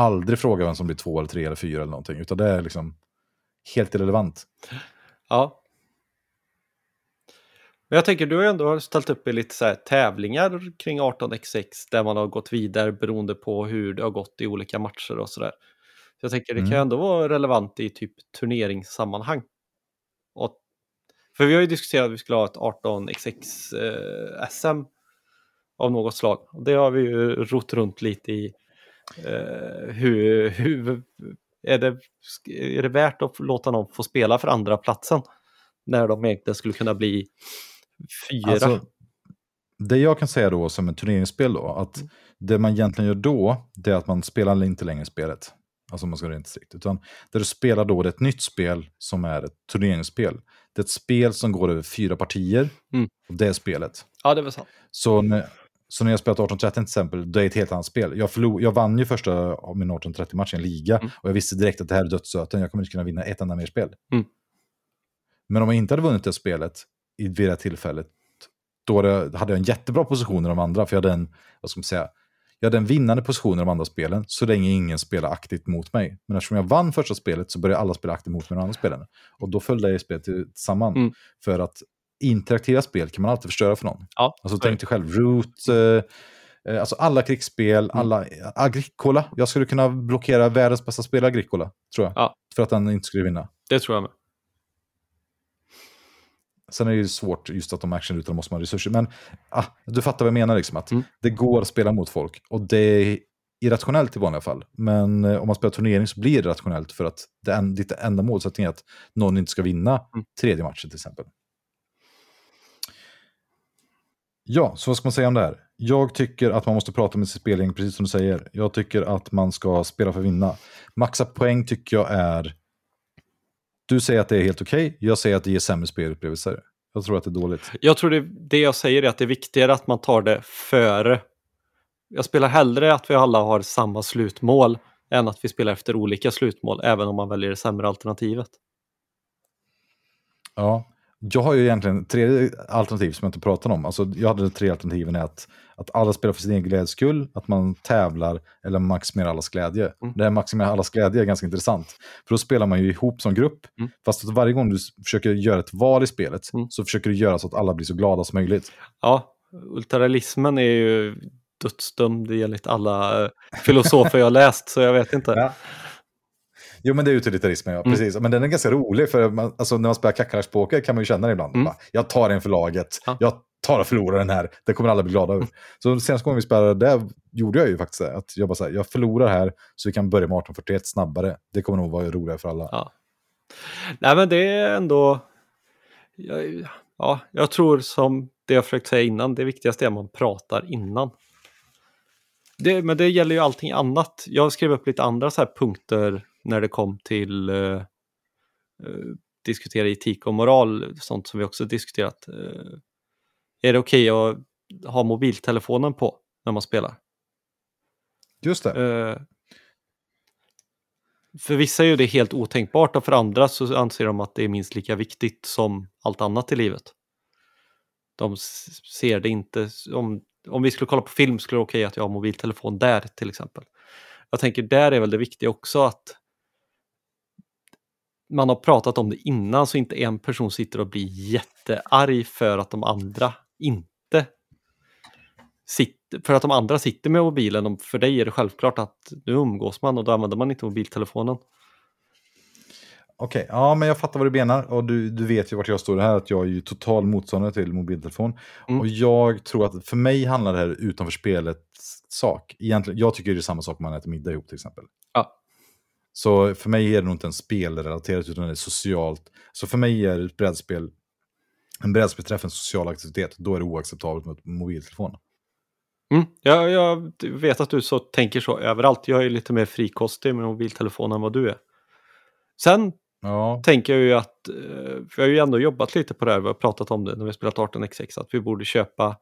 aldrig frågar vem som blir två eller tre eller fyra eller någonting. Utan det är liksom helt irrelevant. Ja. Men jag tänker, du har ju ändå ställt upp i lite så tävlingar kring 18xx där man har gått vidare beroende på hur det har gått i olika matcher och sådär. Så jag tänker, det mm. kan ändå vara relevant i typ turneringssammanhang. Och, för vi har ju diskuterat att vi skulle ha ett 18xx eh, av något slag. Och det har vi ju rott runt lite i Uh, hur, hur, är, det, är det värt att låta någon få spela för andra platsen när de egentligen skulle kunna bli fyra? Alltså, det jag kan säga då som en turneringsspel då, att mm. det man egentligen gör då, det är att man spelar inte längre spelet. Alltså man ska rent strikt. Utan det du spelar då, det är ett nytt spel som är ett turneringsspel. Det är ett spel som går över fyra partier. Mm. Och det är spelet. Ja, det var sant. Så så när jag spelat 1830 till exempel, det är ett helt annat spel. Jag, förlor, jag vann ju första av min 1830-match i en liga mm. och jag visste direkt att det här är dödsstöten, jag kommer inte kunna vinna ett enda mer spel. Mm. Men om jag inte hade vunnit det spelet vid det tillfället, då hade jag en jättebra position i de andra, för jag hade en, vad ska man säga, jag hade en vinnande position i de andra spelen så länge ingen spelar aktivt mot mig. Men eftersom jag vann första spelet så började alla spela aktivt mot mig i de andra spelen. Och då följde jag spelet samman. Mm. För att interaktiva spel kan man alltid förstöra för någon. Ja, alltså tänk dig själv, Root, eh, eh, alltså alla krigsspel, mm. alla, Agricola. Jag skulle kunna blockera världens bästa spel Agricola, tror jag. Ja. För att den inte skulle vinna. Det tror jag med. Sen är det ju svårt just att de actionrutorna måste man ha resurser. Men ah, du fattar vad jag menar, liksom, att mm. det går att spela mot folk. Och det är irrationellt i vanliga fall. Men eh, om man spelar turnering så blir det rationellt för att det en, ditt enda målsättning är att någon inte ska vinna mm. tredje matchen till exempel. Ja, så vad ska man säga om det här? Jag tycker att man måste prata med sitt spelgäng, precis som du säger. Jag tycker att man ska spela för att vinna. Maxa poäng tycker jag är... Du säger att det är helt okej, okay. jag säger att det ger sämre spelupplevelser. Jag tror att det är dåligt. Jag tror det, det jag säger är att det är viktigare att man tar det före. Jag spelar hellre att vi alla har samma slutmål än att vi spelar efter olika slutmål, även om man väljer det sämre alternativet. Ja, jag har ju egentligen tre alternativ som jag inte pratar om. Alltså, jag hade tre alternativen är att, att alla spelar för sin egen glädjes skull, att man tävlar eller maximerar allas glädje. Mm. Det här maximera allas glädje är ganska intressant. För då spelar man ju ihop som grupp. Mm. Fast att varje gång du försöker göra ett val i spelet mm. så försöker du göra så att alla blir så glada som möjligt. Ja, ultralismen är ju dödsdömd enligt alla eh, filosofer jag läst, så jag vet inte. Ja. Jo, men det är utilitarismen, ja. Mm. Precis. Men den är ganska rolig, för man, alltså, när man spelar kackerlackspoker kan man ju känna det ibland. Mm. Bara, jag tar en för laget, ja. jag tar och förlorar den här, det kommer alla bli glada över. Mm. Så senaste gången vi spelade, det gjorde jag ju faktiskt Att jag bara så här, jag förlorar här så vi kan börja med 1841 snabbare. Det kommer nog vara roligare för alla. Ja. Nej, men det är ändå... Jag, ja, jag tror som det jag försökt säga innan, det viktigaste är att man pratar innan. Det, men det gäller ju allting annat. Jag skrev upp lite andra så här punkter när det kom till uh, uh, diskutera etik och moral, sånt som vi också diskuterat. Uh, är det okej okay att ha mobiltelefonen på när man spelar? Just det. för vissa är det helt otänkbart och för andra så anser de att det är minst lika viktigt som allt annat i livet. De ser det inte, om, om vi skulle kolla på film skulle det vara okej att jag har mobiltelefon där till exempel. Jag tänker där är väl det viktiga också att man har pratat om det innan så inte en person sitter och blir jättearg för att de andra inte sitter, för att de andra sitter med mobilen. För dig är det självklart att nu umgås man och då använder man inte mobiltelefonen. Okej, okay, ja men jag fattar vad du menar och du, du vet ju vart jag står här att jag är ju total motståndare till mobiltelefon. Mm. Och jag tror att för mig handlar det här utanför spelet sak. Egentligen, jag tycker det är samma sak om man äter middag ihop till exempel. Ja. Så för mig är det nog inte en spelrelaterat utan det är socialt. Så för mig är ett brädspel, en brädspelträff en social aktivitet, då är det oacceptabelt med mobiltelefon. Mm. Ja, jag vet att du så tänker så överallt. Jag är lite mer frikostig med mobiltelefonen än vad du är. Sen ja. tänker jag ju att, eh, för jag har ju ändå jobbat lite på det här, vi har pratat om det när vi spelat 18xx, att vi borde köpa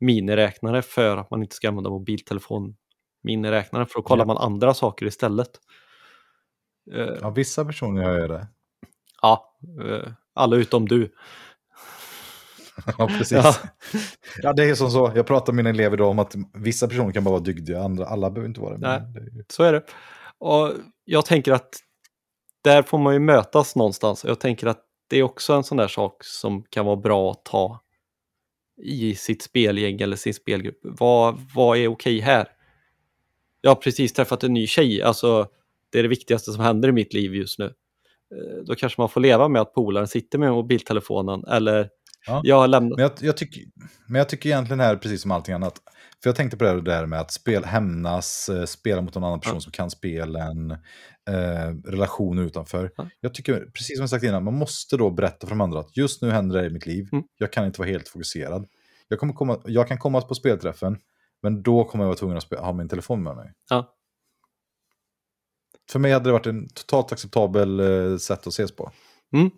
miniräknare för att man inte ska använda mobiltelefon miniräknare för då kollar ja. man andra saker istället. Eh, ja, vissa personer gör det. Ja, eh, alla utom du. ja, precis. Ja. ja. det är som så. Jag pratar med mina elever idag om att vissa personer kan bara vara dygdiga, andra, alla behöver inte vara det. Nej, det är så är det. Och jag tänker att där får man ju mötas någonstans. Jag tänker att det är också en sån där sak som kan vara bra att ta i sitt spelgäng eller sin spelgrupp. Vad, vad är okej här? Jag har precis träffat en ny tjej, alltså det är det viktigaste som händer i mitt liv just nu. Eh, då kanske man får leva med att polaren sitter med mobiltelefonen eller ja. jag har lämnat... Men jag, jag, tycker, men jag tycker egentligen här, precis som allting annat, för jag tänkte på det där med att spel, hämnas, eh, spela mot en annan person ja. som kan spelen, eh, relationer utanför. Ja. Jag tycker, precis som jag sagt innan, man måste då berätta för de andra att just nu händer det i mitt liv, mm. jag kan inte vara helt fokuserad. Jag, kommer komma, jag kan komma på spelträffen, men då kommer jag vara tvungen att ha min telefon med mig. Ja. För mig hade det varit en totalt acceptabel eh, sätt att ses på. Mm.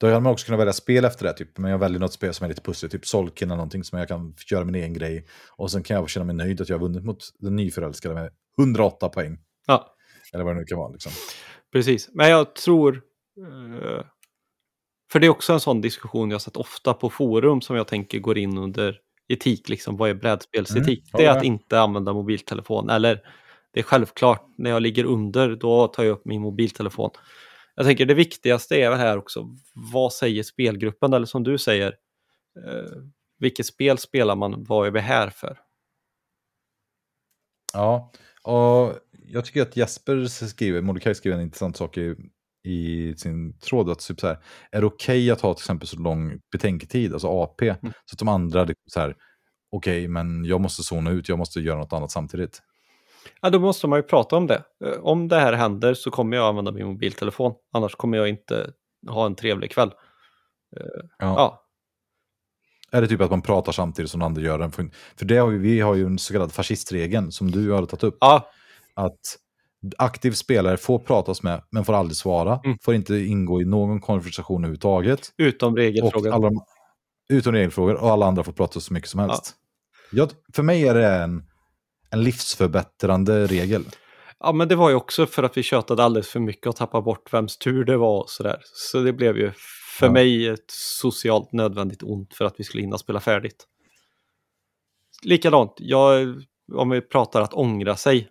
Då hade man också kunnat välja spel efter det, typ. men jag väljer något spel som är lite pussligt, typ Solkin eller någonting som jag kan göra min egen grej. Och sen kan jag känna mig nöjd att jag har vunnit mot den nyförälskade med 108 poäng. Ja. Eller vad det nu kan vara. Liksom. Precis, men jag tror... Eh, för det är också en sån diskussion jag sett ofta på forum som jag tänker går in under etik, liksom vad är brädspelsetik? Mm, det är att inte använda mobiltelefon eller det är självklart när jag ligger under, då tar jag upp min mobiltelefon. Jag tänker det viktigaste är väl här också, vad säger spelgruppen? Eller som du säger, eh, vilket spel spelar man? Vad är vi här för? Ja, och jag tycker att Jesper skriver, Mordecai skriver en intressant sak i, i sin tråd. Att typ så här, är det okej okay att ha till exempel så lång betänketid, alltså AP, mm. så att de andra liksom så här, okej, okay, men jag måste zona ut, jag måste göra något annat samtidigt. Ja, då måste man ju prata om det. Eh, om det här händer så kommer jag använda min mobiltelefon. Annars kommer jag inte ha en trevlig kväll. Eh, ja. ja. Är det typ att man pratar samtidigt som den andra gör den? För det har vi, vi har ju en så kallad fascistregeln som du har tagit upp. Ja. Att aktiv spelare får pratas med men får aldrig svara. Mm. Får inte ingå i någon konversation överhuvudtaget. Utom regelfrågor. Alla, utom regelfrågor och alla andra får prata så mycket som helst. Ja. Jag, för mig är det en en livsförbättrande regel. Ja, men det var ju också för att vi tjötade alldeles för mycket och tappade bort vems tur det var och sådär. Så det blev ju för ja. mig ett socialt nödvändigt ont för att vi skulle hinna spela färdigt. Likadant, jag, om vi pratar att ångra sig,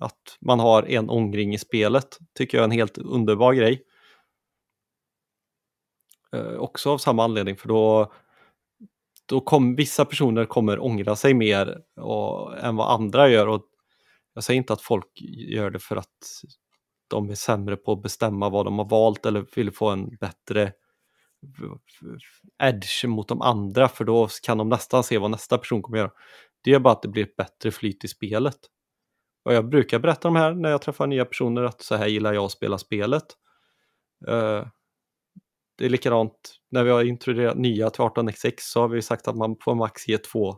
att man har en ångring i spelet, tycker jag är en helt underbar grej. Eh, också av samma anledning, för då då kom, vissa personer kommer ångra sig mer och, än vad andra gör. Och jag säger inte att folk gör det för att de är sämre på att bestämma vad de har valt eller vill få en bättre edge mot de andra för då kan de nästan se vad nästa person kommer göra. Det är bara att det blir ett bättre flyt i spelet. Och jag brukar berätta om här när jag träffar nya personer att så här gillar jag att spela spelet. Uh, det är likadant när vi har introducerat nya till 18xx så har vi sagt att man får max ge två,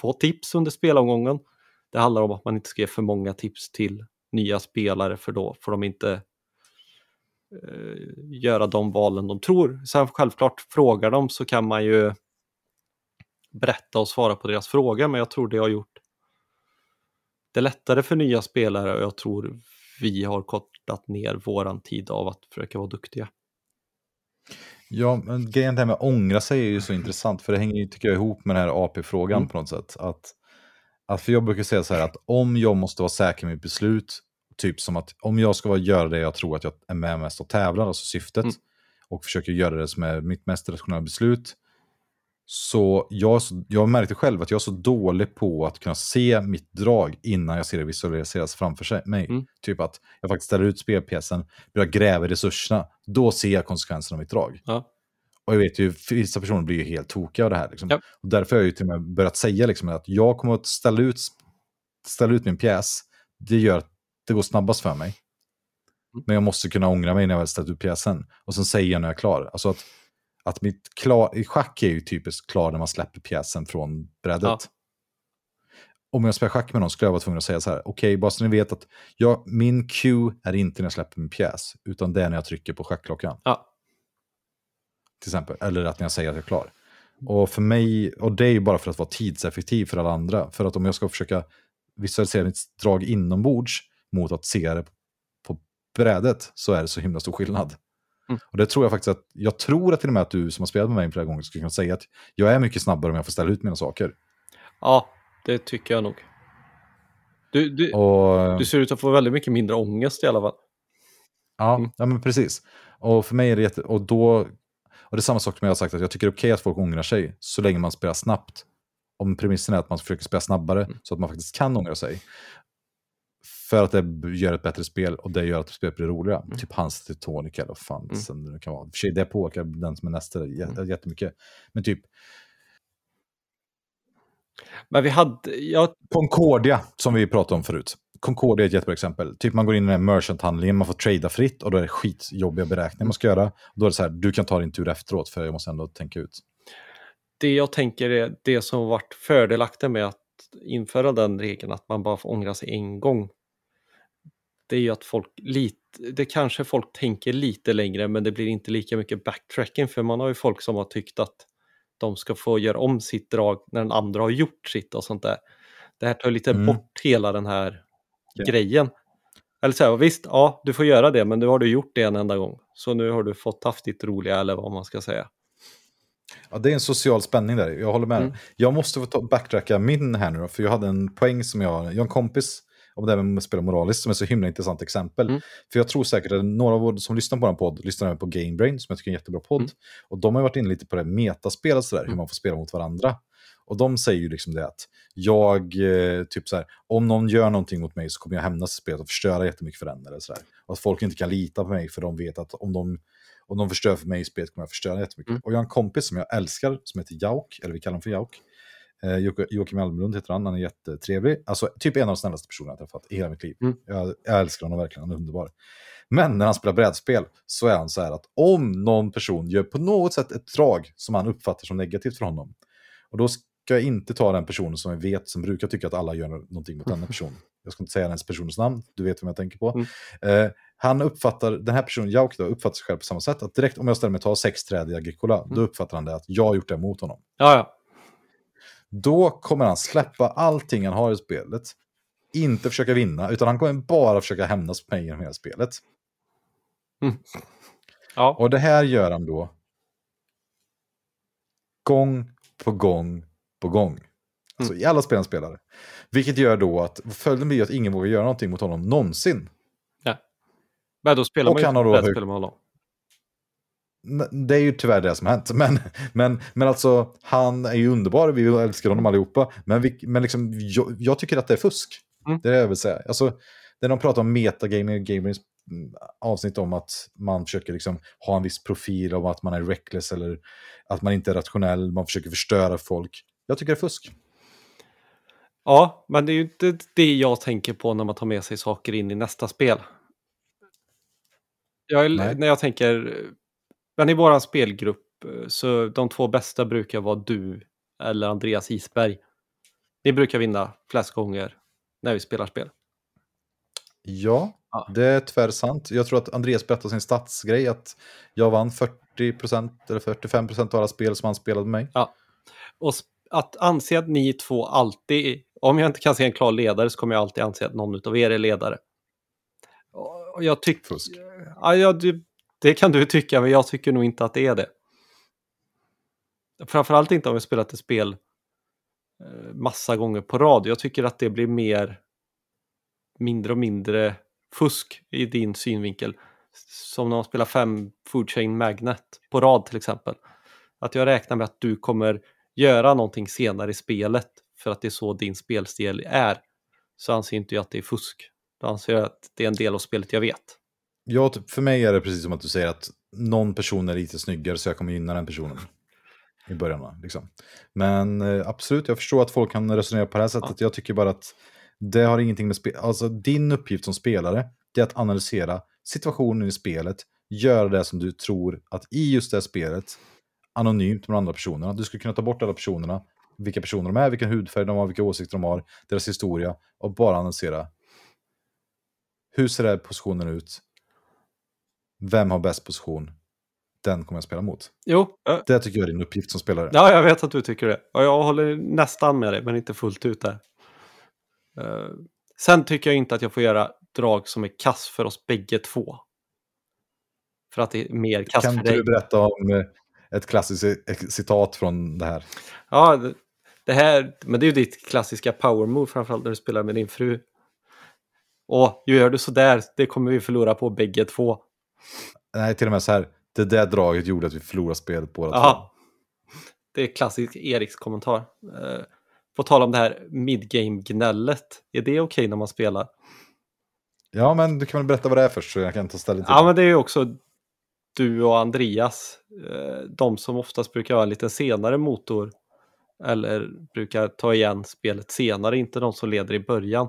två tips under spelomgången. Det handlar om att man inte ska ge för många tips till nya spelare för då får de inte eh, göra de valen de tror. Sen självklart frågar de så kan man ju berätta och svara på deras fråga men jag tror det har gjort det lättare för nya spelare och jag tror vi har kortat ner våran tid av att försöka vara duktiga. Ja, men grejen med att ångra sig är ju så intressant, för det hänger ju, tycker jag, ihop med den här AP-frågan mm. på något sätt. Att, att, för jag brukar säga så här att om jag måste vara säker med mitt beslut, typ som att om jag ska göra det jag tror att jag är med mest och tävlar, alltså syftet, mm. och försöker göra det som är mitt mest rationella beslut, så jag, jag märkte själv att jag är så dålig på att kunna se mitt drag innan jag ser det visualiseras framför sig, mig. Mm. Typ att jag faktiskt ställer ut spelpjäsen, börjar gräva i resurserna. Då ser jag konsekvenserna av mitt drag. Ja. Och jag vet ju, vissa personer blir ju helt tokiga av det här. Liksom. Ja. Och därför har jag ju till och med börjat säga liksom, att jag kommer att ställa ut, ställa ut min pjäs. Det gör att det går snabbast för mig. Mm. Men jag måste kunna ångra mig när jag väl ställt ut pjäsen. Och sen säger jag när jag är klar. Alltså att att mitt klar, i schack är ju typiskt klar när man släpper pjäsen från brädet. Ja. Om jag spelar schack med någon skulle jag vara tvungen att säga så här, okej, okay, bara så ni vet att jag, min cue är inte när jag släpper min pjäs, utan det är när jag trycker på schackklockan. Ja. Till exempel, eller att när jag säger att jag är klar. Och för mig, och det är ju bara för att vara tidseffektiv för alla andra. För att om jag ska försöka visualisera mitt drag inombords mot att se det på brädet så är det så himla stor skillnad. Mm. Och det tror jag faktiskt att, jag tror att till och med att du som har spelat med mig flera gånger skulle kunna säga att jag är mycket snabbare om jag får ställa ut mina saker. Ja, det tycker jag nog. Du, du, och, du ser ut att få väldigt mycket mindre ångest i alla fall. Ja, mm. ja men precis. Och för mig är det jätte, och då, och det är samma sak som jag har sagt att jag tycker det är okej okay att folk ångrar sig så länge man spelar snabbt. Om premissen är att man försöker spela snabbare mm. så att man faktiskt kan ångra sig. För att det gör ett bättre spel och det gör att spelet blir roligare. Mm. Typ hans Titanic eller vad fan mm. det kan vara. För det påverkar den som är nästa mm. jättemycket. Men typ... Men vi hade... Ja... Concordia, som vi pratade om förut. Concordia är ett jättebra exempel. Typ man går in i den merchant-handlingen, man får trada fritt och då är det skitjobbiga beräkningar man ska göra. Då är det så här, du kan ta din tur efteråt för jag måste ändå tänka ut. Det jag tänker är det som varit fördelaktigt med att införa den regeln att man bara får ångra sig en gång det är ju att folk lite, det kanske folk tänker lite längre men det blir inte lika mycket backtracking för man har ju folk som har tyckt att de ska få göra om sitt drag när den andra har gjort sitt och sånt där. Det här tar lite mm. bort hela den här okay. grejen. Eller så här, visst, ja, du får göra det, men nu har du gjort det en enda gång. Så nu har du fått haft ditt roliga, eller vad man ska säga. Ja, det är en social spänning där, jag håller med. Mm. Jag måste få backtracka min här nu då, för jag hade en poäng som jag, jag har en kompis om det här med att spela moraliskt som är så himla intressant exempel. Mm. För jag tror säkert att några av er som lyssnar på den podd lyssnar även på Gamebrain som jag tycker är en jättebra podd. Mm. Och de har varit inne lite på det metaspel och sådär, hur mm. man får spela mot varandra. Och de säger ju liksom det att jag, eh, typ så här, om någon gör någonting mot mig så kommer jag hämnas i spelet och förstöra jättemycket för den. Eller så där. Och att folk inte kan lita på mig för de vet att om de, om de förstör för mig i spelet kommer jag förstöra jättemycket. Mm. Och jag har en kompis som jag älskar som heter Jauk, eller vi kallar honom för Jauk. Eh, Joakim Almlund heter han, han är jättetrevlig. Alltså typ en av de snällaste personerna jag träffat i hela mitt liv. Mm. Jag, jag, älskar honom verkligen, han är underbar. Men när han spelar brädspel så är han så här att om någon person gör på något sätt ett drag som han uppfattar som negativt för honom, och då ska jag inte ta den personen som jag vet, som brukar tycka att alla gör någonting mot denna person. Jag ska inte säga den personens namn, du vet vem jag tänker på. Mm. Eh, han uppfattar, den här personen, Jauk, då, uppfattar sig själv på samma sätt. Att direkt om jag ställer mig och tar sex träd i Agricola, mm. då uppfattar han det att jag har gjort det mot honom. Ja, ja. Då kommer han släppa allting han har i spelet. Inte försöka vinna, utan han kommer bara försöka hämnas på mig genom hela spelet. Mm. Ja. Och det här gör han då gång på gång på gång. Alltså mm. i alla spel han spelar. Vilket gör då att följden blir att ingen vågar göra någonting mot honom någonsin. Ja. Men då spelar man ju inte med honom det är ju tyvärr det som har hänt. Men, men, men alltså, han är ju underbar, vi älskar honom allihopa. Men, vi, men liksom, jag, jag tycker att det är fusk. Mm. Det är det jag vill säga. Alltså, när de pratar om metagaming, gamers mm, avsnitt om att man försöker liksom ha en viss profil, om att man är reckless eller att man inte är rationell, man försöker förstöra folk. Jag tycker det är fusk. Ja, men det är ju inte det jag tänker på när man tar med sig saker in i nästa spel. Jag, när jag tänker men i vår spelgrupp, eh, så de två bästa brukar vara du eller Andreas Isberg. Ni brukar vinna flest gånger när vi spelar spel. Ja, ja. det är tyvärr sant. Jag tror att Andreas berättade sin statsgrej att jag vann 40% eller 45% av alla spel som han spelade med mig. Ja, och att anse att ni två alltid, om jag inte kan se en klar ledare så kommer jag alltid anse att någon av er är ledare. Jag tycker... fusk. Ja, det, det kan du tycka, men jag tycker nog inte att det är det. Framförallt inte om vi spelat ett spel eh, massa gånger på rad. Jag tycker att det blir mer mindre och mindre fusk i din synvinkel. Som när man spelar fem Food Chain Magnet på rad till exempel. Att jag räknar med att du kommer göra någonting senare i spelet för att det är så din spelstil är. Så anser inte jag att det är fusk. Då anser jag att det är en del av spelet jag vet. Ja, typ, för mig är det precis som att du säger att någon person är lite snyggare så jag kommer gynna den personen. I början. Liksom. Men eh, absolut, jag förstår att folk kan resonera på det här sättet. Jag tycker bara att det har ingenting med spel... Alltså din uppgift som spelare, det är att analysera situationen i spelet, göra det som du tror att i just det spelet, anonymt med de andra personerna, du skulle kunna ta bort alla personerna, vilka personer de är, vilken hudfärg de har, vilka åsikter de har, deras historia, och bara analysera. Hur ser den här positionen ut? Vem har bäst position? Den kommer jag spela mot. Jo, Det tycker jag är din uppgift som spelare. ja, jag vet att du tycker det. Och jag håller nästan med dig, men inte fullt ut där. Eh, sen tycker jag inte att jag får göra drag som är kass för oss bägge två. För att det är mer kass kan för dig. du berätta om eh, ett klassiskt ci- citat från det här? Ja, det, det här, men det är ju ditt klassiska power move framförallt när du spelar med din fru. Och gör du sådär, det kommer vi förlora på bägge två. Nej, till och med så här. Det där draget gjorde att vi förlorade spelet båda två. Det är klassisk Eriks kommentar. Eh, på tal om det här midgame-gnället, är det okej när man spelar? Ja, men du kan väl berätta vad det är först så jag kan ta ställning till Ja, det. men det är ju också du och Andreas, eh, de som oftast brukar ha en lite senare motor eller brukar ta igen spelet senare, inte de som leder i början.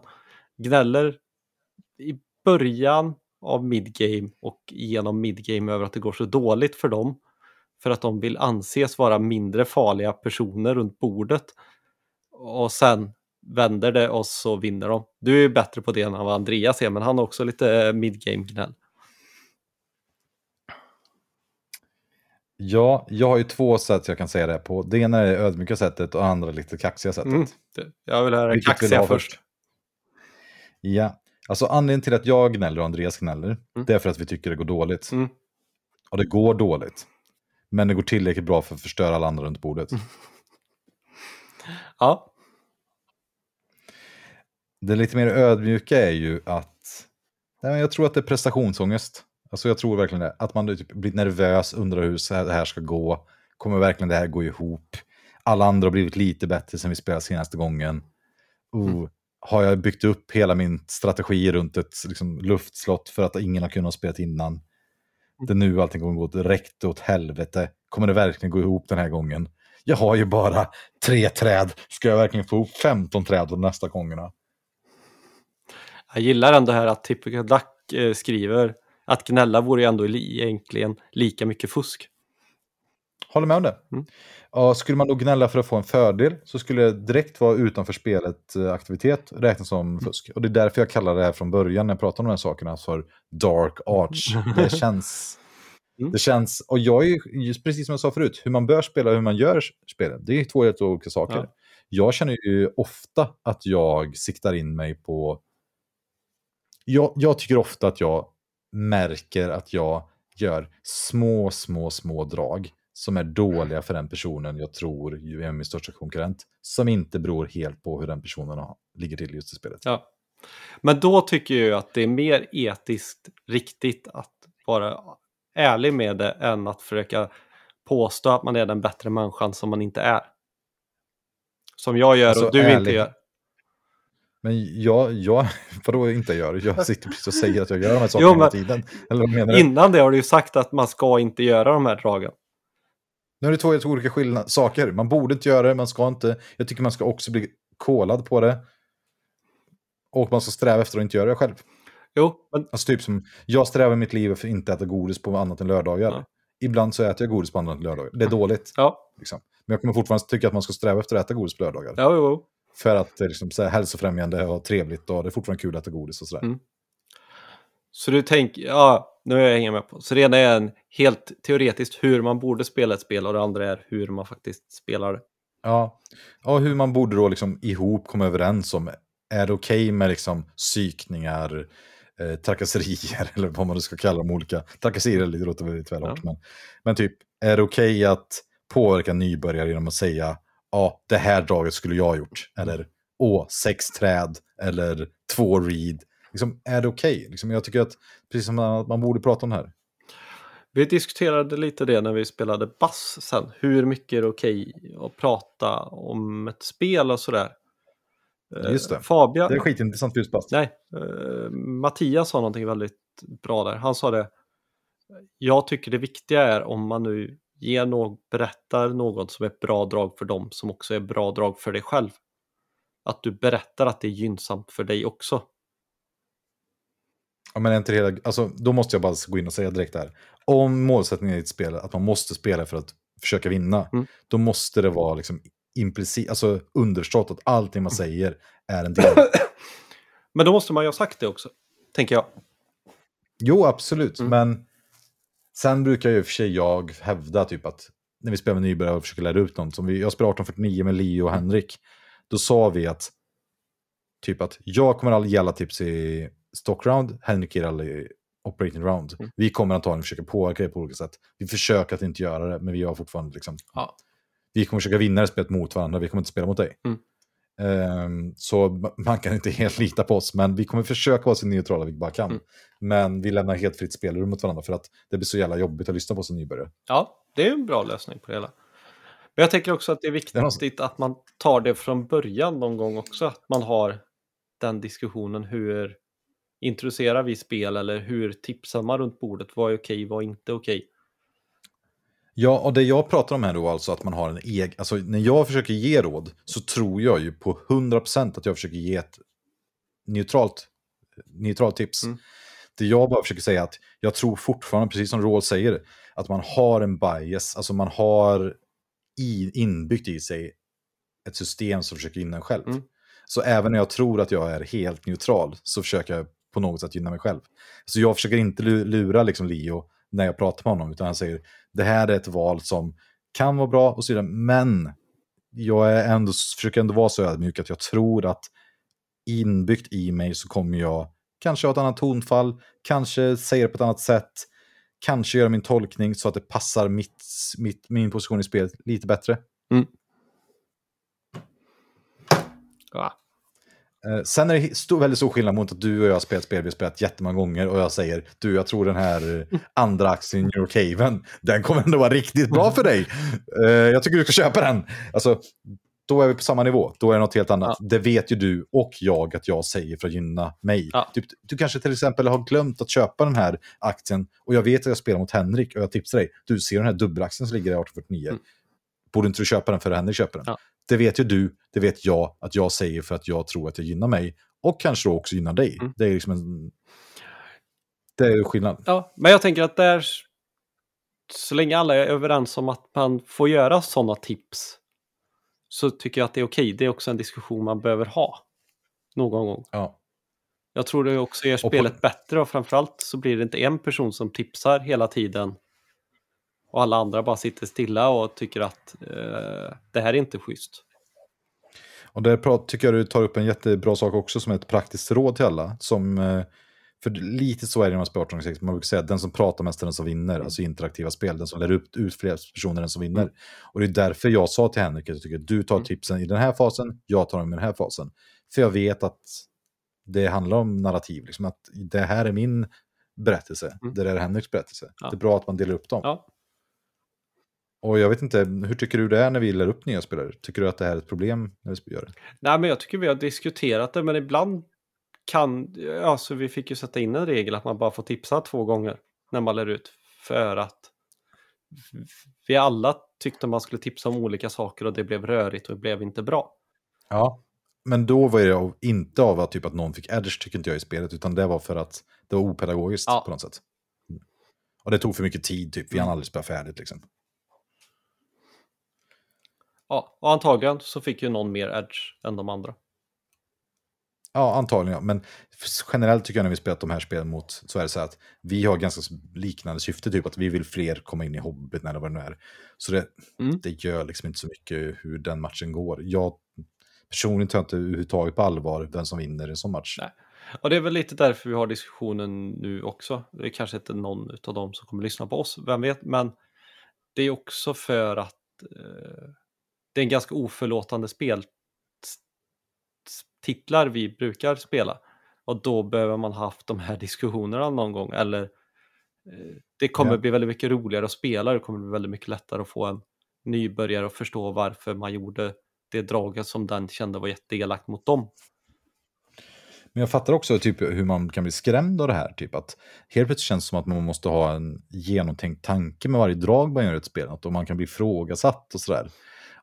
Gnäller i början av midgame och genom midgame över att det går så dåligt för dem för att de vill anses vara mindre farliga personer runt bordet. Och sen vänder det och så vinner de. Du är ju bättre på det än vad Andreas är, men han har också lite midgame-gnäll. Ja, jag har ju två sätt jag kan säga det på. Det ena är det ödmjuka sättet och det andra lite kaxiga sättet. Mm. Jag vill höra det vill kaxiga ha först. Ja, alltså anledningen till att jag gnäller och Andreas gnäller, Mm. det är för att vi tycker det går dåligt. Mm. Och det går dåligt. Men det går tillräckligt bra för att förstöra alla andra runt bordet. Mm. Ja, Det lite mer ödmjuka är ju att nej, jag tror att det är prestationsångest. Alltså jag tror verkligen det. Att man typ blir nervös, undrar hur det här ska gå. Kommer verkligen det här gå ihop? Alla andra har blivit lite bättre sen vi spelade senaste gången. Oh, Har jag byggt upp hela min strategi runt ett liksom, luftslott för att ingen har kunnat spela innan? Det är nu allting kommer gå direkt åt helvete. Kommer det verkligen gå ihop den här gången? Jag har ju bara tre träd. Ska jag verkligen få ihop 15 träd de nästa gångerna? jag gillar ändå här att Typical Duck eh, skriver att gnälla vore ju ändå li- egentligen lika mycket fusk. Håller med om det. Mm. Ja, skulle man då gnälla för att få en fördel så skulle det direkt vara utanför spelet eh, aktivitet räknas som fusk. Och det är därför jag kallar det här från början när jag pratar om de här sakerna för dark arts. Det känns... Mm. Det känns, och jag är ju, precis som jag sa förut, hur man bör spela och hur man gör spelet, det är två helt olika saker. Ja. Jag känner ju ofta att jag siktar in mig på... Jag, jag tycker ofta att jag märker att jag gör små, små, små drag som är dåliga för den personen jag tror ju är min största konkurrent. Som inte beror helt på hur den personen har, ligger till just i spelet. Ja. Men då tycker jag att det är mer etiskt riktigt att vara ärlig med det än att försöka påstå att man är den bättre människan som man inte är. Som jag gör Alltså, och du inte ärlig. gör. Men jag, jag vadå inte gör? Jag sitter precis och säger att jag gör de här sakerna Jo, hela men- tiden. Eller vad menar du? Innan det har du ju sagt att man ska inte göra de här dragen. Nu är det två helt olika skillnad, saker. Man borde inte göra det, man ska inte. Jag tycker man ska också bli kolad på det. Och man ska sträva efter att inte göra det själv. Jo, men Alltså typ som, jag strävar mitt liv för att inte äta godis på annat än lördagar. Ja. Ibland så äter jag godis på annat än lördagar. Det är dåligt. ja, Liksom. Men jag kommer fortfarande tycka att man ska sträva efter att äta godis på lördagar. ja, jo. För att det är liksom, så här, hälsofrämjande och trevligt och det är fortfarande kul att äta godis och sådär. Mm. Så du tänker, ja, nu är jag hänger med på. Så det ena är en helt teoretiskt hur man borde spela ett spel och det andra är hur man faktiskt spelar det. Ja. ja, hur man borde då liksom ihop komma överens om. Är det okej med liksom psykningar, eh, trakasserier, eller vad man nu ska kalla dem, olika trakasserier, låter väldigt väl ja. men, men typ, är det okej okay att påverka nybörjare genom att säga ja, det här draget skulle jag ha gjort, eller åh, sex träd, eller två read. Liksom, är det okej? Okay? Liksom, jag tycker att, precis som man, man borde prata om det här. Vi diskuterade lite det när vi spelade bass sen. Hur mycket är det okej att prata om ett spel och sådär? Just det. Fabian, det är skitintressant just bass. Nej, uh, Mattias sa någonting väldigt bra där. Han sa det. Jag tycker det viktiga är om man nu ger någon, berättar något som är ett bra drag för dem som också är bra drag för dig själv. Att du berättar att det är gynnsamt för dig också. Ja, men inte hela, alltså, då måste jag bara gå in och säga direkt här. Om målsättningen i ett spel är att man måste spela för att försöka vinna, mm. då måste det vara liksom implicit, alltså understått att allting man säger är en del. Men då måste man ju ha sagt det också, tänker jag. Jo, absolut, mm. men sen brukar ju för sig jag hävda typ att när vi spelar med nybörjare och försöker lära ut något, som vi, jag spelar 1849 med Leo och Henrik, då sa vi att typ att jag kommer aldrig ge alla tips i stockround, Henrik ger aldrig operating round. Mm. Vi kommer antagligen försöka påverka det på olika sätt. Vi försöker att inte göra det, men vi har fortfarande liksom... Ja. Vi kommer försöka vinna det spelet mot varandra, vi kommer inte spela mot dig. Mm. Um, så man kan inte helt lita på oss, men vi kommer försöka vara så neutrala vi bara kan. Mm. Men vi lämnar helt fritt spelrum mot varandra för att det blir så jävla jobbigt att lyssna på som nybörjare. Ja, det är en bra lösning på det hela. Men jag tänker också att det är viktigt det är att man tar det från början någon gång också. Att man har den diskussionen hur introducerar vi spel eller hur tipsar man runt bordet? Vad är okej, vad är inte okej? Ja, och det jag pratar om här då alltså att man har en egen, alltså när jag försöker ge råd så tror jag ju på 100% att jag försöker ge ett neutralt, neutralt tips. Mm. Det jag bara försöker säga att jag tror fortfarande, precis som Råd säger, att man har en bias, alltså man har i, inbyggt i sig ett system som försöker gynna en själv. Mm. Så även när jag tror att jag är helt neutral så försöker jag på något sätt gynna mig själv. Så jag försöker inte lura liksom Leo när jag pratar med honom, utan han säger det här är ett val som kan vara bra och så vidare, men jag är ändå, försöker ändå vara så ödmjuk att jag tror att inbyggt i mig så kommer jag kanske ha ett annat tonfall, kanske säga det på ett annat sätt, kanske göra min tolkning så att det passar mitt, mitt, min position i spelet lite bättre. Mm. Ja. Eh, sen är det stor, väldigt stor skillnad mot att du och jag har spelat spel vi har spelat jättemånga gånger och jag säger du, jag tror den här eh, andra aktien, Eurocaven, den kommer ändå vara riktigt bra för dig. Uh, jag tycker du ska köpa den. Alltså, då är vi på samma nivå. Då är det något helt annat. Ja. Det vet ju du och jag att jag säger för att gynna mig. Ja. Typ, du kanske till exempel har glömt att köpa den här aktien och jag vet att jag spelar mot Henrik och jag tipsar dig. Du ser den här dubbelaktien som ligger i 1849. Mm. Borde inte du köpa den för att Henrik köper den? Ja. Det vet ju du, det vet jag att jag säger för att jag tror att jag gynnar mig. Och kanske då också gynnar dig. Mm. Det är liksom en... Det är skillnad. Ja, men jag tänker att där, så länge alla är överens om att man får göra sådana tips, så tycker jag att det är okej. Det är också en diskussion man behöver ha någon gång. Ja. Jag tror det också gör spelet på... bättre och framförallt så blir det inte en person som tipsar hela tiden och alla andra bara sitter stilla och tycker att eh, det här är inte schysst. Och där tycker jag du tar upp en jättebra sak också som är ett praktiskt råd till alla. Som, eh, för lite så är det inom sportorganisering, man brukar säga att den som pratar mest är den som vinner, mm. alltså interaktiva spel, den som lär ut, ut fler personer den som vinner. Mm. Och det är därför jag sa till Henrik att jag tycker att du tar mm. tipsen i den här fasen, jag tar dem i den här fasen. För jag vet att det handlar om narrativ, liksom att det här är min berättelse, mm. det där är Henriks berättelse. Ja. Det är bra att man delar upp dem. Ja. Och jag vet inte, hur tycker du det är när vi lär upp nya spelare? Tycker du att det här är ett problem när vi gör det? Nej, men jag tycker vi har diskuterat det, men ibland kan, alltså vi fick ju sätta in en regel att man bara får tipsa två gånger när man lär ut. För att vi alla tyckte man skulle tipsa om olika saker och det blev rörigt och det blev inte bra. Ja, men då var det inte av att, typ att någon fick edge, tycker inte jag, i spelet, utan det var för att det var opedagogiskt ja. på något sätt. Och det tog för mycket tid, typ. Vi hann aldrig spela färdigt liksom. Ja, och antagligen så fick ju någon mer edge än de andra. Ja, antagligen. Men generellt tycker jag när vi spelat de här spelen mot så är det så att vi har ganska liknande syfte, typ att vi vill fler komma in i Hobbit eller vad det nu är. Så det, mm. det gör liksom inte så mycket hur den matchen går. Jag personligen tar inte överhuvudtaget på allvar vem som vinner en sån match. Nej. Och det är väl lite därför vi har diskussionen nu också. Det är kanske inte någon av dem som kommer lyssna på oss, vem vet, men det är också för att eh, det är en ganska oförlåtande spel titlar vi brukar spela. Och då behöver man haft de här diskussionerna någon gång. Eller eh, det kommer ja. bli väldigt mycket roligare att spela. Det kommer bli väldigt mycket lättare att få en nybörjare att förstå varför man gjorde det draget som den kände var jätteelakt mot dem. Men jag fattar också typ, hur man kan bli skrämd av det här. Typ att helt plötsligt känns det som att man måste ha en genomtänkt tanke med varje drag man gör i ett spel. Att man kan bli ifrågasatt och sådär.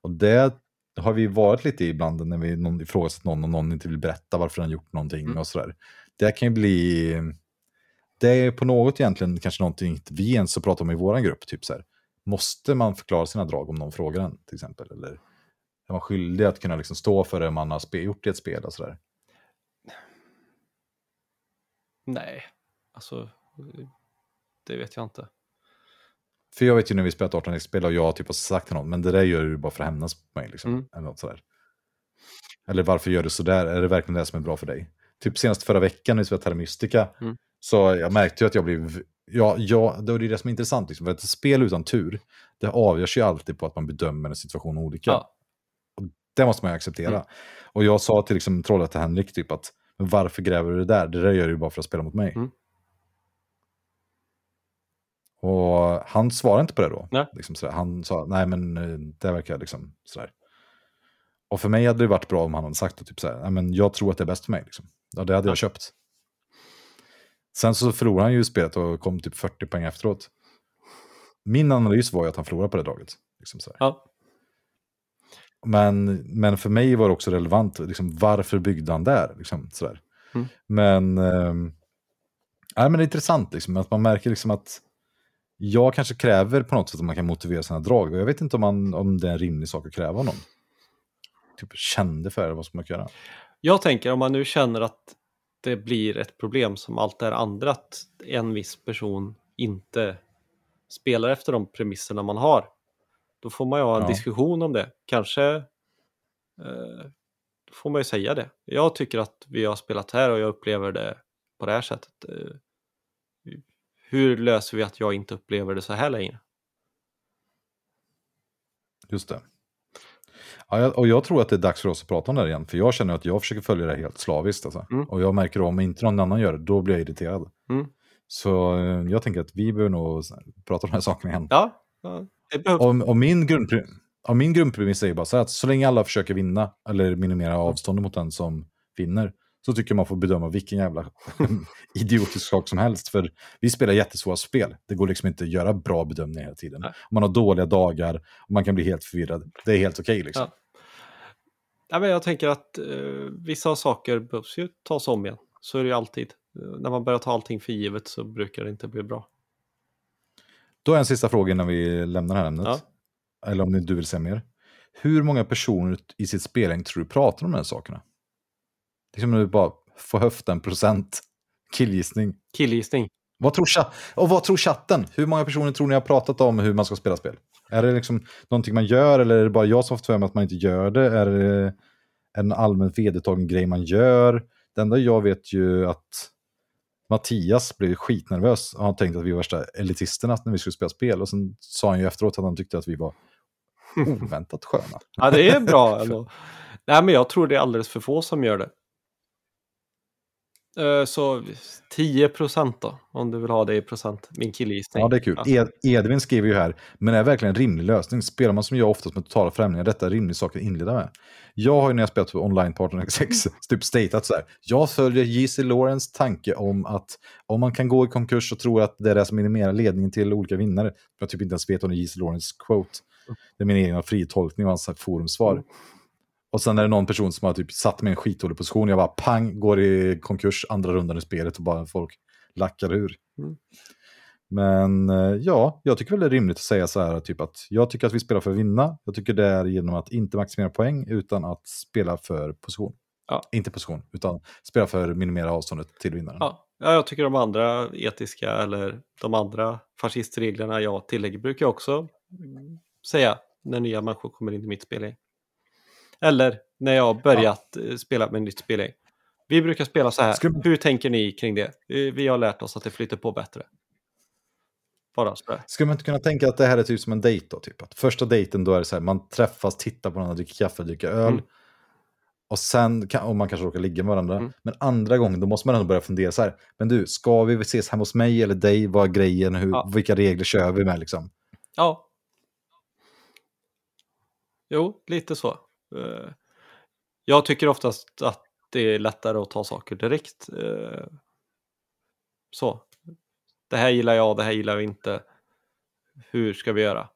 Och det har vi varit lite ibland när vi någon ifrågasatt någon och någon inte vill berätta varför han gjort någonting mm. och sådär. Det kan ju bli... Det är på något egentligen kanske någonting vi ens har pratat om i vår grupp. Typ så här. Måste man förklara sina drag om någon frågar en till exempel? Eller är man skyldig att kunna liksom stå för det man har gjort i ett spel och sådär? Nej, alltså det vet jag inte. För jag vet ju när vi spelat 18 spel och jag typ har sagt till någon, men det där gör du bara för att hämnas på mig. Liksom. Mm. Eller, något sådär. eller varför gör du sådär? Är det verkligen det som är bra för dig? Typ senast förra veckan när vi spelade Terra Mystica, mm. så jag märkte ju att jag blev... Ja, ja, det är det som är intressant. Liksom, för ett spel utan tur, det avgörs ju alltid på att man bedömer en situation olika. Ja. Det måste man ju acceptera. Mm. Och jag sa till liksom, trollet till Henrik typ att varför gräver du det där? Det där gör du ju bara för att spela mot mig. Mm. Och han svarade inte på det då. Nej. Liksom. Han sa, nej men eh, det verkar liksom sådär. Och för mig hade det varit bra om han hade sagt typ såhär, nej men jag tror att det är bäst för mig. Liksom. Ja, det hade ja. jag köpt. Sen så förlorade han ju spelet och kom typ 40 poäng efteråt. Min analys var ju att han förlorade på det draget. Liksom. Ja. Men, men för mig var det också relevant, liksom, varför byggde han där? Liksom, sådär. Mm. Men, äh, men det är intressant liksom, att man märker liksom att jag kanske kräver på något sätt att man kan motivera sina drag. Och jag vet inte om, man, om det är en rimlig sak att kräva av någon. Typ kände för det, vad ska man göra? Jag tänker om man nu känner att det blir ett problem som allt är andra, att en viss person inte spelar efter de premisserna man har. Då får man ju ha en ja. diskussion om det. Kanske eh, får man ju säga det. Jag tycker att vi har spelat här och jag upplever det på det här sättet. Hur löser vi att jag inte upplever det så här längre? Just det. Ja, och jag tror att det är dags för oss att prata om det här igen, för jag känner att jag försöker följa det helt slaviskt. Alltså. Mm. Och jag märker om inte någon annan gör det, då blir jag irriterad. Mm. Så eh, jag tänker att vi behöver nog prata om de här sakerna igen. Ja, ja och, och, min grundprim och min grundpremiss är bara så att så länge alla försöker vinna, eller minimera avståndet mot den som vinner, så tycker jag man får bedöma vilken jävla idiotisk sak som helst. För vi spelar jättesvåra spel. Det går liksom inte att göra bra bedömningar hela tiden. Nej. Man har dåliga dagar och man kan bli helt förvirrad. Det är helt okej okay, liksom. Ja. Ja, men jag tänker att eh, vissa saker behövs ju tas om igen. Så är det ju alltid. När man börjar ta allting för givet så brukar det inte bli bra. Då är en sista fråga innan vi lämnar det här ämnet. Ja. Eller om du vill säga mer. Hur många personer i sitt spelgäng tror du pratar om de här sakerna? Liksom nu bara få höfta en procent. Killgissning. Killgissning. Vad tror, och vad tror chatten? Hur många personer tror ni har pratat om hur man ska spela spel? Är det liksom någonting man gör eller är det bara jag som har fått för mig att man inte gör det? Är det en allmänt vedertagen grej man gör? Det enda jag vet ju att Mattias blev skitnervös och han tänkte att vi var värsta elitisterna när vi skulle spela spel. Och sen sa han ju efteråt att han tyckte att vi var oväntat sköna. ja, det är bra ändå. Nej, men jag tror det är alldeles för få som gör det. Eh, så 10 procent då, om du vill ha det i procent, min killgissning. Ja, det är kul. Ed, Edvin skriver ju här, men är verkligen en rimlig lösning? Spelar man som jag oftast med totala främlingar, detta är rimlig sak att inleda med. Jag har ju när jag spelat på online partner 6 typ statat så här, jag följer J.C. Lawrence tanke om att om man kan gå i konkurs och tro att det är det som minimerar ledningen till olika vinnare, jag typ inte ens vet om det är J.C. Lawrence quote, det är min egen fritolkning av hans forumsvar. Mm. Och sen är det någon person som har typ satt mig i en skitdålig position. Jag bara pang, går i konkurs andra rundan i spelet och bara folk lackar ur. Mm. Men eh, ja, jag tycker väl det är rimligt att säga så här, typ att jag tycker att vi spelar för att vinna. Jag tycker det är genom att inte maximera poäng utan att spela för position. Ja. Inte position, utan spela för att minimera avståndet till vinnaren. Ja. ja, jag tycker de andra etiska eller de andra fascistreglerna jag tillägger brukar jag också säga när nya människor kommer in i mitt spel. Eller när jag börjat ja. Eh, spela med nytt spel. Vi brukar spela så här. Ska- Hur tänker ni kring det? Vi vi har lärt oss att det flyter på bättre. Bara. Skulle man inte kunna tänka att det här är typ som en dejt då? Typ? Att första dejten då är det så här, man träffas, tittar på varandra, dricker kaffe, dricker öl. Mm. Och sen, kan, och man kanske råkar ligga med varandra. Mm. Men andra gången, då måste man ändå börja fundera så här. Men du, ska vi ses hemma hos mig eller dig? Vad är grejen? Hur, Ja. Vilka regler kör vi med liksom? Ja. Jo, lite så. Eh, Jag tycker oftast att det är lättare att ta saker direkt. Eh, Så. Det här gillar jag, det här gillar jag inte. Hur ska vi göra?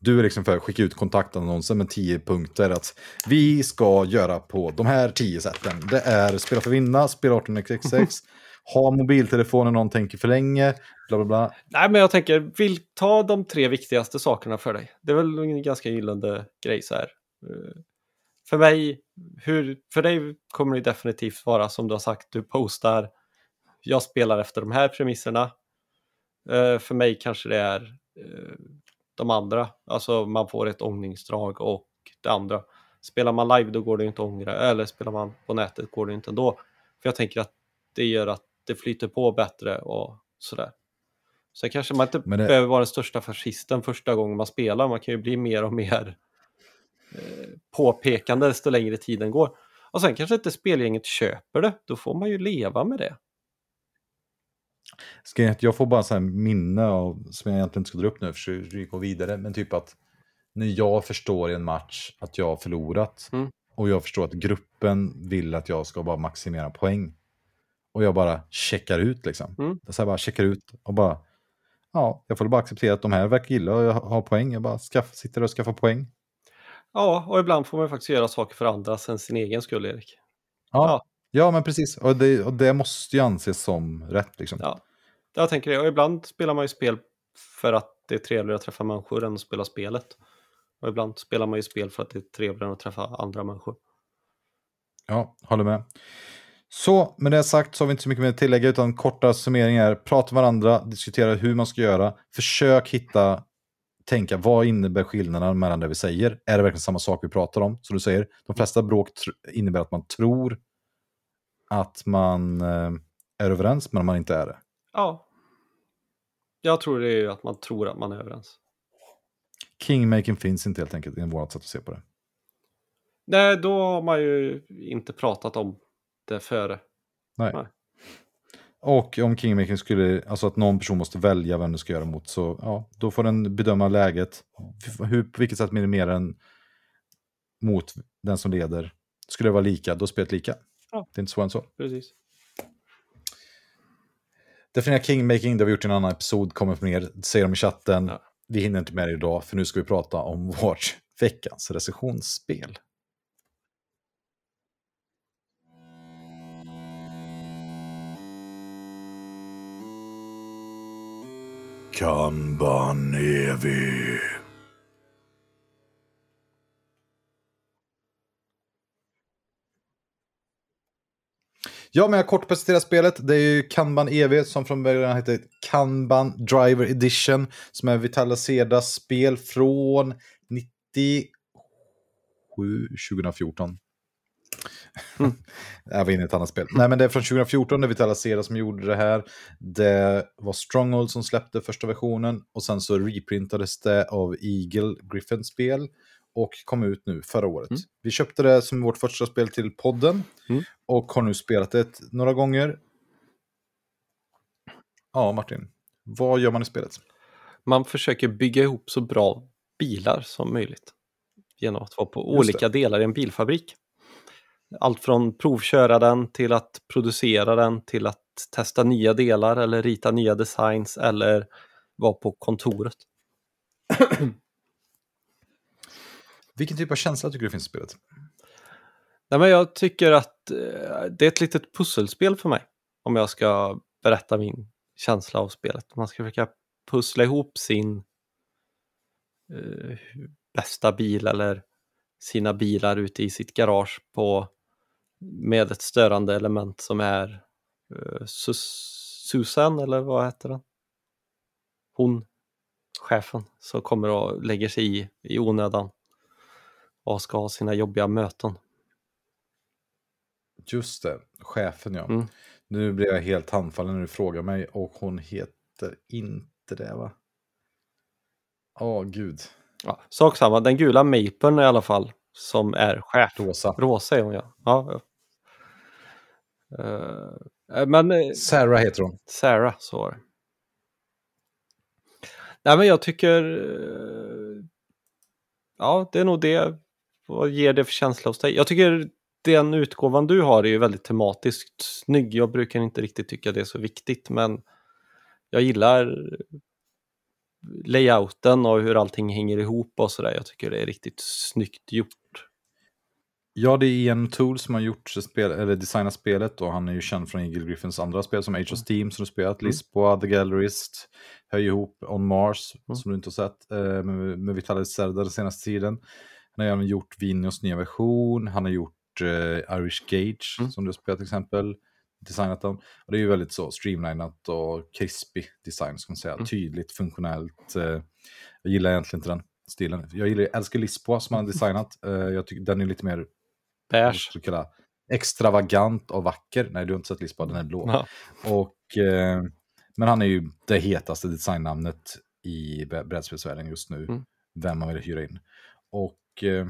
Du är liksom för att skicka ut kontaktannonser med tio punkter. Att vi ska göra på de här tio sätten. Det är spela för vinna, spela 18xx, ha mobiltelefonen någon tänker för länge, bla bla bla. Nej, men jag tänker, vill ta de tre viktigaste sakerna för dig. Det är väl en ganska gyllene grej så här. Eh, För mig, hur, för dig kommer det definitivt vara som du har sagt, du postar, jag spelar efter de här premisserna. Eh, För mig kanske det är eh, de andra, alltså man får ett ångningsdrag och det andra. Spelar man live då går det inte att ångra, eller spelar man på nätet går det inte ändå. För jag tänker att det gör att det flyter på bättre och sådär. Sen kanske man inte det- behöver vara den största fascisten första gången man spelar. Man kan ju bli mer och mer påpekande desto längre tiden går. Och sen kanske inte spelgänget köper det. Då får man ju leva med det. Jag, jag får bara så här minne av, som jag egentligen inte ska dra upp nu, för vi går vidare, men typ att när jag förstår i en match att jag har förlorat Mm. och jag förstår att gruppen vill att jag ska bara maximera poäng och jag bara checkar ut liksom. Mm. Jag så bara checkar ut och bara, ja, jag får bara acceptera att de här verkar gilla att ha poäng. Jag bara skaff, sitter och skaffar poäng. Ja, och ibland får man faktiskt göra saker för andra sen sin egen skull, Erik. Ja, Ja. ja. men precis. Och det, och det måste ju anses som rätt liksom. Ja. Jag tänker det. Och ibland spelar man ju spel för att det är trevligare att träffa människor än att spela spelet. Och ibland spelar man ju spel för att det är trevligare att träffa andra människor. Ja, håller med. Så, med det sagt så har vi inte så mycket mer att tillägga utan korta summeringar. Prata med varandra, diskutera hur man ska göra. Försök hitta, tänka vad innebär skillnaderna mellan det vi säger? Är det verkligen samma sak vi pratar om? Som du säger, de flesta bråk innebär att man tror att man eh, är överens men man inte är det. Ja. Jag tror det är ju att man tror att man är överens. Kingmaking finns inte helt enkelt, är vårt sätt att se på det. Nej, då har man ju inte pratat om det före. Nej. Nej. Och om Kingmaking skulle, alltså att någon person måste välja vem du ska göra mot, så ja, då får den bedöma läget. Hur, på vilket sätt minimerar den mot den som leder? Skulle det vara lika, då spelar det lika. Ja. Det är inte svårare än så. Precis. Definiera Kingmaking, det har vi gjort i en annan episod, kommer upp mer, säger de i chatten. Ja. Vi hinner inte med det idag, för nu ska vi prata om vårt veckans recensionsspel. Kanban Evi. Ja, men jag kort presenterar spelet. Det är ju Kanban EV som från början hette Kanban Driver Edition. Som är Vitala Cedas spel från 97, 2014. Mm. jag var inne i ett annat spel. Nej, men det är från 2014, det är Vitala Seda som gjorde det här. Det var Stronghold som släppte första versionen och sen så reprintades det av Eagle Griffin spel och kom ut nu förra året. Mm. Vi köpte det som vårt första spel till podden Mm. och har nu spelat det några gånger. Ja, Martin. Vad gör man i spelet? Man försöker bygga ihop så bra bilar som möjligt. Genom att vara på Just olika delar i en bilfabrik. Allt från provköra den till att producera den till att testa nya delar eller rita nya designs eller vara på kontoret. Vilken typ av känsla tycker du finns i spelet? Nej, men jag tycker att eh, det är ett litet pusselspel för mig. Om jag ska berätta min känsla av spelet. Man ska försöka pussla ihop sin eh, bästa bil eller sina bilar ute i sitt garage på med ett störande element som är eh, Sus- Susan eller vad heter den? Hon, chefen, som kommer och lägger sig i i onödan och ska ha sina jobbiga möten. Just det, chefen ja. Mm. Nu blir jag helt handfallen när du frågar mig och hon heter inte det va? Åh gud. Ja, sak samma, den gula mapern i alla fall som är chef. Rosa. Rosa är hon ja. ja, men eh, Sarah heter hon. Sarah, så var det. Nej, men jag tycker... eh, Ja, det är nog det. Vad ger det för känsla hos dig? Jag tycker den utgåvan du har är ju väldigt tematiskt snygg. Jag brukar inte riktigt tycka det är så viktigt, men jag gillar layouten och hur allting hänger ihop och sådär. Jag tycker det är riktigt snyggt gjort. Ja, det är Ian Tool som har gjort spel, eller designat spelet och han är ju känd från Eagle Griffins andra spel som Age of Steam som du spelat, Mm. Lisboa, The Gallerist, Höj ihop, On Mars Mm. som du inte har sett, eh, med, med Vitalis den senaste tiden. Han har även gjort Vinios nya version, han har gjort eh, Irish Gage Mm. som du har spelat till exempel, designat dem. Och det är ju väldigt så streamlinat och crispy design, ska man säga. Mm. Tydligt, funktionellt. Eh, jag gillar egentligen inte den stilen. Jag gillar, jag älskar Lisboa som han har designat. Eh, jag tycker den är lite mer Beige. extravagant och vacker. Nej, du har inte sett Lisboa, den är blå. Ja. Och, eh, men han är ju det hetaste designnamnet i br- brädspelsvärlden just nu. Mm. Vem man vill hyra in. Och... Eh,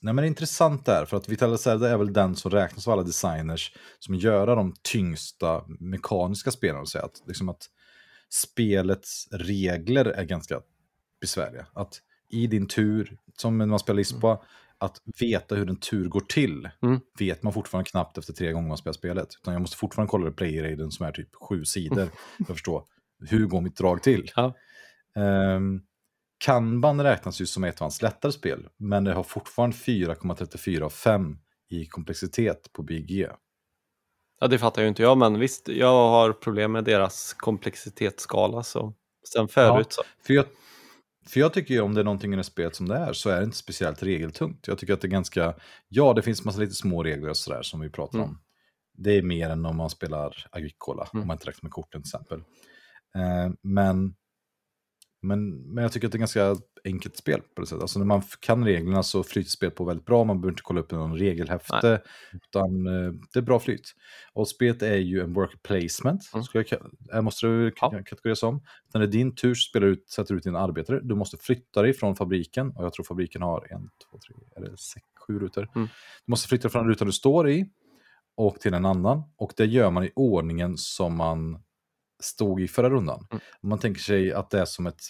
nej men det är intressant där, för att Vitaly Serda är väl den som räknas av alla designers som gör de tyngsta mekaniska spelen. Så att, liksom att spelets regler är ganska besvärliga. Att i din tur, som när man spelar Lisboa, att veta hur en tur går till Mm. vet man fortfarande knappt efter tre gånger man spelar spelet. Utan jag måste fortfarande kolla player som är typ sju sidor för att förstå hur går mitt drag till. Ja. Um, Kanban räknas ju som ett av hans lättare spel, men det har fortfarande 4,34 av 5 i komplexitet på BG. ja, det fattar ju inte jag, men visst, jag har problem med deras komplexitetsskala. Så. Sen förut så. För jag, för jag tycker ju om det är någonting i det spelet som det är så är det inte speciellt regeltungt. Jag tycker att det är ganska, ja det finns massa lite små regler och sådär som vi pratar Mm. om. Det är mer än om man spelar Agricola, Mm. om man inte räknar med korten till exempel. Eh, men, men, men jag tycker att det är ganska enkelt spel på det sättet. Alltså när man kan reglerna så flyter spelet på väldigt bra, man behöver inte kolla upp någon regelhäfte, utan eh, det är bra flyt. Och spelet är ju en worker placement, Mm. skulle jag, måste det Ja. kategoriseras som. När det är din tur spelar du ut, sätter du ut dina arbetare. Du måste flytta dig från fabriken. Och jag tror fabriken har en, två, tre, eller sex, sju rutor. Mm. Du måste flytta från rutan du står i och till en annan. Och det gör man i ordningen som man stod i förra rundan. Mm. Om man tänker sig att det är som ett,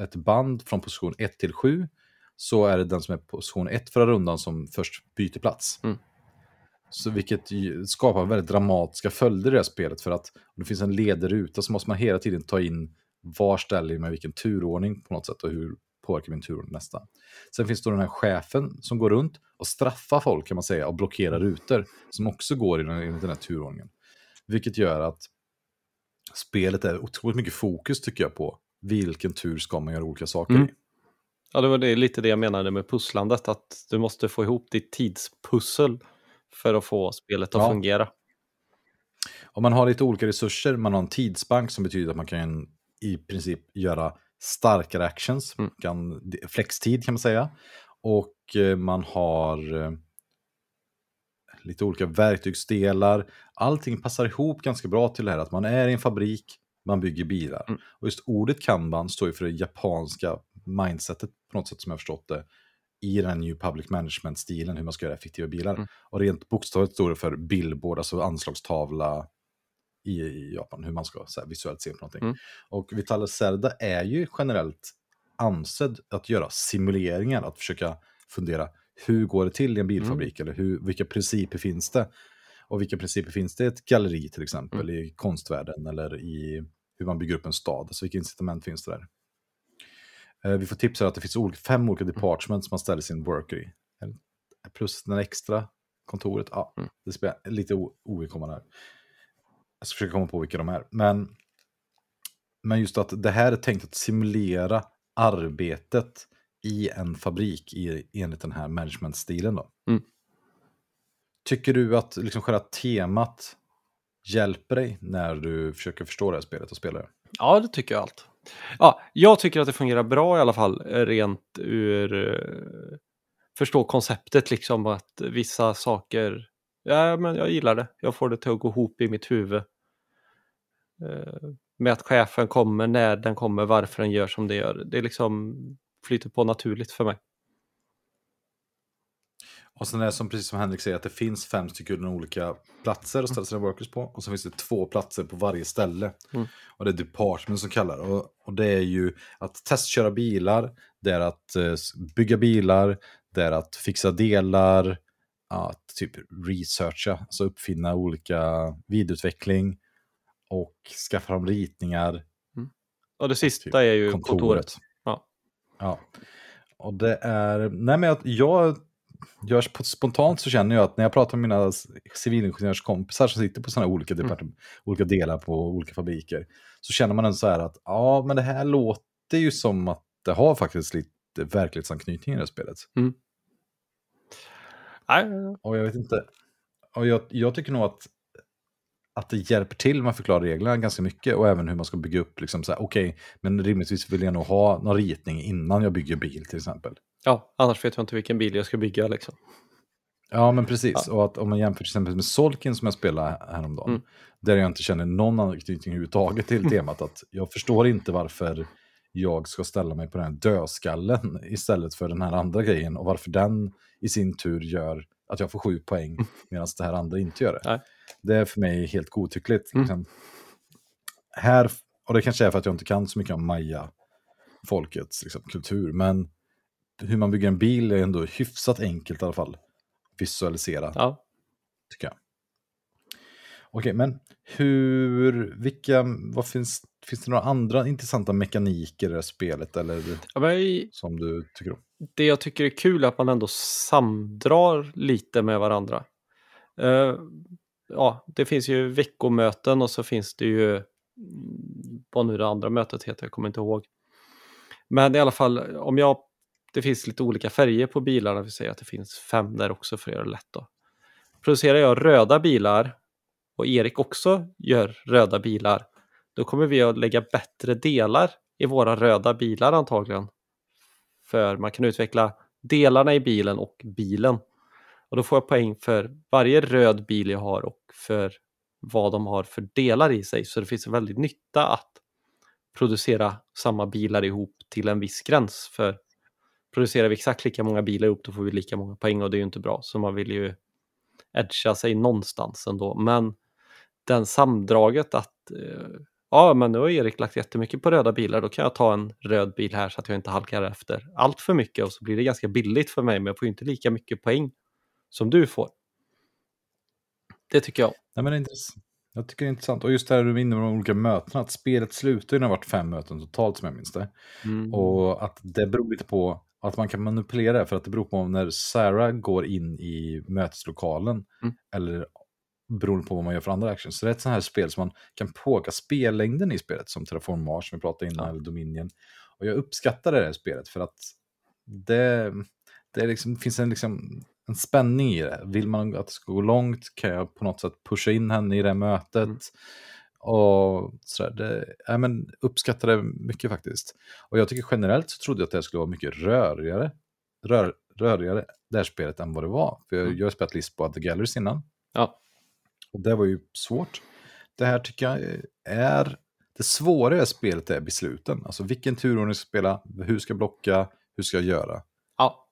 ett band från position 1 till 7 så är det den som är på position 1 förra rundan som först byter plats. Mm. Så vilket skapar väldigt dramatiska följder i det här spelet för att om det finns en ledig ruta så måste man hela tiden ta in var ställer jag med vilken turordning på något sätt och hur påverkar min turordning nästa. Sen finns det den här chefen som går runt och straffar folk kan man säga och blockerar rutor som också går i den, i den här turordningen. Vilket gör att spelet är otroligt mycket fokus tycker jag på vilken tur ska man göra olika saker Mm. i. Ja, det var det, lite det jag menade med pusslandet, att du måste få ihop ditt tidspussel för att få spelet att Ja. fungera. Om man har lite olika resurser, man har en tidsbank som betyder att man kan i princip göra starkare actions, Mm. kan, flextid kan man säga. Och eh, man har eh, lite olika verktygsdelar. Allting passar ihop ganska bra till det här att man är i en fabrik, man bygger bilar. Mm. Och just ordet kanban står ju för det japanska mindsetet på något sätt som jag förstått det i den här New Public Management-stilen, hur man ska göra effektiva bilar. Mm. Och rent bokstavligt står det för billboard, alltså anslagstavla i, i Japan, hur man ska så här, visuellt se på någonting. Mm. Och Vitale Serda är ju generellt ansedd att göra simuleringar, att försöka fundera hur går det till i en bilfabrik, eller hur, vilka principer finns det? Och vilka principer finns det i ett galleri till exempel, i konstvärlden eller i hur man bygger upp en stad. Alltså vilka incitament finns det där? Eh, Vi får tipsa att det finns olika, fem olika departments man ställer sin worker i. Plus den extra kontoret. Ja, Mm. det spelar lite ovidkommande här. Jag ska försöka komma på vilka de är. Men, men just att det här är tänkt att simulera arbetet i en fabrik i, enligt den här management-stilen. Då. Mm. Tycker du att liksom själva temat hjälper dig när du försöker förstå det här spelet och spela det? Ja, det tycker jag allt. Ja, jag tycker att det fungerar bra i alla fall, eh, rent ur... eh, förstå konceptet liksom att vissa saker Ja, men jag gillar det. Jag får det till att gå ihop i mitt huvud. Eh, med att chefen kommer, när den kommer, varför den gör som det gör. Det liksom flyter på naturligt för mig. Och sen är det som, precis som Henrik säger, att det finns fem stycken olika platser att ställa sina workers på. Och så finns det två platser på varje ställe. Mm. Och det är department som kallar och, och det är ju att testköra bilar, det är att uh, bygga bilar, det är att fixa delar, att typ researcha, alltså uppfinna olika videoutveckling och skaffa fram ritningar. Mm. Och det sista typ är ju kontoret. kontoret. Ja. Och det är, nej men jag, jag spontant så känner jag att när jag pratar med mina civilingenjörskompisar som sitter på sådana olika, mm. olika delar på olika fabriker, så känner man ändå så här att ja, men det här låter ju som att det har faktiskt lite verklighetsanknytning i det här spelet. Mm. Och jag vet inte. Och jag, jag tycker nog att, att det hjälper till med att förklara reglerna ganska mycket och även hur man ska bygga upp. Liksom Okej, okay, men rimligtvis vill jag nog ha någon ritning innan jag bygger bil till exempel. Ja, annars vet jag inte vilken bil jag ska bygga liksom. Ja, men precis. Ja. Och att om man jämför till exempel med Solkin som jag spelade häromdagen, mm. där jag inte känner någon anknytning överhuvudtaget till temat, att jag förstår inte varför jag ska ställa mig på den här dödskallen istället för den här andra grejen och varför den i sin tur gör att jag får sju poäng mm. medan det här andra inte gör det. Nej. Det är för mig helt godtyckligt. Mm. Liksom. Här, och det kanske är för att jag inte kan så mycket om Maya-folkets liksom, kultur, men hur man bygger en bil är ändå hyfsat enkelt i alla fall. Visualisera. Ja. Tycker jag. Okej, men hur, vilka, vad finns, finns det några andra intressanta mekaniker i det här spelet eller ja, men, som du tycker om? Det jag tycker är kul är att man ändå samdrar lite med varandra. Uh, ja, det finns ju veckomöten och så finns det ju mm, vad nu det andra mötet heter, jag kommer inte ihåg. Men i alla fall, om jag det finns lite olika färger på bilarna, vi säger att det finns fem där också för att göra det lätt. Då. Producerar jag röda bilar och Erik också gör röda bilar, då kommer vi att lägga bättre delar i våra röda bilar antagligen. För man kan utveckla delarna i bilen och bilen. Och då får jag poäng för varje röd bil jag har och för vad de har för delar i sig. Så det finns en väldigt nytta att producera samma bilar ihop till en viss gräns. För producerar vi exakt lika många bilar ihop då får vi lika många poäng och det är ju inte bra. Så man vill ju edga sig någonstans ändå. Men den samdraget att eh, ja, men nu har Erik lagt jättemycket på röda bilar, då kan jag ta en röd bil här så att jag inte halkar efter allt för mycket och så blir det ganska billigt för mig, men jag får inte lika mycket poäng som du får. Det tycker jag. Ja, men det är jag tycker det är intressant. Och just det här du är inne med de olika mötena, att spelet slutar ju när det varit fem möten totalt som jag minns det. Mm. Och att det beror lite på att man kan manipulera det, för att det beror på när Sarah går in i möteslokalen, mm. eller beroende på vad man gör för andra actions. Så det är ett sånt här spel som man kan påverka spellängden i spelet, som Terraform Mars som vi pratade innan, ja. eller Dominion. Och jag uppskattar det här spelet för att det, det liksom, finns en, liksom, en spänning i det. Vill man att det ska gå långt kan jag på något sätt pusha in henne i det mötet. Mm. Och sådär, det, ja, men uppskattar det mycket faktiskt. Och jag tycker generellt så trodde jag att det skulle vara mycket rörigare, rör, rörigare det här spelet än vad det var. För jag, mm. jag har spelat Lisp The Galleries innan. Ja. Och det var ju svårt. Det här tycker jag är det svåra i spelet är besluten. Alltså vilken turordning ska spela, hur ska jag blocka, hur ska jag göra? Ja.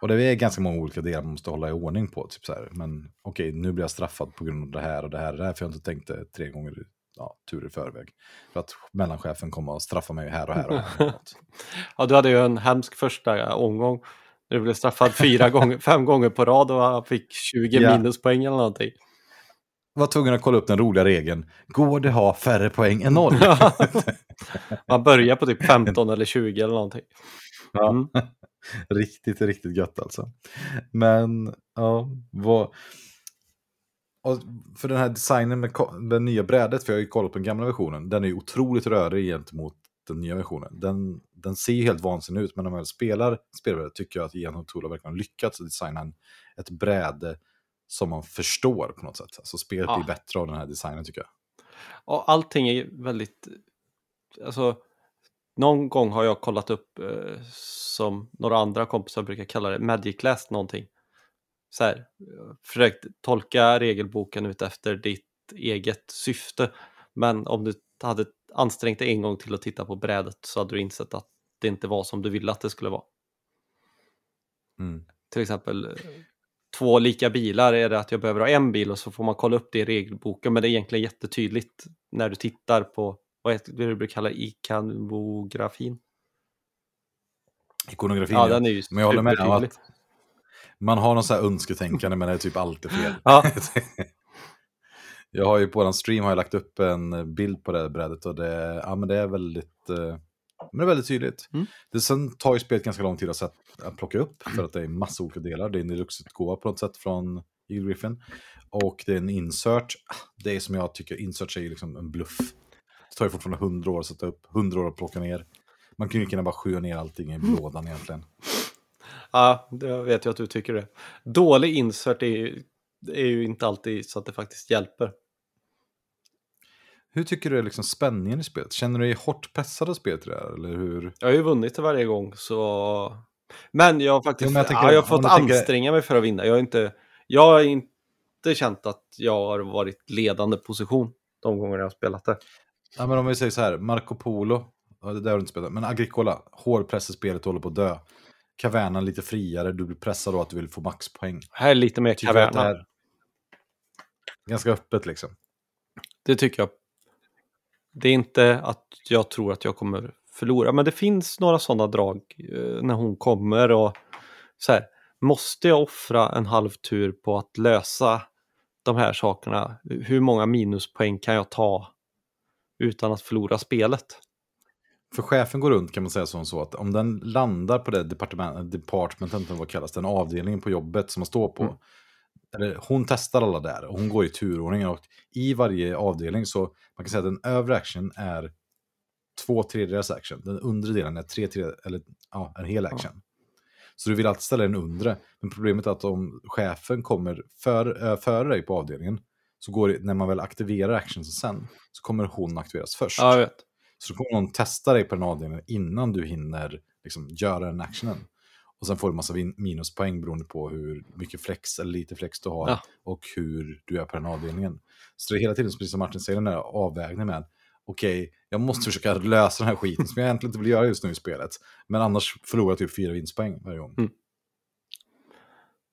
Och det är ganska många olika delar man måste hålla i ordning på. Typ så här. Men okej, nu blir jag straffad på grund av det här och det här och det här, för jag inte tänkte tre gånger ja, tur i förväg. För att mellanchefen kommer att straffa mig här och här och här. ja, du hade ju en hemsk första omgång. Du blev straffad fyra gånger, fem gånger på rad och fick 20 ja. minuspoäng eller någonting. Var tvungen att kolla upp den roliga regeln. Går det ha färre poäng än noll? Man börjar på typ 15 eller 20 eller någonting. Mm. Ja. riktigt, riktigt gött alltså. Men, ja, vad... Och för den här designen med det nya brädet, för jag har ju kollat på den gamla versionen, den är ju otroligt rörig gentemot den nya versionen. Den, den ser helt vansinnig ut, men när man väl spelar spelbrädet tycker jag att Ian O'Toole har verkligen lyckats designa en, ett bräde som man förstår på något sätt. Alltså spelet ja. blir bättre av den här designen tycker jag. Och allting är väldigt, alltså någon gång har jag kollat upp eh, som några andra kompisar brukar kalla det, Magic Last någonting. så här, försökt tolka regelboken ut efter ditt eget syfte. Men om du hade ansträngt dig en gång till att titta på brädet så hade du insett att det inte var som du ville att det skulle vara. Mm. Till exempel två lika bilar är det att jag behöver ha en bil och så får man kolla upp det i regelboken men det är egentligen jättetydligt när du tittar på vad du brukar kalla ikonografin. Ikonografin, ja, den är ju men jag håller med om att man har någon sån här önsketänkande men det är typ alltid fel. Ja. jag har ju på den stream har jag lagt upp en bild på det här brädet och det, ja, men det är väldigt eh, men det är väldigt tydligt. Mm. Det sen tar ju spelet ganska lång tid att, sätt, att plocka upp för att det är massa olika delar. Det är en deluxe-utgåva på något sätt från Eagle Griffin. Och det är en insert. Det är som jag tycker, insert är ju liksom en bluff. Det tar ju fortfarande hundra år att sätta upp, hundra år att plocka ner. Man kan ju gärna bara skjuta ner allting i lådan egentligen. Ja, det vet jag att du tycker det. Dålig insert är ju, är ju inte alltid så att det faktiskt hjälper. Hur tycker du är liksom spänningen i spelet? Känner du dig hårt pressad av spelet där, eller hur? Jag har ju vunnit varje gång så... Men jag har faktiskt Jo, jag tänker- ja, jag har fått tänker- anstränga mig för att vinna. Jag har inte, jag har inte känt att jag har varit ledande position de gånger jag har spelat det. Ja, men om vi säger så här, Marco Polo, det där har du inte spelat, men Agricola, hårpress i spelet håller på att dö. Caverna lite friare, du blir pressad då att du vill få maxpoäng. Här är lite mer är ganska öppet liksom? Det tycker jag. Det är inte att jag tror att jag kommer förlora, men det finns några sådana drag eh, när hon kommer och så här, måste jag offra en halv tur på att lösa de här sakerna? Hur många minuspoäng kan jag ta utan att förlora spelet? För chefen går runt kan man säga som så att om den landar på det departement, departmentet, eller vad kallas den avdelningen på jobbet som man står på. Mm. Eller, hon testar alla där och hon går i turordning och i varje avdelning så man kan säga att den övre action är två tredjedels action. Den undre delen är tre tredjedels, eller ja, en hel action. Så du vill alltid ställa den undre. Men problemet är att om chefen kommer för, äh, före dig på avdelningen så går det, när man väl aktiverar actionsen sen så kommer hon aktiveras först. Ja, jag vet. Så då kommer någon testa dig på den avdelningen innan du hinner liksom, göra den actionen. Och sen får du massa minuspoäng beroende på hur mycket flex eller lite flex du har Ja. och hur du är på den avdelningen. Så det är hela tiden, precis som Martin säger, den där avvägningen med okej, jag måste försöka lösa den här skiten som jag egentligen inte vill göra just nu i spelet. Men annars förlorar jag typ fyra vinstpoäng varje gång. Mm.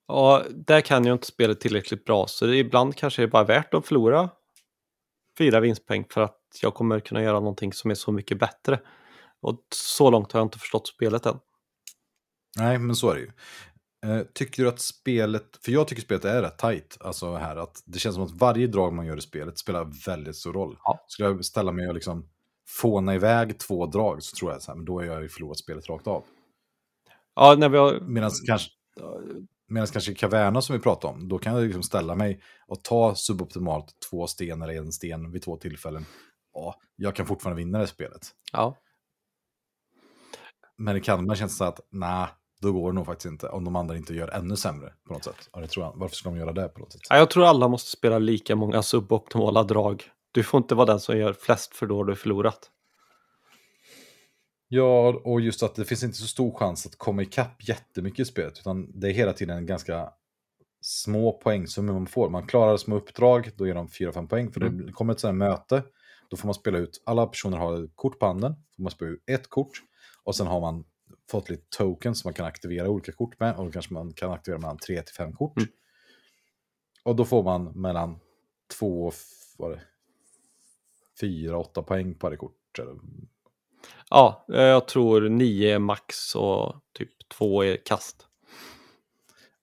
Ja, där kan jag inte spelet tillräckligt bra, så det, ibland kanske det är bara värt att förlora fyra vinstpoäng för att jag kommer kunna göra någonting som är så mycket bättre. Och så långt har jag inte förstått spelet än. Nej, men så är det ju. Eh, tycker du att spelet, för jag tycker spelet är rätt tajt, alltså här att det känns som att varje drag man gör i spelet spelar väldigt stor roll. Ja. Skulle jag ställa mig och liksom fåna iväg två drag så tror jag så här, men då har jag ju förlorat spelet rakt av. Ja, när vi har... Medan kanske, medan kanske i Caverna som vi pratade om, då kan jag liksom ställa mig och ta suboptimalt två sten eller en sten vid två tillfällen. Ja, jag kan fortfarande vinna det spelet. Ja. Men i Kanada känns det så att, nej, då går det nog faktiskt inte. Om de andra inte gör ännu sämre på något sätt. Ja, det tror jag. Varför ska de göra det på något sätt? Ja, jag tror alla måste spela lika många suboptimala drag. Du får inte vara den som gör flest för då har du förlorat. Ja, och just att det finns inte så stor chans att komma ikapp jättemycket i spelet. Utan det är hela tiden en ganska små poängsummor man får. Man klarar små uppdrag, då ger de 4-5 poäng. För det kommer ett sådant här möte, då får man spela ut, alla personer har kort på handen, får man spela ut ett kort. Och sen har man fått lite tokens som man kan aktivera olika kort med. Och då kanske man kan aktivera mellan 3 till 5 kort. Mm. Och då får man mellan 2 och vad är det, 4-8 poäng på varje kort. Eller, Ja, jag tror nio är max och typ två är kast.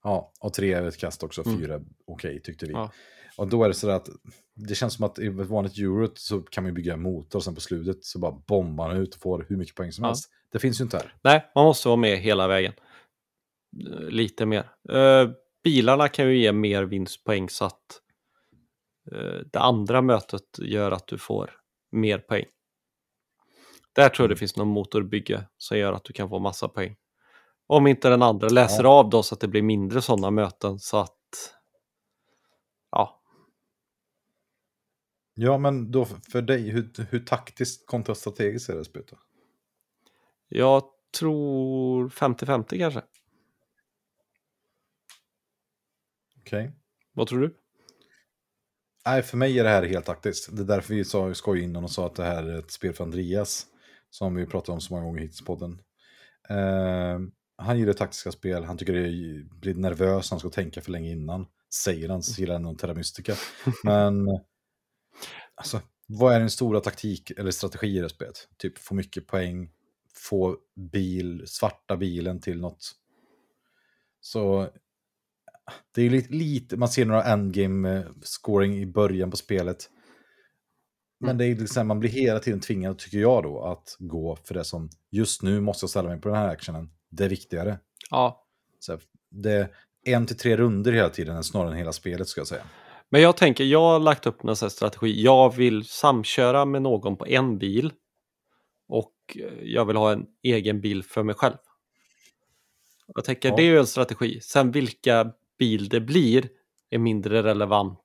Ja, och tre är ett kast också, Mm. fyra är okej tyckte vi. Ja. Och då är det så att det känns som att i ett vanligt euro så kan man bygga en motor och sen på slutet så bara bombar man ut och får hur mycket poäng som Ja. helst. Det finns ju inte här. Nej, man måste vara med hela vägen. Eh, Lite mer. Eh, bilarna kan ju ge mer vinstpoäng så att eh, det andra mötet gör att du får mer poäng. Där tror jag det finns någon motorbygge som gör att du kan få massa poäng. Om inte den andra läser av då så att det blir mindre sådana möten så att ja, Ja, men då för- dig, hur, hur taktiskt kontra strategiskt är det spelet? Jag tror 50-50 kanske. Okej. Okay. Vad tror du? Nej, för mig är det här helt taktiskt. Det är därför vi sa, skojade innan och sa att det här är ett spel för Andreas. Som vi pratat om så många gånger hittills i podden. Uh, han gillar taktiska spel, han tycker det blir nervös, han ska tänka för länge innan. Säger han, så gillar han Terra Mystica. Men, alltså, vad är den stora taktik eller strategi i det spelet? Typ få mycket poäng, få bil, svarta bilen till något. Så det är lite, lite man ser några endgame eh, scoring i början på spelet. Men mm. det är liksom, man blir hela tiden tvingad, tycker jag då, att gå för det som just nu måste jag ställa mig på den här actionen. Det är viktigare. Ja. Så det är en till tre runder hela tiden, snarare än hela spelet ska jag säga. Men jag tänker, jag har lagt upp en strategi. Jag vill samköra med någon på en bil och eh, jag vill ha en egen bil för mig själv. Jag tänker, ja. det är ju en strategi. Sen vilka bil det blir är mindre relevant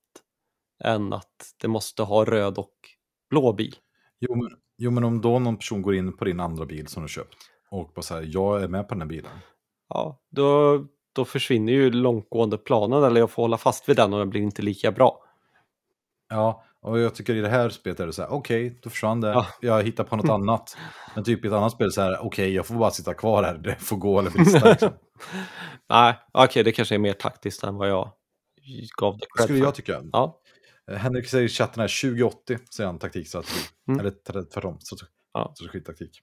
än att det måste ha röd och blå bil. Jo men, jo, men om då någon person går in på din andra bil som du köpt och bara säger jag är med på den här bilen. Ja, då, då försvinner ju långtgående planen eller jag får hålla fast vid den och den blir inte lika bra. Ja, och jag tycker i det här spelet är det så här, okej, okay, då försvann det, ja. jag hittar på något annat. Men typ i ett annat spel så här, okej, okay, jag får bara sitta kvar här, det får gå eller brista. Liksom. Nej, okej, okay, det kanske är mer taktiskt än vad jag gav det cred Skulle jag tycka. Ja. Eh, Henrik säger i chatten här, 2080 säger han taktikstrategi. Mm. Eller tvärtom, ja. strategitaktik.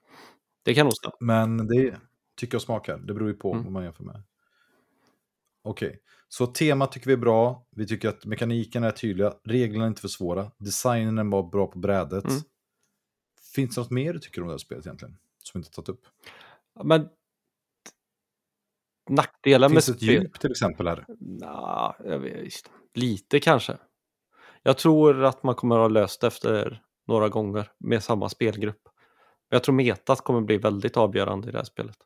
Det kan nog stämma. Men det tycker jag smakar, det beror ju på mm. vad man jämför med. Okej, okay. så temat tycker vi är bra. Vi tycker att mekaniken är tydliga, reglerna är inte för svåra, designen var bra på brädet. Mm. Finns det något mer du tycker om det här spelet egentligen? Som vi inte tagit upp? Men nackdelen Finns med det ett djup till exempel här? Nah, vet, lite kanske. Jag tror att man kommer att ha löst det efter några gånger med samma spelgrupp. Jag tror metat kommer bli väldigt avgörande i det här spelet.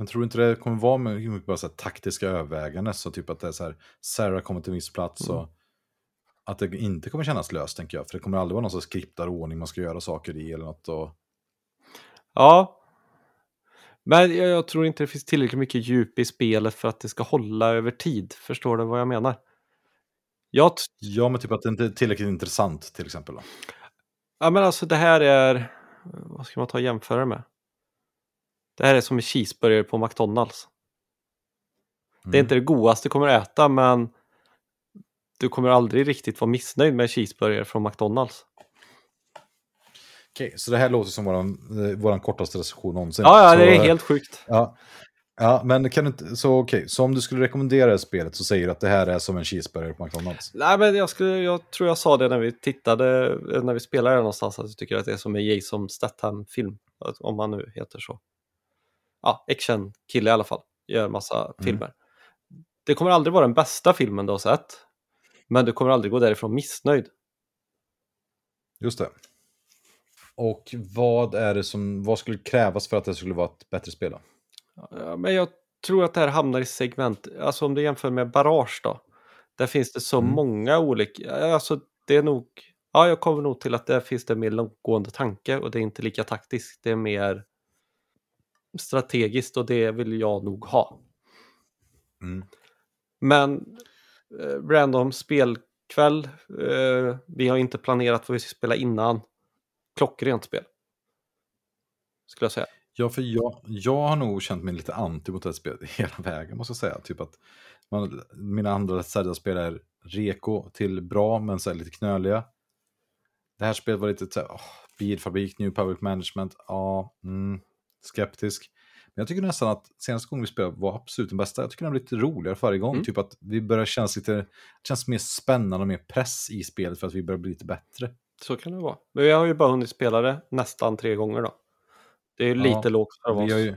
Men tror du inte det kommer vara mycket bara så här taktiska överväganden? Så typ att det är så här, Sarah kommer till en viss plats mm. och att det inte kommer kännas löst tänker jag. För det kommer aldrig vara någon sorts skriptad ordning man ska göra saker i eller något. Och... Ja, men jag, jag, tror inte det finns tillräckligt mycket djup i spelet för att det ska hålla över tid. Förstår du vad jag menar? Jag ja, men typ att det inte är tillräckligt intressant till exempel. Då. Ja, men alltså det här är, vad ska man ta och jämföra med? Det här är som en cheeseburgare på McDonalds. Mm. Det är mm. inte det godaste du kommer att äta, men du kommer aldrig riktigt vara missnöjd med cheeseburgare från McDonalds. Okej, så det här låter som våran, eh, våran kortaste recension någonsin. Ja, ja det är helt sjukt. Ja, ja men kan du inte, så okej, så om du skulle rekommendera spelet så säger du att det här är som en cheeseburgare på McDonalds? Nej, men jag, skulle, jag tror jag sa det när vi tittade, när vi spelade någonstans, att jag tycker att det är som en Jason Statham-film, om man nu heter så. Ja, action-kille i alla fall, gör massa mm. filmer. Det kommer aldrig vara den bästa filmen du har sett, men du kommer aldrig gå därifrån missnöjd. Just det. Och vad är det som, vad skulle krävas för att det skulle vara ett bättre spel? Då? Ja, men jag tror att det här hamnar i segment, alltså om du jämför med Barrage då. Där finns det så mm. många olika, alltså det är nog, ja jag kommer nog till att där finns det mer långtgående tanke och det är inte lika taktiskt, det är mer strategiskt och det vill jag nog ha. Mm. Men eh, random spelkväll, eh, vi har inte planerat vad vi ska spela innan klockrent spel. Skulle jag säga. Ja, för jag, jag har nog känt mig lite anti mot det här spelet hela vägen, måste jag säga. Typ att man, mina andra Zelda-spel är reko till bra, men så lite knöliga. Det här spelet var lite så här, oh, bilfabrik, new public management, ja, mm, skeptisk. Men jag tycker nästan att senaste gången vi spelade var absolut den bästa. Jag tycker den blir lite roligare varje gång. Mm. Typ att vi börjar kännas lite, känns mer spännande och mer press i spelet för att vi börjar bli lite bättre. Så kan det vara. Men vi har ju bara hunnit spela det nästan tre gånger då. Det är ju lite lågt för oss. Ju,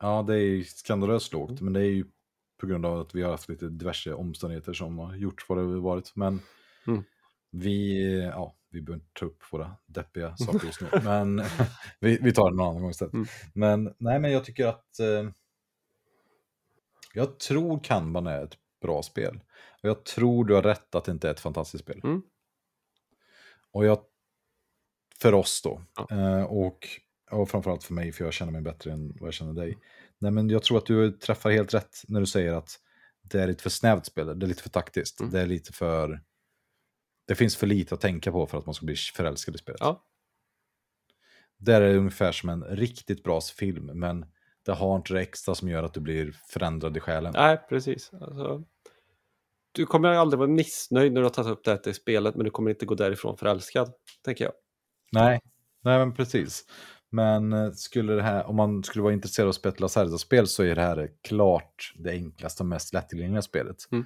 ja, det är ju skandalöst lågt, men det är ju på grund av att vi har haft lite diverse omständigheter som har gjort vad det har varit. Men mm. Vi, ja, vi behöver inte ta upp våra deppiga saker just nu, men vi, vi tar det någon annan gång istället. Mm. Men nej, men jag tycker att eh, jag tror Kanban är ett bra spel. Och jag tror du har rätt att det inte är ett fantastiskt spel. Mm. Och jag, för oss då, ja. eh, och, och framförallt för mig, för jag känner mig bättre än vad jag känner dig. Nej, men jag tror att du träffar helt rätt när du säger att det är lite för snävt spel, det är lite för taktiskt. Mm. Det är lite för... Det finns för lite att tänka på för att man ska bli förälskad i spelet. Ja. Där är det ungefär som en riktigt bra film, men det har inte det extra som gör att du blir förändrad i själen. Nej, precis. Alltså, du kommer aldrig vara missnöjd när du har tagit upp det här till spelet, men du kommer inte gå därifrån förälskad, tänker jag. Nej, nej men precis. Men eh, skulle det här, om man skulle vara intresserad av att spela Lacerda-spel så är det här klart det enklaste och mest lättillgängliga spelet. Mm.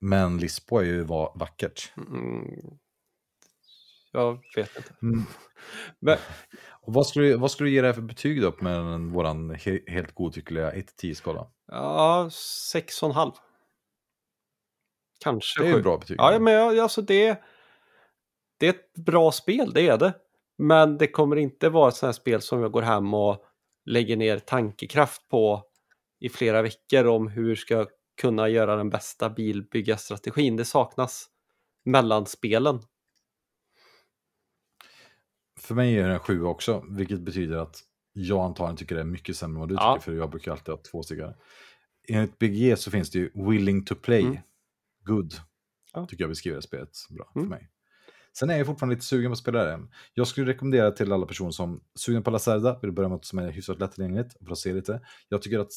Men Lisbo är ju va- vackert. Mm. Jag vet inte. Mm. Men, Och vad, skulle, du- vad skulle du ge det här för betyg då med våran he, helt godtyckliga 1-10-skala? ja, sex och en halv. Kanske Det är ju bra betyg. Ja, men jag- alltså det, det är ett bra spel, det är det. Men det kommer inte vara ett sånt här spel som jag går hem och lägger ner tankekraft på i flera veckor om hur ska jag kunna göra den bästa bilbyggarstrategin. Det saknas mellan spelen. För mig är det en 7 också, vilket betyder att jag antagligen tycker det är mycket sämre än vad du Ja. tycker, för jag brukar alltid ha två stycken. Enligt BG så finns det ju willing to play, Mm. good, Ja. tycker jag beskriver spelet bra Mm. för mig. Sen är jag fortfarande lite sugen på att spela det. Jag skulle rekommendera till alla personer som sugna på Lacerda, vill börja med något som är hyfsat lättillgängligt, för att se lite. Jag tycker att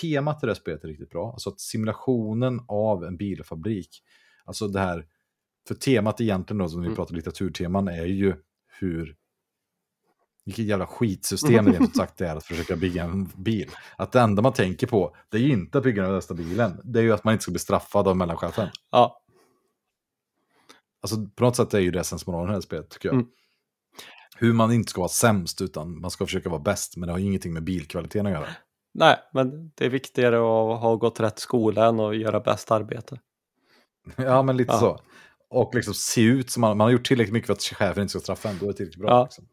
temat i det här spelet är riktigt bra, alltså att simulationen av en bilfabrik, alltså det här, för temat egentligen då, som vi Mm. pratar litteraturteman, är ju hur vilket jävla skitsystem det rent sagt det är att försöka bygga en bil. Att det enda man tänker på, det är ju inte att bygga den bästa bilen. Det är ju att man inte ska bli straffad av mellanchefen. Ja, Alltså på något sätt är ju det sensmoralen i det här spelet, tycker jag. Mm. Hur man inte ska vara sämst, utan man ska försöka vara bäst. Men det har ju ingenting med bilkvaliteten att göra. nej, men det är viktigare att ha gått rätt skola än att göra bäst arbete. ja, men lite Ja. så. Och liksom se ut som man, man har gjort tillräckligt mycket för att chefen inte ska straffa en. Då är det tillräckligt bra. Ja. Liksom.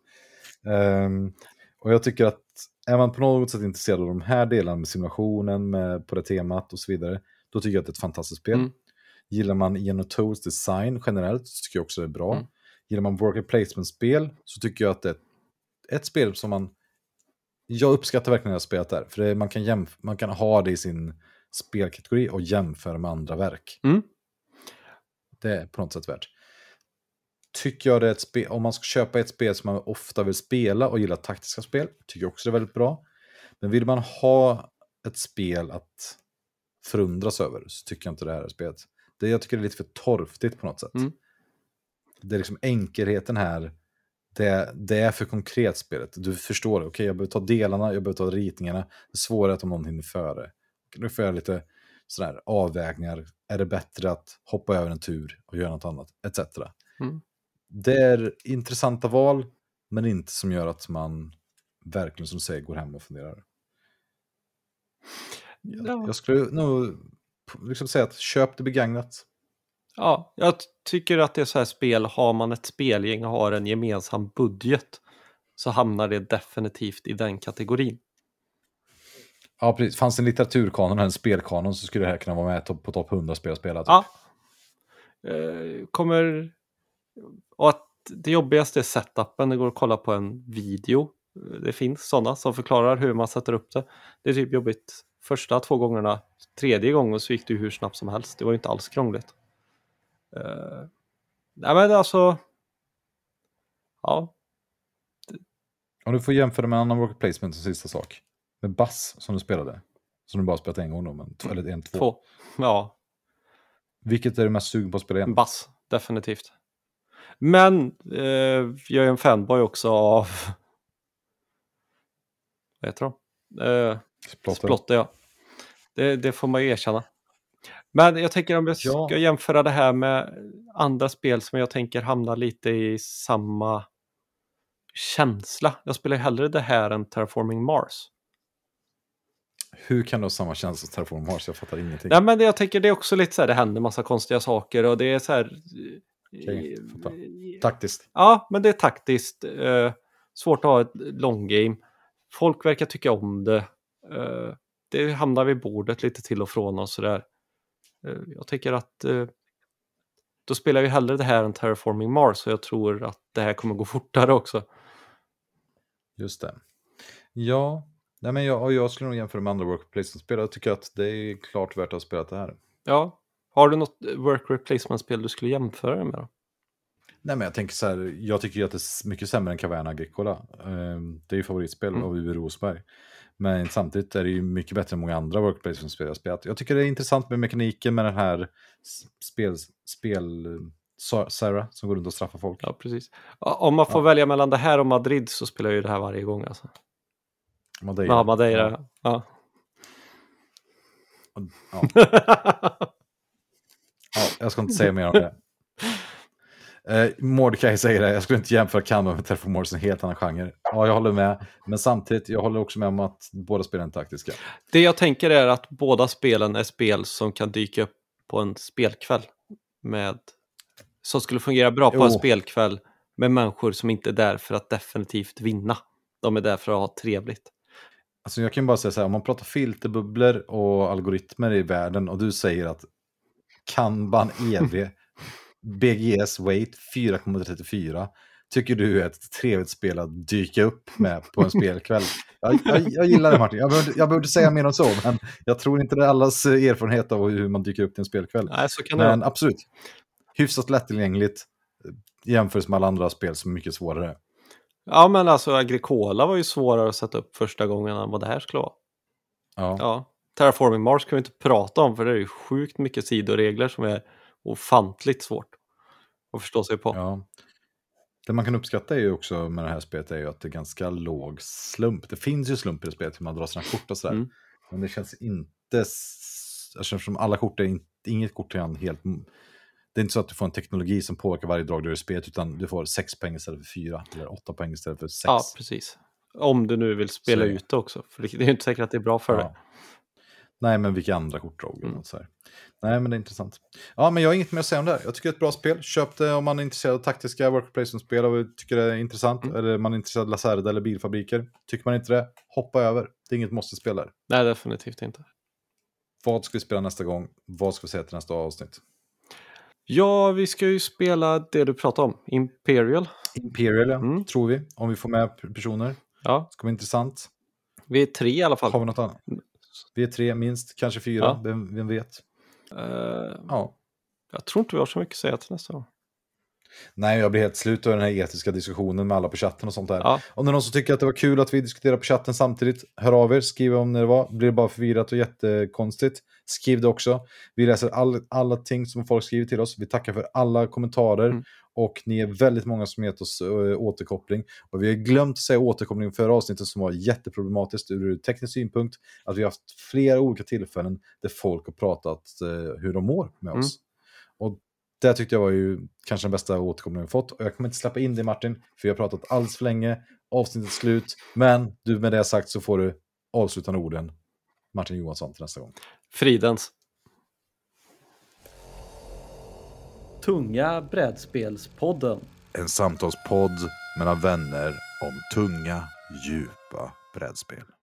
Ehm, och jag tycker att är man på något sätt intresserad av de här delarna med simulationen, med, på det temat och så vidare, då tycker jag att det är ett fantastiskt spel. Mm. Gillar man Ian O'Tools design generellt så tycker jag också det är bra. Mm. Gillar man worker placement-spel så tycker jag att det är ett, spel som man... Jag uppskattar verkligen det här spelet där, för det, man, kan jämf- man kan ha det i sin spelkategori och jämföra med andra verk. Mm. Det är på något sätt värt. Tycker jag det är ett spel, om man ska köpa ett spel som man ofta vill spela och gillar taktiska spel, tycker jag också det är väldigt bra. Men vill man ha ett spel att förundras över så tycker jag inte det här är spelet. Det, jag tycker det är lite för torftigt på något sätt. Mm. Det är liksom enkelheten här, det, det är för konkret spelet. Du förstår, okej jag behöver ta delarna, jag behöver ta ritningarna. Det svåra är att om någon hinner före. Nu får jag lite sådär avvägningar. Är det bättre att hoppa över en tur och göra något annat? Etc. Mm. Det är intressanta val, men inte som gör att man verkligen som du säger går hem och funderar. Ja. Jag skulle nog liksom säga att köp det begagnat. Ja, jag tycker att det är så här spel, har man ett spelgäng och har en gemensam budget så hamnar det definitivt i den kategorin. Ja, precis. Fanns det en litteraturkanon eller en spelkanon så skulle det här kunna vara med på topp 100 spel spelat. Ja. Eh, kommer... Och att det jobbigaste är setupen, det går att kolla på en video. Det finns sådana som förklarar hur man sätter upp det. Det är typ jobbigt första två gångerna. Tredje gången så gick det hur snabbt som helst. Det var ju inte alls krångligt. Uh, nej men alltså... Ja, Om du får jämföra med en annan worker placement som sista sak. Med Bass som du spelade. Som du bara spelat en gång då, men eller en, två. två. Ja, Vilket är du mest sugen på att spela igen? Bass, definitivt. Men eh, jag är en fanboy också av... Vad heter de? Eh, Splotter. Splotter, ja. Det, det får man ju erkänna. Men jag tänker om jag ska Ja. jämföra det här med andra spel som jag tänker hamna lite i samma känsla. Jag spelar ju hellre det här än Terraforming Mars. Hur kan du ha samma känsla som Terraform Mars? Jag fattar ingenting. Nej, men det, jag tänker det är också lite så här, det händer massa konstiga saker och det är så här... Okej, eh, fattar. Taktiskt. Ja, men det är taktiskt. Eh, svårt att ha ett long game. Folk verkar tycka om det. Eh, det hamnar vid bordet lite till och från och sådär. Eh, jag tycker att eh, då spelar vi hellre det här än Terraforming Mars och jag tror att det här kommer gå fortare också. Just det. Ja, Nej, men jag, jag skulle nog jämföra med andra work replacement-spel. Jag tycker att det är klart värt att ha spelat det här. Ja. Har du något work replacement-spel du skulle jämföra det med då? Nej, men jag tänker så här, jag tycker ju att det är mycket sämre än Caverna Agricola. Ehm, Det är ju favoritspel Mm. av Uwe Rosberg. Men samtidigt är det ju mycket bättre än många andra work replacement-spel jag har spelat. Jag tycker det är intressant med mekaniken med den här spel... spel Sa- Sarah som går runt och straffar folk. Ja, precis. Ja, Om man får välja mellan det här och Madrid så spelar jag ju det här varje gång. Alltså. Madeira. Ja, Madeira. Ja. Ja. Ja, jag ska inte säga mer om det. Eh, Mordecai säger det, jag skulle inte jämföra Kanban med Terraformars, en helt annan genre. Ja, jag håller med. Men samtidigt, jag håller också med om att båda spelen är taktiska. Det jag tänker är att båda spelen är spel som kan dyka upp på en spelkväll. Med, som skulle fungera bra på en Jo. spelkväll med människor som inte är där för att definitivt vinna. De är där för att ha trevligt. Alltså jag kan bara säga så här, om man pratar filterbubblor och algoritmer i världen och du säger att Kanban EV BGS Weight 4,34 tycker du är ett trevligt spel att dyka upp med på en spelkväll. Jag, jag, jag gillar det Martin, jag behöver, jag behöver inte säga mer än så, men jag tror inte det är allas erfarenhet av hur man dyker upp till en spelkväll. Nej, så kan det Men vara. absolut, hyfsat lättillgängligt jämfört med alla andra spel som är mycket svårare. Ja, men alltså Agricola var ju svårare att sätta upp första gången än vad det här skulle vara. Ja. Ja. Terraforming Mars kan vi inte prata om för det är ju sjukt mycket sidoregler som är ofantligt svårt att förstå sig på. Ja. Det man kan uppskatta är ju också med det här spelet är ju att det är ganska låg slump. Det finns ju slump i det spelet hur man drar sina kort och sådär. Mm. Men det känns inte... Eftersom alla kort är inte, inget kort är helt... Det är inte så att du får en teknologi som påverkar varje drag du gör i spelet, utan du får sex poäng istället för fyra, eller åtta poäng istället för sex. Ja, precis. Om du nu vill spela Så- ut det också. För det är ju inte säkert att det är bra för dig. Nej, men vilka andra kortdrag? eller Mm. så här. Nej, men det är intressant. Ja, men jag har inget mer att säga om det här. Jag tycker det är ett bra spel. Köp det om man är intresserad av taktiska worker placement-spel och tycker det är intressant. Mm. Eller man är intresserad av Lacerda eller bilfabriker. Tycker man inte det, hoppa över. Det är inget måste-spel där. Nej, definitivt inte. Vad ska vi spela nästa gång? Vad ska vi säga till nästa avsnitt? Ja, vi ska ju spela det du pratade om, Imperial. Imperial, ja, Mm. tror vi. Om vi får med personer. Ja, Ska vara intressant. vi är tre i alla fall. Har vi något annat? Vi är tre, minst. Kanske fyra. Ja. Vem, vem vet? Eh, Ja. jag tror inte vi har så mycket att säga till nästa gång. Nej, jag blir helt slut av den här etiska diskussionen med alla på chatten och sånt där. Ja, Om det är någon som tycker att det var kul att vi diskuterar på chatten samtidigt, hör av er, skriv om när det var. Blir det bara förvirrat och jättekonstigt, skriv det också. Vi läser all, alla ting som folk skriver till oss. Vi tackar för alla kommentarer Mm. Och ni är väldigt många som gett oss ö, återkoppling. Och vi har glömt att säga återkoppling för avsnittet som var jätteproblematiskt ur teknisk synpunkt. Att vi har haft flera olika tillfällen där folk har pratat eh, hur de mår med Mm. oss. Och det tyckte jag var ju kanske den bästa återkopplingen vi fått. Och jag kommer inte släppa in det Martin, för vi har pratat alldeles för länge. Avsnittet slut. Men du med det sagt så får du avslutande orden. Martin Johansson till nästa gång. Fridens. Tunga brädspelspodden. En samtalspodd mellan vänner om tunga, djupa brädspel.